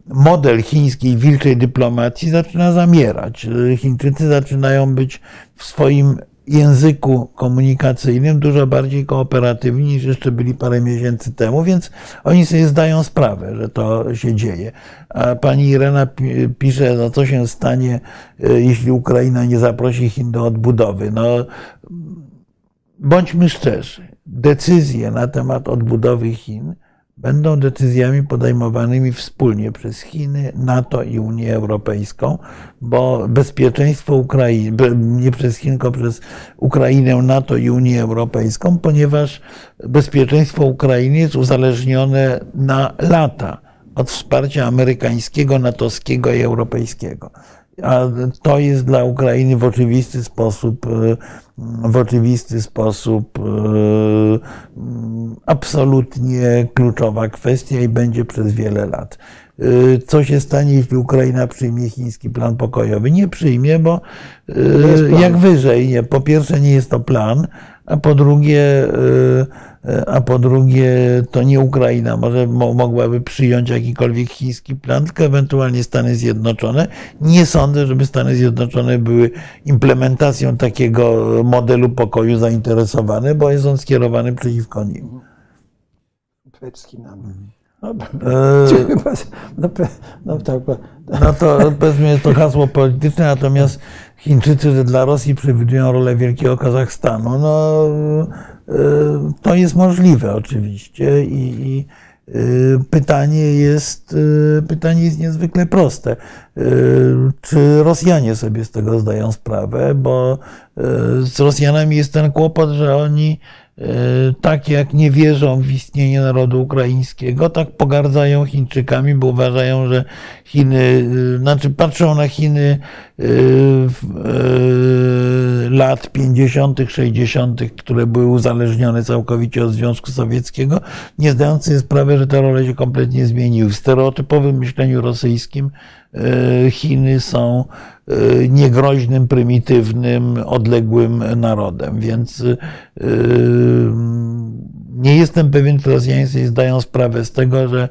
model chińskiej wilczej dyplomacji zaczyna zamierać. Chińczycy zaczynają być w swoim języku komunikacyjnym dużo bardziej kooperatywni niż jeszcze byli parę miesięcy temu, więc oni sobie zdają sprawę, że to się dzieje. A pani Irena pi- pisze, no co się stanie, e, jeśli Ukraina nie zaprosi Chin do odbudowy. No, bądźmy szczerzy, decyzje na temat odbudowy Chin będą decyzjami podejmowanymi wspólnie przez Chiny, NATO i Unię Europejską, bo bezpieczeństwo Ukrainy, nie przez Chiny, tylko przez Ukrainę, NATO i Unię Europejską, ponieważ bezpieczeństwo Ukrainy jest uzależnione na lata od wsparcia amerykańskiego, natowskiego i europejskiego. A to jest dla Ukrainy w oczywisty sposób, e, w oczywisty sposób e, mm, absolutnie kluczowa kwestia i będzie przez wiele lat. E, Co się stanie, jeśli Ukraina przyjmie chiński plan pokojowy? Nie przyjmie, bo jak wyżej, nie, po pierwsze nie jest to plan, a po drugie, a po drugie to nie Ukraina może mo- mogłaby przyjąć jakikolwiek chiński plan, tylko ewentualnie Stany Zjednoczone. Nie sądzę, żeby Stany Zjednoczone były implementacją takiego modelu pokoju zainteresowane, bo jest on skierowany przeciwko nim. Przed Chinami. No, E, chyba- no, pe- no tak, bo- No to powiedzmy jest to hasło polityczne, natomiast Chińczycy, dla Rosji przewidują rolę Wielkiego Kazachstanu, no to jest możliwe oczywiście i, i y, pytanie jest, y, pytanie jest niezwykle proste. Y, Czy Rosjanie sobie z tego zdają sprawę? Bo y, z Rosjanami jest ten kłopot, że oni y, tak jak nie wierzą w istnienie narodu ukraińskiego, tak pogardzają Chińczykami, bo uważają, że Chiny, y, znaczy patrzą na Chiny y, y, lat 50., 60., które były uzależnione całkowicie od Związku Sowieckiego, nie zdając sobie sprawy, że te role się kompletnie zmieniły. W stereotypowym myśleniu rosyjskim y, Chiny są y, niegroźnym, prymitywnym, odległym narodem, więc nie jestem pewien, czy Rosjanie zdają sprawę z tego, że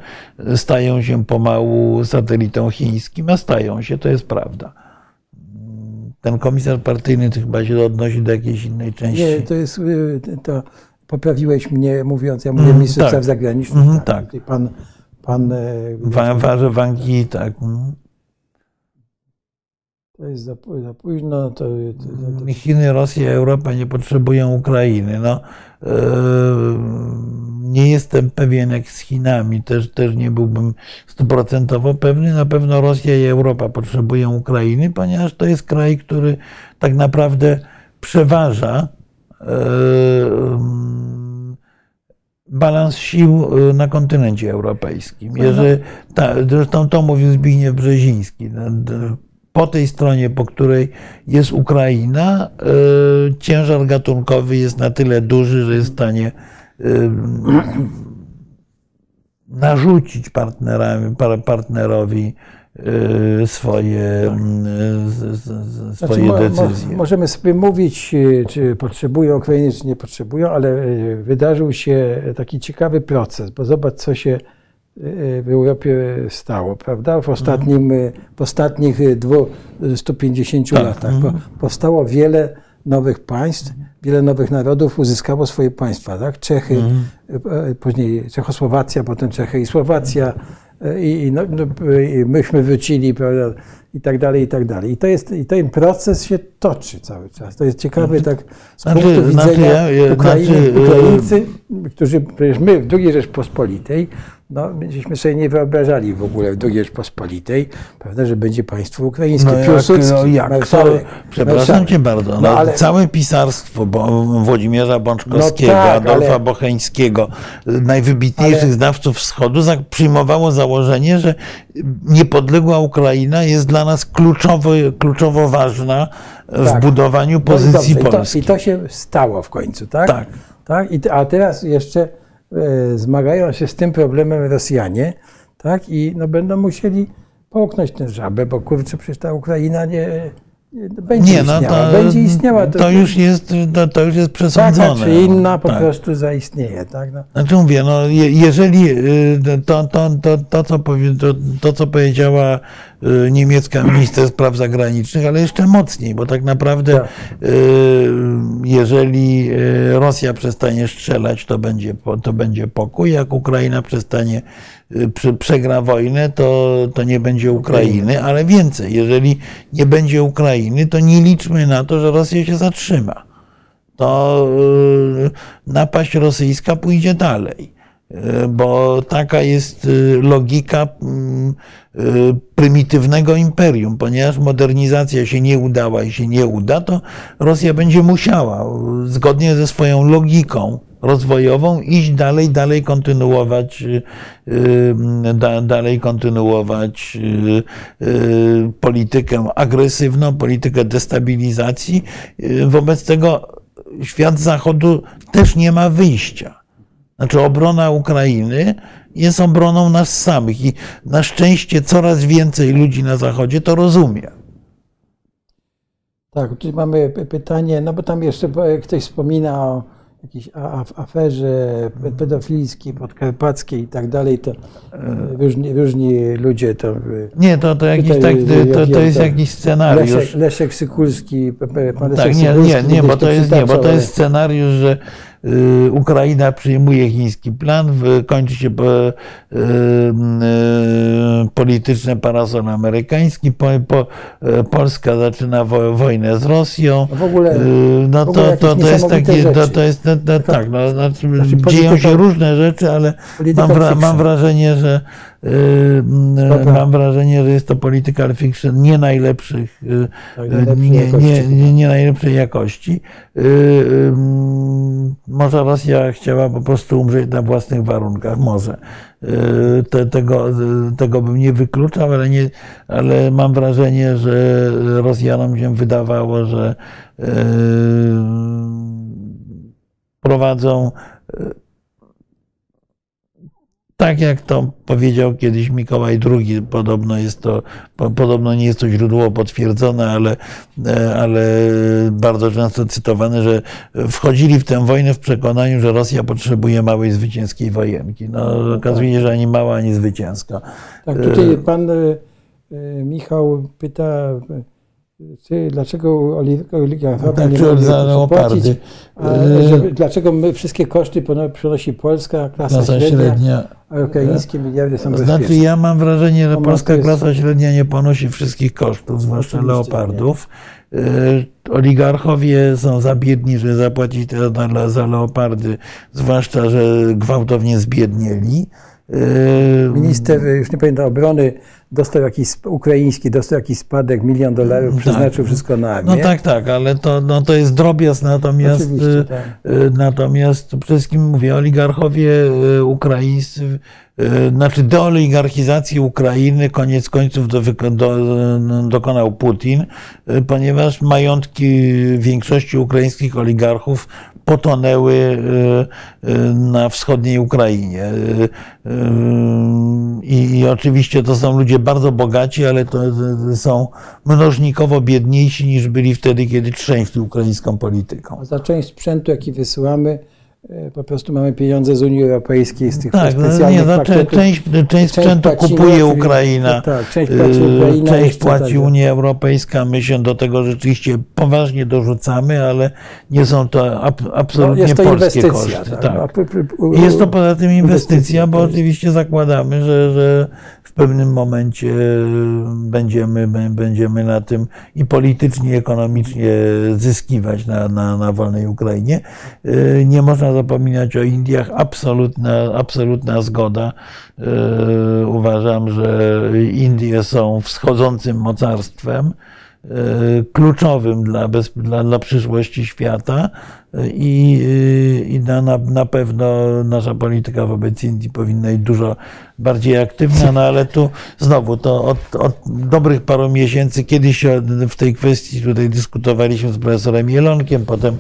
stają się pomału satelitą chińskim, a stają się, to jest prawda. Ten komisarz partyjny to chyba się odnosi do jakiejś innej części. Nie, to jest, y, to poprawiłeś mnie mówiąc, ja mówię Mhm, minister tak. spraw zagranicznych. Mhm, tak. Tutaj Pan, pan e, Wa- Warze Wangi, tak. mm. to jest za, za późno, to, to, to, Chiny, Rosja, Europa nie potrzebują Ukrainy. No, e, nie jestem pewien jak z Chinami, też, też nie byłbym stuprocentowo pewny. Na pewno Rosja i Europa potrzebują Ukrainy, ponieważ to jest kraj, który tak naprawdę przeważa e, mm, balans sił e, na kontynencie europejskim. Jeżeli, ta, zresztą to mówił Zbigniew Brzeziński. No, Po tej stronie, po której jest Ukraina, e, ciężar gatunkowy jest na tyle duży, że jest w stanie narzucić partnerami, par- partnerowi swoje, swoje Znaczy, mo- decyzje. Możemy sobie mówić, y, czy potrzebują Ukrainy, czy nie potrzebują, ale y, wydarzył się taki ciekawy proces, bo zobacz, co się y, w Europie stało, prawda? W, ostatnim, y, w ostatnich y, dwu- 150 Tak, latach po, powstało wiele nowych państw, wiele nowych narodów uzyskało swoje państwa, tak? Czechy, y, y, później Czechosłowacja, potem Czechy i Słowacja, y, i, i, no, no, i myśmy wrócili, prawda? I tak dalej, i tak dalej. I, to jest, I ten proces się toczy cały czas. To jest ciekawe tak z Znaczy- punktu znaczy widzenia ja- ja- Ukrainy, znaczy, Ukraińcy, którzy, przecież my w II Rzeczpospolitej, no, żeśmy sobie nie wyobrażali w ogóle w II Rzeczpospolitej, prawda, że będzie państwo ukraińskie. No jak, Piłsudski, no jak to, marszałek- przepraszam marszałek. cię bardzo, no, No, ale- całe pisarstwo bo, Włodzimierza Bączkowskiego, No tak, Adolfa ale- Bocheńskiego, najwybitniejszych Ale- znawców wschodu, przyjmowało założenie, że niepodległa Ukraina jest dla nas kluczowo, kluczowo ważna w Tak. budowaniu No i pozycji dobrze, i to, Polski. I to się stało w końcu, tak? Tak. tak? I, a teraz jeszcze zmagają się z tym problemem Rosjanie, tak? I no, będą musieli połknąć tę żabę, bo kurczę, przecież ta Ukraina nie będzie Nie, no istniała. to, będzie istniała. to, już jest, to, to już jest taka przesądzone. czy inna po Tak. prostu zaistnieje, tak? No. Znaczy mówię, no, je, jeżeli y, to, to, to, to, co powie, to, to, co powiedziała y, niemiecka minister spraw zagranicznych, ale jeszcze mocniej, bo tak naprawdę Tak. y, jeżeli Rosja przestanie strzelać, to będzie, to będzie pokój. Jak Ukraina przestanie, prze- przegra wojnę, to, to nie będzie Ukrainy, ale więcej, jeżeli nie będzie Ukrainy, to nie liczmy na to, że Rosja się zatrzyma to y, napaść rosyjska pójdzie dalej. E, Bo taka jest y, logika y, prymitywnego imperium. Ponieważ modernizacja się nie udała i się nie uda, to Rosja będzie musiała, y, zgodnie ze swoją logiką rozwojową, iść dalej, dalej kontynuować, y, y, da, dalej kontynuować y, politykę agresywną, politykę destabilizacji. Wobec tego świat Zachodu też nie ma wyjścia. Znaczy obrona Ukrainy jest obroną nas samych i na szczęście coraz więcej ludzi na Zachodzie to rozumie. Tak, tutaj mamy py- pytanie, no bo tam jeszcze ktoś wspomina o jakiejś aferze pedofilskiej, podkarpackiej i tak dalej, to e, różni, różni ludzie to... e, Nie, to, to, jakiś, Tutaj, tak, to, to ja jest tam- jakiś scenariusz. Leszek, Leszek Sykulski, pan Leszek Tak, nie, Sykulski nie, nie, bo to to jest, nie, bo to jest scenariusz, że Ukraina przyjmuje chiński plan, kończy się y, y, polityczny parasol amerykański, po, po, y, Polska zaczyna wo, wojnę z Rosją. No w ogóle- Y, no w ogóle to, to, to jest niesamowite taki, to, to jest, to, to, tak, no, znaczy, Znaczy, dzieją się różne rzeczy, ale mam, wra, mam wrażenie, że y, y, Dobra. mam wrażenie, że jest to political fiction nie najlepszych, y, Tak, najlepszej nie, nie, nie, nie najlepszej jakości. Może Rosja chciała po prostu umrzeć na własnych warunkach, może. Te, tego, tego bym nie wykluczał, ale, nie, ale mam wrażenie, że Rosjanom się wydawało, że prowadzą tak jak to powiedział kiedyś Mikołaj II, podobno jest to, po- podobno nie jest to źródło potwierdzone, ale, e, ale bardzo często cytowane, że wchodzili w tę wojnę w przekonaniu, że Rosja potrzebuje małej zwycięskiej wojenki. No, okazuje się, że ani mała, ani zwycięska. Tak, tutaj pan e, e, Michał pyta, e, dlaczego oli- oligarchowie Tak, nie leopardy. płacić, E, żeby, dlaczego my wszystkie koszty przynosi Polska, klasa, Klasa średnia, średnia. a ukraińskie miliardy są Znaczy, bezpieczne. ja mam wrażenie, że No, polska jest- klasa średnia nie ponosi wszystkich kosztów, zwłaszcza leopardów. E, Oligarchowie są za biedni, żeby zapłacić za- za leopardy, zwłaszcza, że gwałtownie zbiednieli. E, Minister, już nie pamiętam, obrony dostał jakiś, ukraiński, dostał jakiś spadek, milion dolarów, przeznaczył wszystko na armię. No tak, tak, ale to, no to jest drobiazg, natomiast, e, tak. e, natomiast przede wszystkim mówię, oligarchowie e, ukraińscy, znaczy deoligarchizacji Ukrainy koniec końców do, do, dokonał Putin, e, ponieważ majątki większości ukraińskich oligarchów potonęły na wschodniej Ukrainie. I, I oczywiście to są ludzie bardzo bogaci, ale to są mnożnikowo biedniejsi niż byli wtedy, kiedy trzęśli ukraińską polityką. Za część sprzętu, jaki wysyłamy, po prostu mamy pieniądze z Unii Europejskiej, z tych Tak, no specjalnych nie, no, pakietów. część, część sprzętu kupuje Ukraina, tak, część płaci yy, Ukraina, część płaci tak. Unia Europejska. My się do tego rzeczywiście poważnie dorzucamy, ale nie są to ab, No, absolutnie jest to polskie koszty. Tak. Tak. No, Jest to poza tym inwestycja, bo jest- oczywiście zakładamy, że, że w pewnym momencie będziemy, bę- będziemy na tym i politycznie, i ekonomicznie zyskiwać na, na, na wolnej Ukrainie. Yy, Nie można zapominać o Indiach. Absolutna, absolutna zgoda. Yy, Uważam, że Indie są wschodzącym mocarstwem kluczowym dla, bez, dla, dla przyszłości świata i, yy, i na, na, na pewno nasza polityka wobec Indii powinna być dużo bardziej aktywna, no ale tu znowu to od, od dobrych paru miesięcy kiedyś w tej kwestii tutaj dyskutowaliśmy z profesorem Jelonkiem, potem,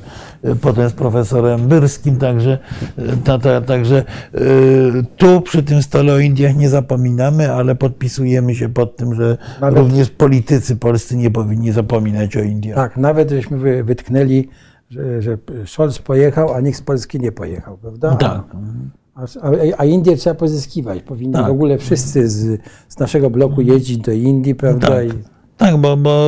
potem z profesorem Byrskim, także, ta, ta, także yy, tu przy tym stole o Indiach nie zapominamy, ale podpisujemy się pod tym, że Nawet- również politycy polscy nie powinni zapominać o Indiach. Tak, nawet żeśmy wy- wytknęli, że, że Scholz pojechał, a nikt z Polski nie pojechał, prawda? Tak. A, a, Indię trzeba pozyskiwać. Powinni Tak. w ogóle wszyscy z, z naszego bloku jeździć do Indii, prawda? Tak. Tak, bo, bo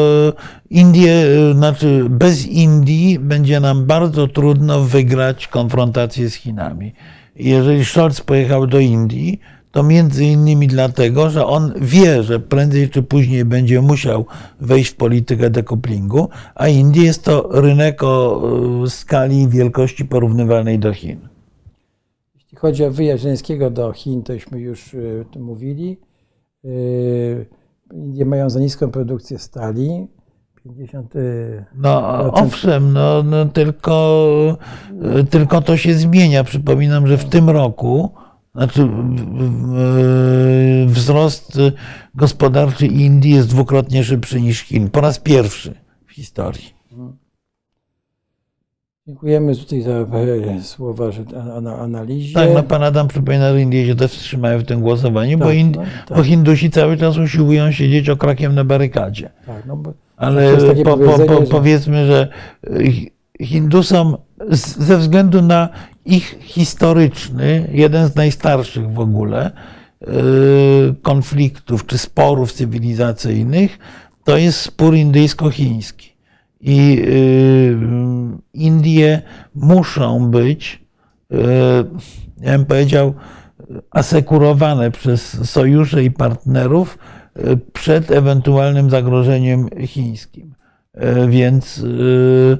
Indie, znaczy bez Indii będzie nam bardzo trudno wygrać konfrontację z Chinami. Jeżeli Scholz pojechał do Indii, to między innymi dlatego, że on wie, że prędzej czy później będzie musiał wejść w politykę dekoplingu, a Indie jest to rynek o y, skali i wielkości porównywalnej do Chin. jeśli chodzi o wyjazd Żeleńskiego do Chin, tośmy już y, mówili. Y, Indie mają za niską produkcję stali. 50, y, No owszem, no, no tylko, tylko to się zmienia. Przypominam, że w tym roku znaczy, w- wzrost gospodarczy Indii jest dwukrotnie szybszy niż Chin. Po raz pierwszy w historii. dziękujemy tutaj za e, słowa że, ana- analizie. Tak, no pan Adam przypomina, że Indie się też wstrzymają w tym głosowaniu, bo, Tak, Ind- no, tak. bo Hindusi cały czas usiłują siedzieć okrakiem na barykadzie. Tak, no bo Ale po, po, po, że- powiedzmy, że Hi- Hindusom ze względu na ich historyczny, jeden z najstarszych w ogóle y, konfliktów czy sporów cywilizacyjnych, to jest spór indyjsko-chiński. I y, Indie muszą być, y, ja bym powiedział, asekurowane przez sojusze i partnerów przed ewentualnym zagrożeniem chińskim. Y, Więc y,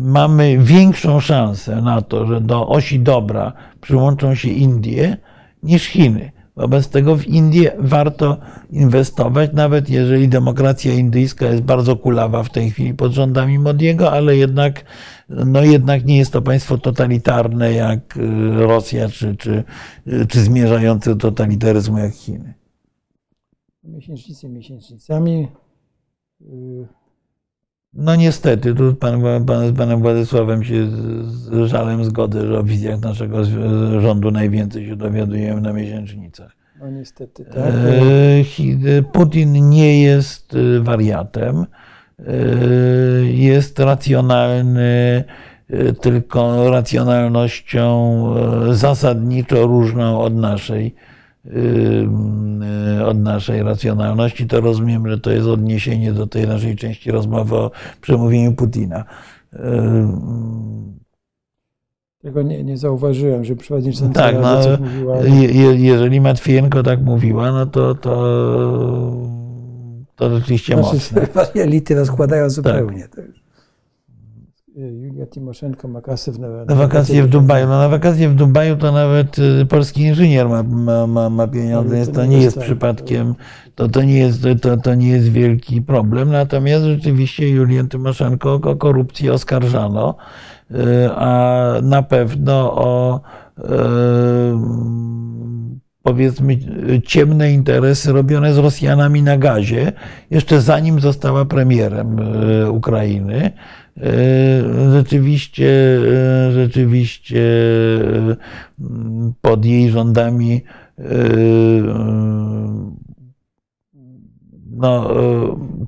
mamy większą szansę na to, że do osi dobra przyłączą się Indie niż Chiny. Wobec tego w Indie warto inwestować, nawet jeżeli demokracja indyjska jest bardzo kulawa w tej chwili pod rządami Modiego, ale jednak, no jednak nie jest to państwo totalitarne jak y, Rosja, czy, czy, czy zmierzające do totalitaryzmu jak Chiny. miesięcznicy miesięcznicami. y, No niestety, tu pan, pan, z panem Władysławem się z żalem zgodzę, że o wizjach naszego rządu najwięcej się dowiadujemy na miesięcznicach. No niestety tak. E, Chi- Putin nie jest e, wariatem, e, jest racjonalny, tylko racjonalnością zasadniczo różną od naszej, od naszej racjonalności. To rozumiem, że to jest odniesienie do tej naszej części rozmowy o przemówieniu Putina. E, Tego nie, nie zauważyłem, że przewodnicząca Tak, Rady no, mówiła. je, je- jeżeli Matwijenko tak mówiła, no to, to, to rzeczywiście Znaczy, mocne. Tak. elity rozkładają zupełnie. To już. Y, Julia Timoszenko ma kasę w, na, Na wakacje w Dubaju. No na wakacje w Dubaju to nawet y, polski inżynier ma, ma, ma, ma pieniądze, więc to nie jest przypadkiem, to, to, nie jest, to, to nie jest wielki problem. Natomiast rzeczywiście Julię Tymoszenko o korupcję oskarżano, y, a na pewno o y, powiedzmy ciemne interesy robione z Rosjanami na gazie, jeszcze zanim została premierem Ukrainy. Y, Rzeczywiście, y, rzeczywiście y, pod jej rządami no,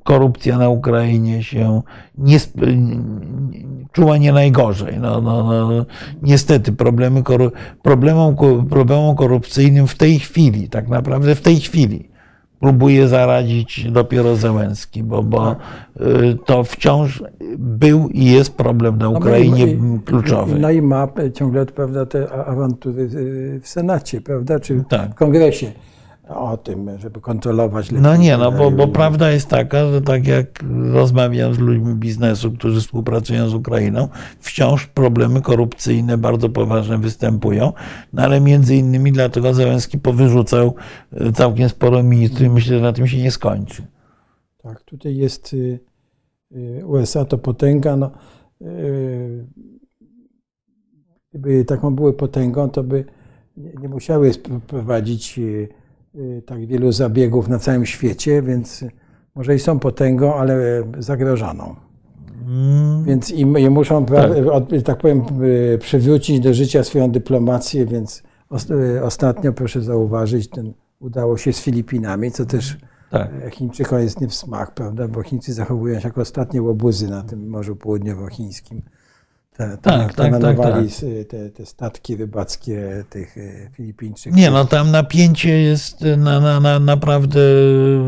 korupcja na Ukrainie się nie, czuła nie najgorzej. No, no, no, niestety problemy, problemom, problemom korupcyjnym w tej chwili, tak naprawdę w tej chwili próbuje zaradzić dopiero Zełenski, bo, bo y, to wciąż był i jest problem na Ukrainie No i- kluczowy. No i ma ciągle prawda, te awantury w Senacie, prawda, czy Tak. w Kongresie o tym, żeby kontrolować lepiej. No nie, no bo, bo Y, prawda jest taka, że tak jak rozmawiam z ludźmi biznesu, którzy współpracują z Ukrainą, wciąż problemy korupcyjne bardzo poważne występują, no ale między innymi dlatego Zełenski powyrzucał e, całkiem sporo ministrów i myślę, że na tym się nie skończy. Tak, tutaj jest y, y, USA to potęga. No, y, gdyby taką były potęgą, to by nie, musiały prowadzić tak wielu zabiegów na całym świecie, więc może i są potęgą, ale zagrożoną. Więc i, i muszą, od, tak powiem, y, przywrócić do życia swoją dyplomację, więc y, ostatnio, proszę zauważyć, ten, udało się z Filipinami, co też Tak. E, Chińczykom jest nie w smak, prawda? Bo Chińcy zachowują się jako ostatnie łobuzy na tym Morzu Południowochińskim. Tak, tak, manowali tak, s- Te, te statki rybackie tych e, Filipińczyków. Nie, no tam napięcie jest na, na, na, naprawdę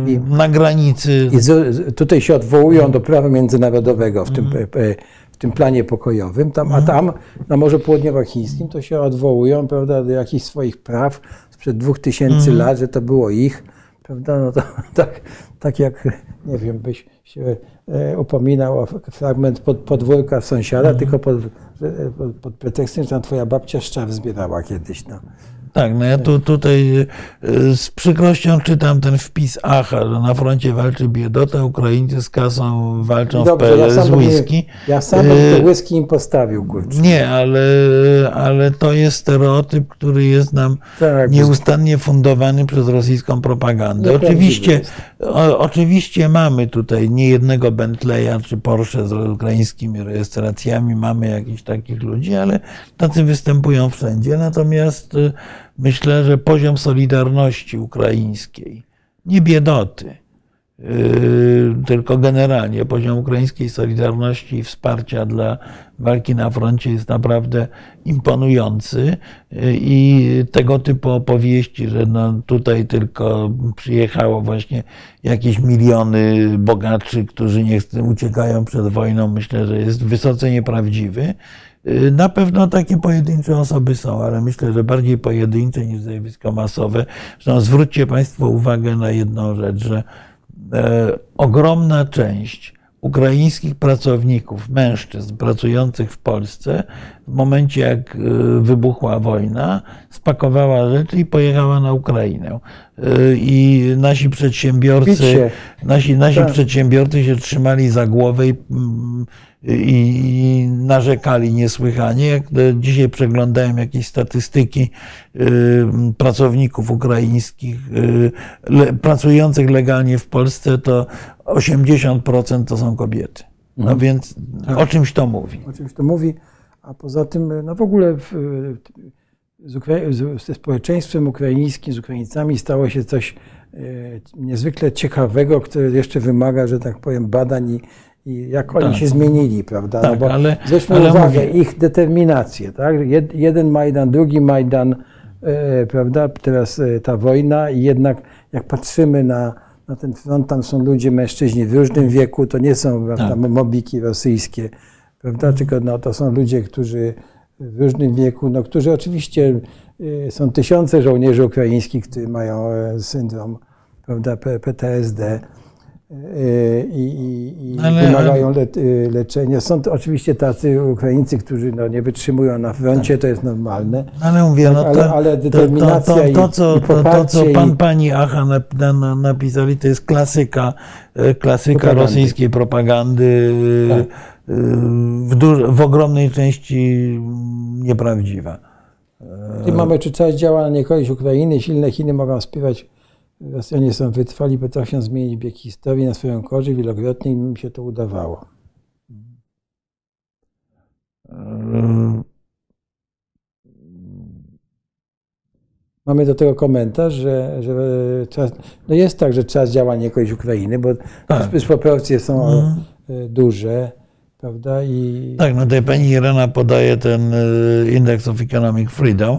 I- na granicy. I z, tutaj się odwołują do prawa międzynarodowego w tym, e, e, w tym planie pokojowym, tam, a tam na Morzu Południowochińskim to się odwołują prawda, do jakichś swoich praw sprzed dwóch tysięcy lat, że to było ich. Prawda? No to, tak, tak jak, nie wiem, byś się upominał o fragment pod, podwórka sąsiada, tylko pod, że- pod, pod pretekstem, że tam twoja babcia szczaw zbierała kiedyś. No. Tak, no ja tu, tutaj y, z przykrością czytam ten wpis Acha, że na froncie walczy biedota, Ukraińcy z kasą walczą w Dobrze, ja PLS sam, z whisky. ja sam bym to whisky im postawił, kurczę. Nie, ale, ale to jest stereotyp, który jest nam Tak, nieustannie fundowany przez rosyjską propagandę. Oczywiście, jest. O, oczywiście mamy tutaj nie jednego Bentleya czy Porsche z ukraińskimi rejestracjami, mamy jakichś takich ludzi, ale tacy występują wszędzie. Natomiast y, myślę, że poziom solidarności ukraińskiej, nie biedoty, tylko generalnie poziom ukraińskiej solidarności i wsparcia dla walki na froncie jest naprawdę imponujący Yy, i tego typu opowieści, że no tutaj tylko przyjechało właśnie jakieś miliony bogaczy, którzy nie uciekają przed wojną, myślę, że jest wysoce nieprawdziwy. Yy, Na pewno takie pojedyncze osoby są, ale myślę, że bardziej pojedyncze niż zjawisko masowe. Zresztą zwróćcie Państwo uwagę na jedną rzecz, że ogromna część ukraińskich pracowników, mężczyzn pracujących w Polsce, w momencie jak e, wybuchła wojna, spakowała rzeczy i pojechała na Ukrainę. E, I nasi przedsiębiorcy, się. nasi, nasi Tak. przedsiębiorcy się trzymali za głowę i, mm, i, narzekali niesłychanie. Jak dzisiaj przeglądałem jakieś statystyki y, pracowników ukraińskich y, pracujących legalnie w Polsce, to 80% to są kobiety. No więc o czymś to mówi. o czymś to mówi, a poza tym no w ogóle w, z z, ze społeczeństwem ukraińskim, z Ukraińcami stało się coś niezwykle ciekawego, które jeszcze wymaga, że tak powiem, badań i, i jak oni Tak. się zmienili, prawda? Tak, ale- zwróćmy ale uwagę, mówię- ich determinację, tak? Jed, jeden Majdan, drugi Majdan, e, prawda? Teraz e, ta wojna i jednak jak patrzymy na, na ten front, tam są ludzie, mężczyźni w różnym wieku, to nie są prawda, Tak. mobiki rosyjskie, prawda? Tylko no, to są ludzie, którzy w różnym wieku, no, którzy oczywiście y, są tysiące żołnierzy ukraińskich, którzy mają e, syndrom prawda, PTSD i, i, i Ale- wymagają le, y, leczenia. Są to oczywiście tacy Ukraińcy, którzy no, nie wytrzymują na froncie, to jest normalne. Ale mówię, no to, Ale- ale to, determinacja to, to, i- to, co, i to, to, co pan, pani Acha nap- na, na, napisali, to jest klasyka, e, klasyka Propagandy. rosyjskiej propagandy, e, Tak. w, w ogromnej części nieprawdziwa. I mamy, czy czas działa na niekorzyść Ukrainy, silne Chiny mogą wspierać, Rosjanie są wytrwali, potrafią zmienić bieg historii na swoją korzyść, wielokrotnie im się to udawało. E, Mamy do tego komentarz, że, że czas, no jest tak, że czas działa na niekorzyść Ukrainy, bo Tak. dysproporcje są Mhm. duże, prawda? I Tak, no tutaj pani Irena podaje ten e, Index of Economic Freedom.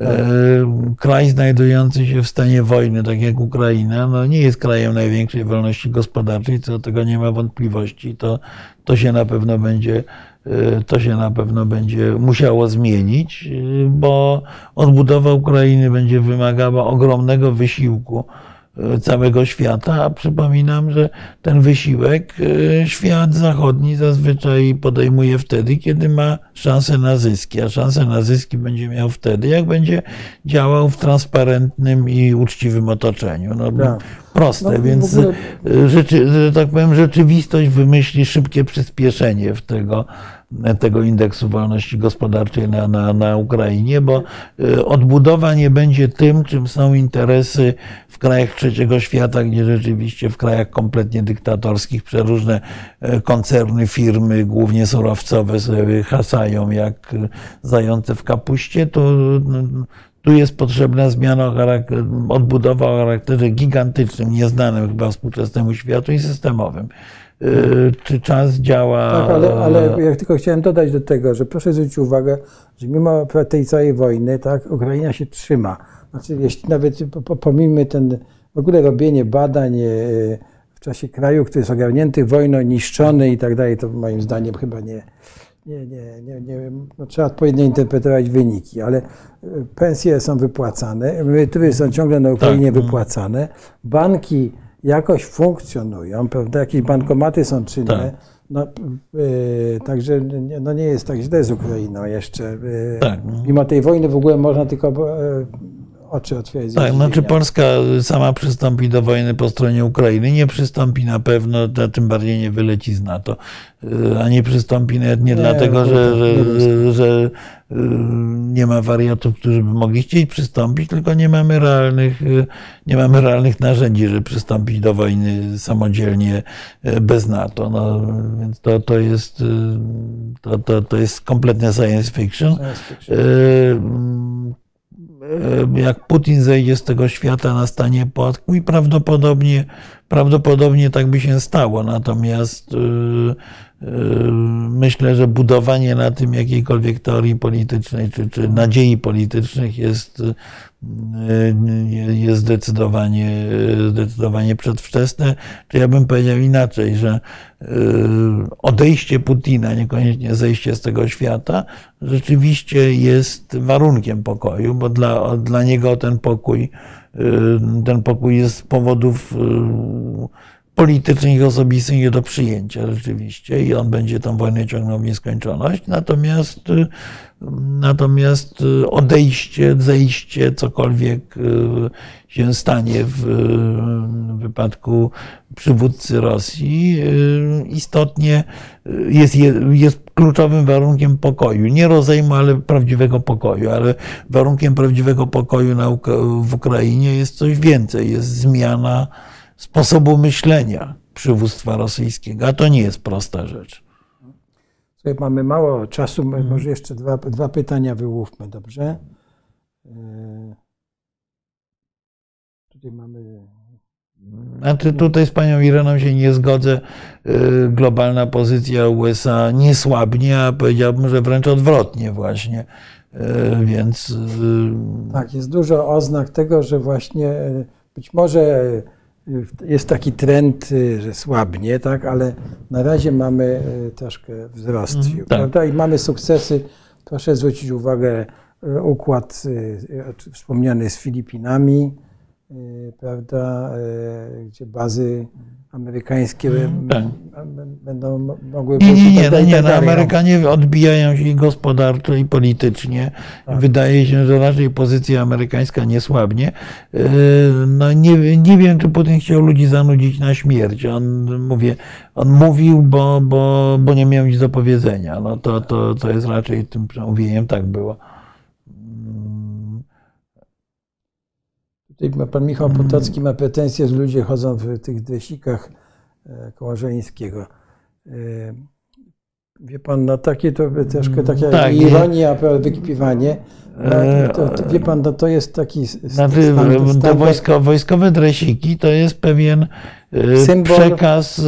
E, Kraj znajdujący się w stanie wojny, tak jak Ukraina, no nie jest krajem największej wolności gospodarczej, co do tego nie ma wątpliwości. To, to się na pewno będzie e, to się na pewno będzie musiało zmienić, e, bo odbudowa Ukrainy będzie wymagała ogromnego wysiłku całego świata, a przypominam, że ten wysiłek e, świat zachodni zazwyczaj podejmuje wtedy, kiedy ma szansę na zyski, a szansę na zyski będzie miał wtedy, jak będzie działał w transparentnym i uczciwym otoczeniu. No, Tak. Proste, No, więc ogóle- e, rzeczy, że tak powiem, rzeczywistość wymyśli szybkie przyspieszenie w tego, tego indeksu wolności gospodarczej na, na, na Ukrainie, bo e, odbudowa nie będzie tym, czym są interesy w krajach trzeciego świata, gdzie rzeczywiście w krajach kompletnie dyktatorskich przeróżne e, koncerny, firmy, głównie surowcowe sobie hasają jak zające w kapuście, to tu jest potrzebna zmiana, odbudowa o charakterze gigantycznym, nieznanym chyba współczesnemu światu i systemowym. Y, Czy czas działa? Tak, ale, ale jak tylko chciałem dodać do tego, że proszę zwrócić uwagę, że mimo tej całej wojny, tak, Ukraina się trzyma. Znaczy, jeśli nawet po- po- pomijmy ten w ogóle robienie badań e, w czasie kraju, który jest ogarnięty wojną, niszczony i tak dalej, to moim zdaniem chyba nie, nie, nie, nie, nie no, trzeba odpowiednio interpretować wyniki, ale e, pensje są wypłacane, emerytury są ciągle na Ukrainie Tak. wypłacane, banki jakoś funkcjonują, prawda? Jakieś bankomaty są czynne. Tak. No, y, także nie- no nie jest tak źle z Ukrainą jeszcze. Y, Tak. Mimo tej wojny w ogóle można tylko y, oczy otwierać. Tak, znaczy. Polska sama przystąpi do wojny po stronie Ukrainy. Nie przystąpi na pewno, a tym bardziej nie wyleci z NATO. Y, A nie przystąpi nawet nie, Nie, dlatego, że, że, że nie ma wariatów, którzy by mogli chcieć przystąpić, tylko nie mamy realnych, y, nie mamy realnych narzędzi, żeby przystąpić do wojny samodzielnie y, bez NATO. No, więc to, to, jest, to, to, to jest kompletne science fiction. Science fiction. Y, jak Putin zejdzie z tego świata, nastanie płatku i prawdopodobnie, prawdopodobnie tak by się stało. Natomiast y, y, myślę, że budowanie na tym jakiejkolwiek teorii politycznej czy, czy nadziei politycznych jest, jest zdecydowanie, zdecydowanie przedwczesne. Czy ja bym powiedział inaczej, że y, odejście Putina, niekoniecznie zejście z tego świata, rzeczywiście jest warunkiem pokoju, bo dla, dla niego ten pokój, y, ten pokój jest z powodów y, politycznych i osobistych nie do przyjęcia rzeczywiście i on będzie tą wojnę ciągnął w nieskończoność. Natomiast, y, natomiast y, odejście, zejście, cokolwiek y, się stanie w wypadku przywódcy Rosji, istotnie jest, je- jest kluczowym warunkiem pokoju. Nie rozejmu, ale prawdziwego pokoju. Ale warunkiem prawdziwego pokoju na, w Ukrainie jest coś więcej. Jest zmiana sposobu myślenia przywództwa rosyjskiego, a to nie jest prosta rzecz. Słuchaj, mamy mało czasu, Mhm. może jeszcze dwa, dwa pytania wyłówmy, dobrze? Y, Tutaj mamy Znaczy tutaj z panią Ireną się nie zgodzę. Y, Globalna pozycja USA nie słabnie, a powiedziałbym, że wręcz odwrotnie właśnie. Y, Więc Tak, jest dużo oznak tego, że właśnie e, być może e, jest taki trend, e, że słabnie, tak, ale na razie mamy e, troszkę wzrost, Mhm, tak. prawda? I mamy sukcesy. Proszę zwrócić uwagę, układ wspomniany z Filipinami, prawda, gdzie bazy amerykańskie m- tak. będą mo- mogły Nie, być nie, nie, tak no nie tak no, dalej. Amerykanie odbijają się i gospodarczo, i politycznie. Tak. Wydaje się, że raczej pozycja amerykańska nie słabnie. Yy, No nie, nie wiem, czy Putin chciał ludzi zanudzić na śmierć. On, mówię, on mówił, bo, bo, bo nie miał nic do powiedzenia. No to, to, to jest raczej tym przemówieniem tak było. Tutaj ma pan Michał Potocki ma pretensje, że ludzie chodzą w tych dresikach e, koło Żeleńskiego. E, Wie pan, no takie to troszkę taka Tak, nie. ironia, prawda, wykipiwanie. No, E, to, to, wie pan, no, to jest taki s- s- standard- te standard- wojsko, wojskowe dresiki to jest pewien y, Symbol- przekaz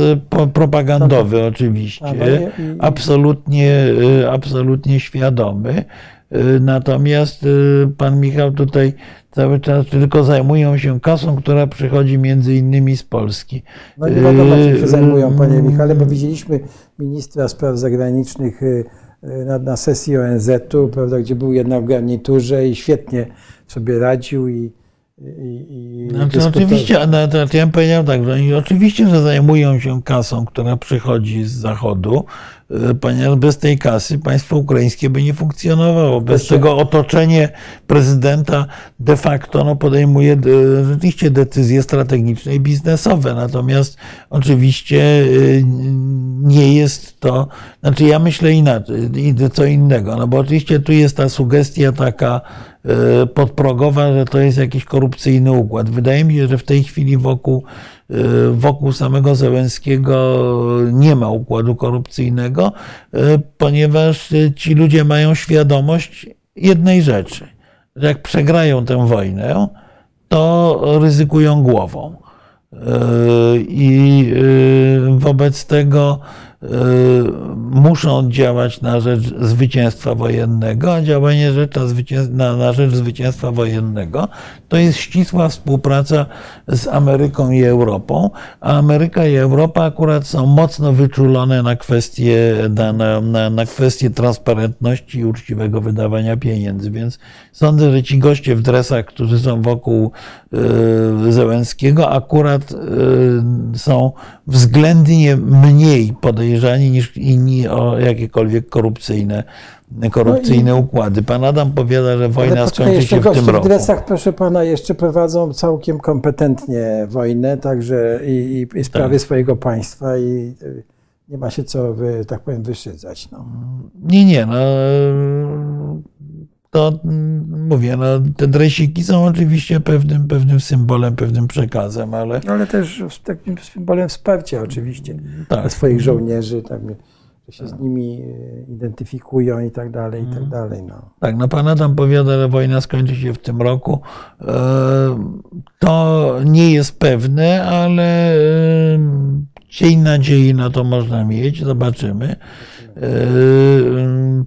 propagandowy oczywiście, absolutnie, absolutnie świadomy. Y, Natomiast y, pan Michał tutaj cały czas tylko zajmują się kasą, która przychodzi między innymi z Polski. No nie wiadomo, czym się zajmują, panie mm. Michale, bo widzieliśmy ministra spraw zagranicznych y, na, na sesji ONZ-u, prawda, gdzie był jednak w garniturze i świetnie sobie radził i, i, i dyskutował. oczywiście, no, to, to ja bym powiedział tak, że oni oczywiście, że zajmują się kasą, która przychodzi z zachodu, y, ponieważ bez tej kasy państwo ukraińskie by nie funkcjonowało. Bez Jeszcze- tego otoczenie prezydenta de facto no, podejmuje y, rzeczywiście decyzje strategiczne i biznesowe. Natomiast oczywiście y, nie jest to, znaczy ja myślę inaczej, i co innego, no bo oczywiście tu jest ta sugestia taka podprogowa, że to jest jakiś korupcyjny układ. Wydaje mi się, że w tej chwili wokół, y, wokół samego Zełenskiego nie ma układu korupcyjnego, y, ponieważ y, ci ludzie mają świadomość jednej rzeczy, że jak przegrają tę wojnę, to ryzykują głową. I wobec tego muszą działać na rzecz zwycięstwa wojennego, a działanie na, rzecz zwycięstwa wojennego to jest ścisła współpraca z Ameryką i Europą, a Ameryka i Europa akurat są mocno wyczulone na kwestie, na, na, na, kwestie transparentności i uczciwego wydawania pieniędzy. Więc sądzę, że ci goście w dresach, którzy są wokół y, Zełenskiego, akurat y, są względnie mniej podejrzani niż inni o jakiekolwiek korupcyjne, korupcyjne układy. Pan Adam powiada, że wojna No poczekaj, skończy się w tym roku. w dresach, proszę pana, jeszcze prowadzą całkiem kompetentnie wojnę, także i, i, i sprawy Tak. swojego państwa i nie ma się co, tak powiem, wyszydzać. No. Nie, nie, no to mm, mówię, no, te dresiki są oczywiście pewnym, pewnym symbolem, pewnym przekazem, ale Ale też takim symbolem wsparcia oczywiście Tak. dla swoich żołnierzy, tak, że się z nimi y, identyfikują i tak dalej, i tak Mhm. dalej. No. tak, no pan Adam powiada, że wojna skończy się w tym roku. E, To nie jest pewne, ale e, cień nadziei na to można mieć, zobaczymy. E,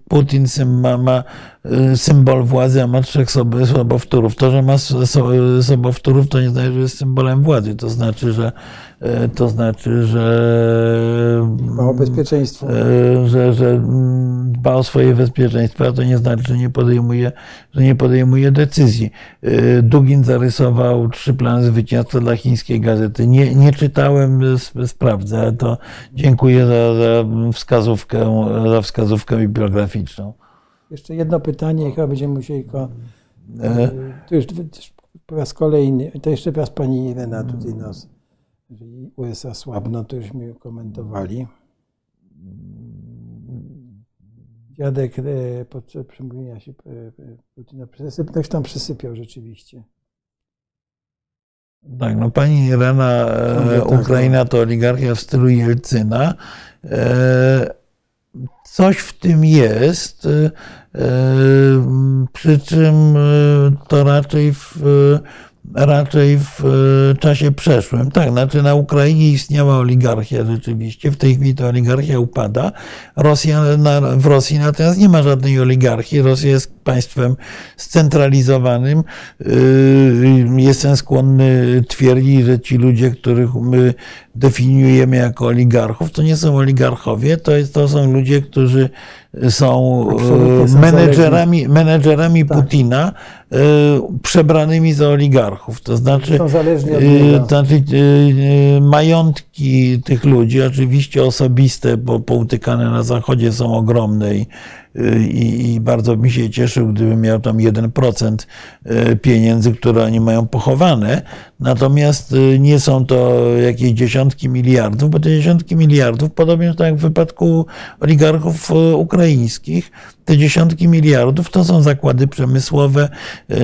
Putin ma, ma e, symbol władzy, a ma trzech sob- sobowtórów. To, że ma so- so- sobowtórów, to nie znaczy, że jest symbolem władzy. To znaczy, że e, to znaczy, że Dba o bezpieczeństwo. e, że, że mm, dba o swoje bezpieczeństwo, a to nie znaczy, że nie podejmuje, że nie podejmuje decyzji. Dugin zarysował trzy plany zwycięstwa dla chińskiej gazety. Nie, nie czytałem, sp- sprawdzę, ale to dziękuję za, za wskazówkę, za wskazówkę bibliograficzną. Jeszcze jedno pytanie, i chyba będziemy musieli go. E. y, To już też po raz kolejny, to jeszcze raz pani Irena tutaj nas, jeżeli USA słabną, to już mi komentowali. Dziadek e, podczas przemówienia się e, e, Putina przysyp, ktoś tam przysypiał rzeczywiście. Tak, no pani Irena, e, tak, Ukraina to oligarchia w stylu Jelcyna. E, Coś w tym jest, e, e, przy czym e, to raczej w, raczej w e, czasie przeszłym. Tak, znaczy na Ukrainie istniała oligarchia rzeczywiście, w tej chwili ta oligarchia upada. Rosja, na, w Rosji natomiast nie ma żadnej oligarchii. Rosja jest państwem scentralizowanym. Yy, Jestem skłonny twierdzić, że ci ludzie, których my definiujemy jako oligarchów, to nie są oligarchowie, to, jest, to są ludzie, którzy są e, menedżerami, menedżerami Tak. Putina, e, przebranymi za oligarchów. To znaczy, Są zależni od to znaczy e, e, majątki tych ludzi, oczywiście osobiste, bo poutykane na zachodzie są ogromne i, i, i bardzo mi się cieszył, gdybym miał tam 1% e, pieniędzy, które oni mają pochowane. Natomiast e, nie są to jakieś dziesiątki miliardów, bo te dziesiątki miliardów, podobnie tak jak w wypadku oligarchów ukraińskich, te dziesiątki miliardów to są zakłady przemysłowe,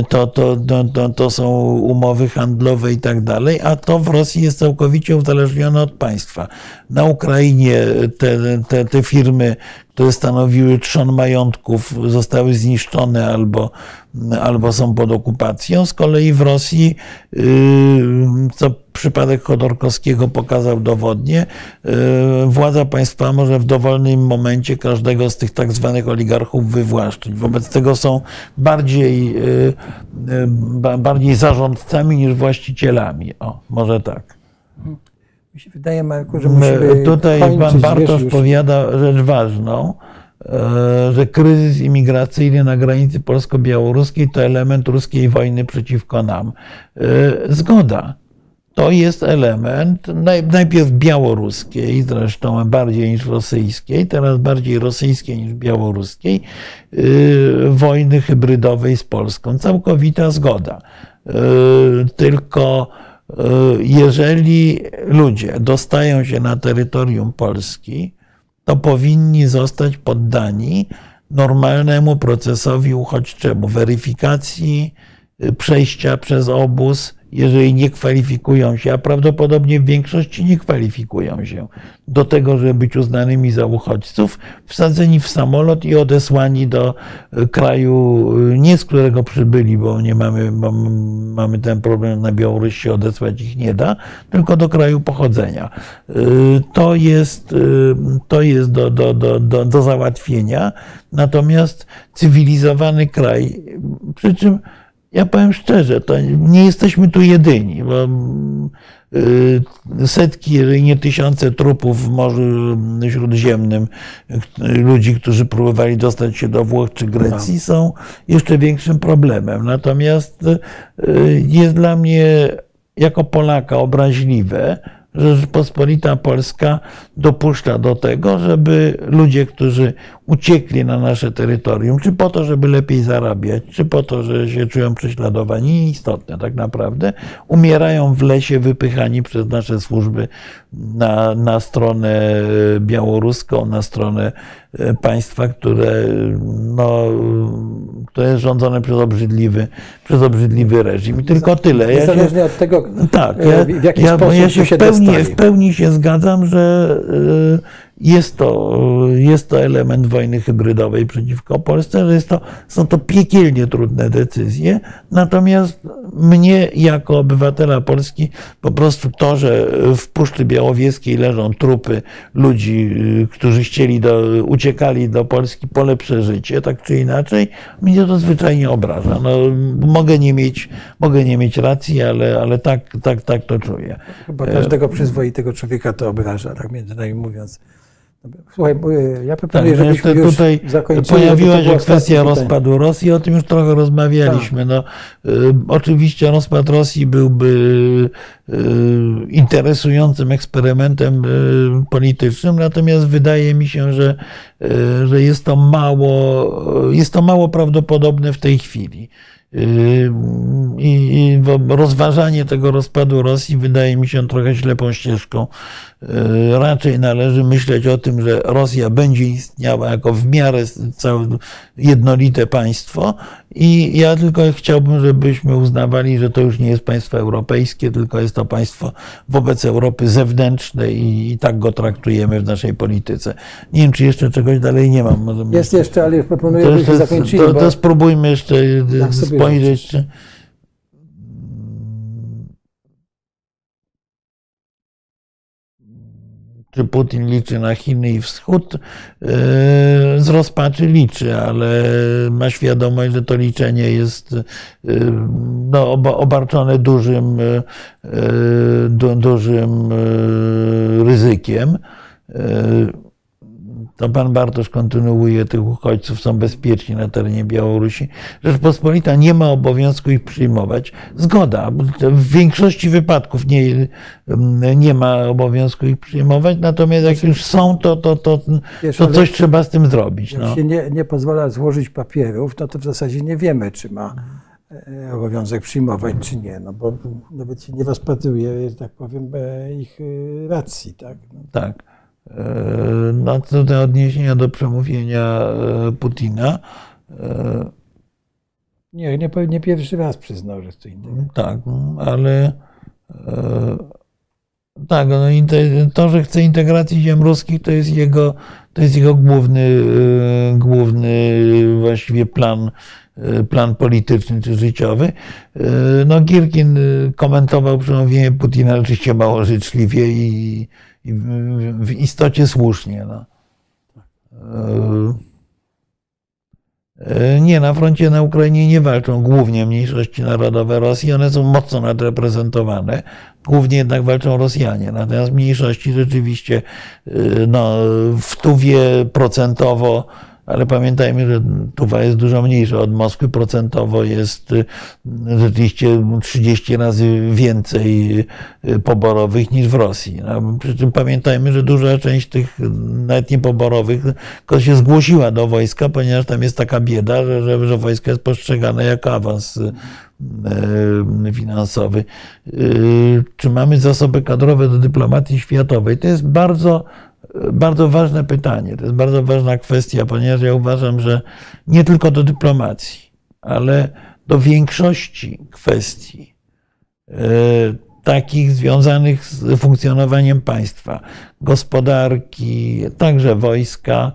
to, to, to, to, to są umowy handlowe i tak dalej, a to w Rosji jest całkowicie uzależnione od państwa. Na Ukrainie te, te, te firmy, które stanowiły trzon majątków, zostały zniszczone albo, albo są pod okupacją. Z kolei w Rosji, yy, co przypadek Chodorkowskiego pokazał dowodnie, yy, władza państwa może w dowolnym momencie każdego z tych tak zwanych oligarchów wywłaszczyć. Wobec tego są bardziej, yy, ba- bardziej zarządcami niż właścicielami. O, może tak. Mi się wydaje, Marku, że musimy My- Tutaj kończyć, pan Bartosz powiada rzecz ważną, e, że kryzys imigracyjny na granicy polsko-białoruskiej to element ruskiej wojny przeciwko nam. E, Zgoda. To jest element naj- najpierw białoruskiej, zresztą bardziej niż rosyjskiej, teraz bardziej rosyjskiej niż białoruskiej, e, wojny hybrydowej z Polską. Całkowita zgoda. Tylko jeżeli ludzie dostają się na terytorium Polski, to powinni zostać poddani normalnemu procesowi uchodźczemu, weryfikacji y, przejścia przez obóz, jeżeli nie kwalifikują się, a prawdopodobnie w większości nie kwalifikują się do tego, żeby być uznanymi za uchodźców, wsadzeni w samolot i odesłani do y, kraju, y, nie z którego przybyli, bo nie mamy, bo mamy ten problem na Białoruś się odesłać ich nie da, tylko do kraju pochodzenia. Y, To jest, y, to jest do, do, do, do, do załatwienia, natomiast cywilizowany kraj, przy czym ja powiem szczerze, to nie jesteśmy tu jedyni, bo y, setki, jeżeli nie tysiące trupów w Morzu Śródziemnym, y, ludzi, którzy próbowali dostać się do Włoch czy Grecji, są jeszcze większym problemem. Natomiast y, jest dla mnie jako Polaka obraźliwe, Rzeczpospolita Polska dopuszcza do tego, żeby ludzie, którzy uciekli na nasze terytorium, czy po to, żeby lepiej zarabiać, czy po to, że się czują prześladowani, nieistotne tak naprawdę, umierają w lesie wypychani przez nasze służby na, na stronę białoruską, na stronę e, państwa, które, no, które jest rządzone przez obrzydliwy, przez obrzydliwy reżim. I tylko tyle. Ja się- Niezależnie od tego, tak, e, ja, w jaki ja, sposób ja się, się w, pełni, w pełni się zgadzam, że y, jest to, jest to element wojny hybrydowej przeciwko Polsce, że jest to, są to piekielnie trudne decyzje. Natomiast mnie, jako obywatela Polski, po prostu to, że w Puszczy Białowieskiej leżą trupy ludzi, y, którzy chcieli do, uciekali do Polski po lepsze życie, tak czy inaczej, mnie to zwyczajnie obraża. No, mogę, nie mieć, mogę nie mieć racji, ale, ale tak, tak, tak to czuję. Chyba każdego przyzwoitego człowieka to obraża, tak między nami mówiąc. Słuchaj, bo, e, ja Tak, proponuję, no żebyśmy już tutaj zakończyli. pojawiła się kwestia. Tak. rozpadu Rosji, o tym już trochę rozmawialiśmy. No, y, oczywiście rozpad Rosji byłby y, interesującym eksperymentem y, politycznym, natomiast wydaje mi się, że, że jest to mało, jest to mało prawdopodobne w tej chwili. Y, I rozważanie tego rozpadu Rosji wydaje mi się trochę ślepą ścieżką. Y, Raczej należy myśleć o tym, że Rosja będzie istniała jako w miarę jednolite państwo i ja tylko chciałbym, żebyśmy uznawali, że to już nie jest państwo europejskie, tylko jest to państwo wobec Europy zewnętrznej i, i tak go traktujemy w naszej polityce. Nie wiem, czy jeszcze czegoś dalej nie mam. Możemy Jest jeszcze, ale już proponuję, to, żebyśmy zakończyli. to, bo... to spróbujmy jeszcze Tak spojrzeć. Czy... Czy Putin liczy na Chiny i Wschód? Yy, Z rozpaczy liczy, ale ma świadomość, że to liczenie jest yy, no, oba- obarczone dużym, du, dużym ryzykiem. To pan Bartosz kontynuuje, tych uchodźców są bezpieczni na terenie Białorusi. Rzeczpospolita nie ma obowiązku ich przyjmować. Zgoda. W większości wypadków nie, nie ma obowiązku ich przyjmować, natomiast jak już są, to, to, to, to coś trzeba z tym zrobić. Jak No. się nie, nie pozwala złożyć papierów, no to w zasadzie nie wiemy, czy ma e, obowiązek przyjmować, czy nie. No bo nawet się nie rozpatruje, że tak powiem, e, ich e, racji. Tak? No. Tak. E, No, to te odniesienia do przemówienia e, Putina. e, Nie, nie, nie pierwszy raz przyznał, że to innego. Tak, ale tak, no, to, że chce integracji ziem ruskich, to jest jego, to jest jego główny, główny właściwie plan, plan polityczny czy życiowy. No, Gierkin komentował przemówienie Putina oczywiście mało życzliwie i, w, w istocie słusznie. No. E, E, Nie, na froncie na Ukrainie nie walczą głównie mniejszości narodowe Rosji, one są mocno nadreprezentowane. Głównie jednak walczą Rosjanie. Natomiast mniejszości rzeczywiście e, no, w Tuwie procentowo, ale pamiętajmy, że Tuwa jest dużo mniejsza od Moskwy, procentowo jest e, rzeczywiście 30 razy więcej e, poborowych niż w Rosji. No, przy czym pamiętajmy, że duża część tych nawet niepoborowych się zgłosiła do wojska, ponieważ tam jest taka bieda, że, że, że wojsko jest postrzegane jako awans e, finansowy. Czy mamy zasoby kadrowe do dyplomacji światowej? To jest bardzo, bardzo ważne pytanie. To jest bardzo ważna kwestia, ponieważ ja uważam, że nie tylko do dyplomacji, ale do większości kwestii e, takich związanych z funkcjonowaniem państwa, gospodarki, także wojska.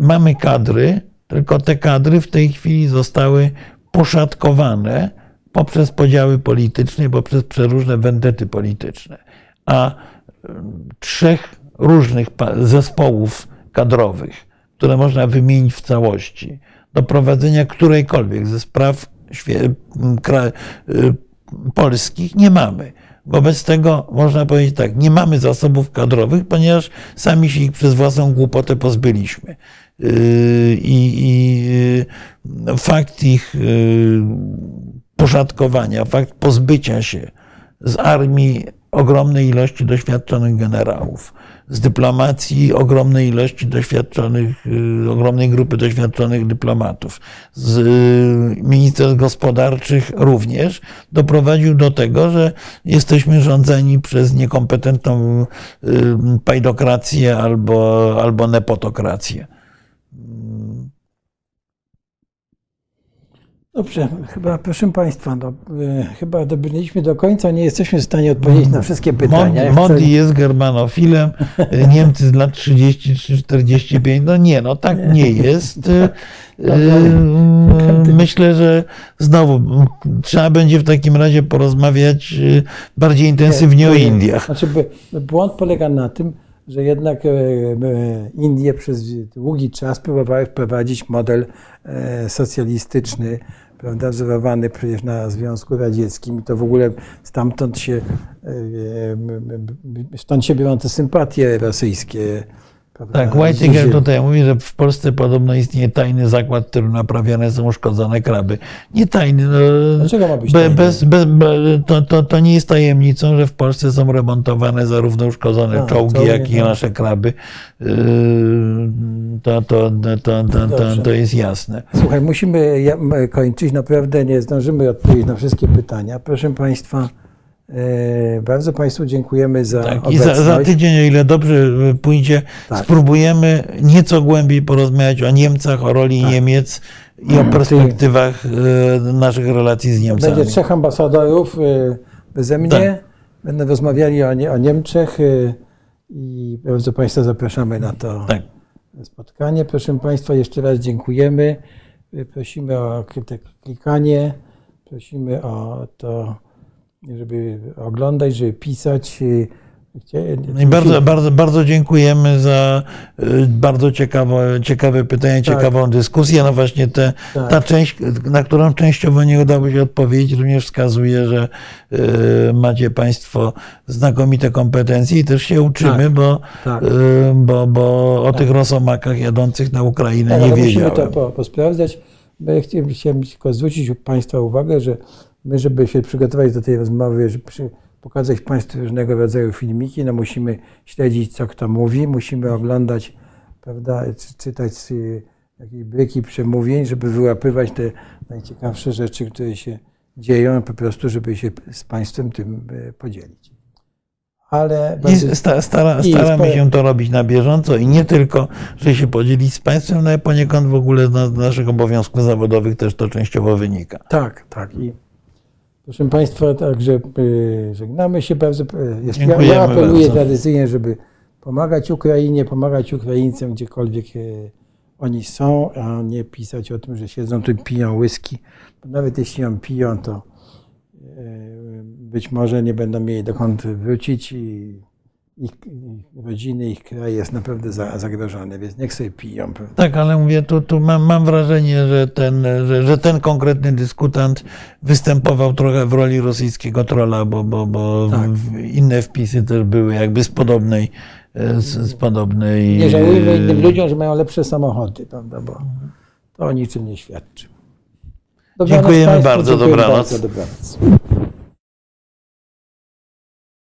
Mamy kadry, tylko te kadry w tej chwili zostały poszatkowane poprzez podziały polityczne, poprzez przeróżne wendety polityczne. A em, trzech różnych zespołów kadrowych, które można wymienić w całości, do prowadzenia którejkolwiek ze spraw y, polskich nie mamy. Wobec tego można powiedzieć tak, nie mamy zasobów kadrowych, ponieważ sami się ich przez własną głupotę pozbyliśmy. Yy, I, i yy, fakt ich poszatkowania, fakt pozbycia się z armii ogromnej ilości doświadczonych generałów, z dyplomacji ogromnej ilości doświadczonych, y, ogromnej grupy doświadczonych dyplomatów, z y, ministerstw gospodarczych również, doprowadził do tego, że jesteśmy rządzeni przez niekompetentną y, pajdokrację albo, albo nepotokrację. Dobrze, chyba proszę Państwa, no, e, chyba dobrnęliśmy do końca, nie jesteśmy w stanie odpowiedzieć na wszystkie pytania. Modi, chcę- jest germanofilem, Niemcy z lat 33-45. No nie, no tak nie jest. Y, y, Myślę, że znowu m, trzeba będzie w takim razie porozmawiać y, bardziej intensywnie o Indiach. Znaczy, błąd polega na tym, że jednak Indie przez długi czas próbowały wprowadzić model socjalistyczny, prawda, wzorowany przecież na Związku Radzieckim i to w ogóle stamtąd się, e, e, stąd się biorą te sympatie rosyjskie. Prawda, Tak, Ziemi. tutaj mówi, że w Polsce podobno istnieje tajny zakład, w którym naprawiane są uszkodzone kraby. Nie tajny. No, Dlaczego ma być tajny? bez, bez, be, to, to, to nie jest tajemnicą, że w Polsce są remontowane zarówno uszkodzone A, czołgi, czołgi, jak i tak. nasze kraby. Yy, To, to, to, to, to, jest jasne. Słuchaj, musimy kończyć. Naprawdę nie zdążymy odpowiedzieć na wszystkie pytania. Proszę Państwa, e, bardzo Państwu dziękujemy za Tak, I obecność. za, za tydzień, o ile dobrze pójdzie, Tak. spróbujemy nieco głębiej porozmawiać o Niemcach, o roli Niemiec i o perspektywach e, naszych relacji z Niemcami. Będzie trzech ambasadorów e, beze mnie. Tak. Będą rozmawiali o, nie, o Niemczech e, i bardzo Państwa zapraszamy na to Tak. spotkanie. Proszę Państwa, jeszcze raz dziękujemy. E, Prosimy o klikanie, prosimy o to, żeby oglądać, żeby pisać. e, Chcia- No I bardzo, bardzo, bardzo dziękujemy za y, bardzo ciekawe, ciekawe pytania, Tak. ciekawą dyskusję. No właśnie te, Tak. ta część, na którą częściowo nie udało się odpowiedzieć, również wskazuje, że y, macie Państwo znakomite kompetencje i też się uczymy, Tak. bo, Tak. y, bo, bo o tych rosomakach jadących na Ukrainę Tak, nie ale musimy wiedziałem. to po, posprawdzać. Chciałem, chciałem tylko zwrócić Państwa uwagę, że my, żeby się przygotować do tej rozmowy, żeby pokazać Państwu różnego rodzaju filmiki, no musimy śledzić, co kto mówi, musimy oglądać, prawda, czy, czytać y, jakieś bryki przemówień, żeby wyłapywać te najciekawsze rzeczy, które się dzieją, po prostu, żeby się z Państwem tym y, podzielić. Ale I sta, stara, staramy spo- się to robić na bieżąco i nie tylko, że się podzielić z Państwem, no ale poniekąd w ogóle z naszych obowiązków zawodowych też to częściowo wynika. Tak, tak. I proszę Państwa, także y, żegnamy się bardzo. Jeszcze ja, ja apeluję bardzo. tradycyjnie, żeby pomagać Ukrainie, pomagać Ukraińcom gdziekolwiek y, oni są, a nie pisać o tym, że siedzą tu i piją whisky. Nawet jeśli ją piją, to być może nie będą mieli dokąd wrócić i ich, ich rodziny, ich kraj jest naprawdę za, zagrożony, więc niech sobie piją. prawda? Tak, ale mówię, tu, tu mam, mam wrażenie, że ten, że, że ten konkretny dyskutant występował trochę w roli rosyjskiego trola, bo, bo, bo Tak. inne wpisy też były jakby z podobnej, z, z podobnej. Nie żałujmy innym e, ludziom, że mają lepsze samochody, prawda, bo to o niczym nie świadczy. Dziękujemy Państwu, bardzo, dziękuję dobranoc. Bardzo, dobranoc.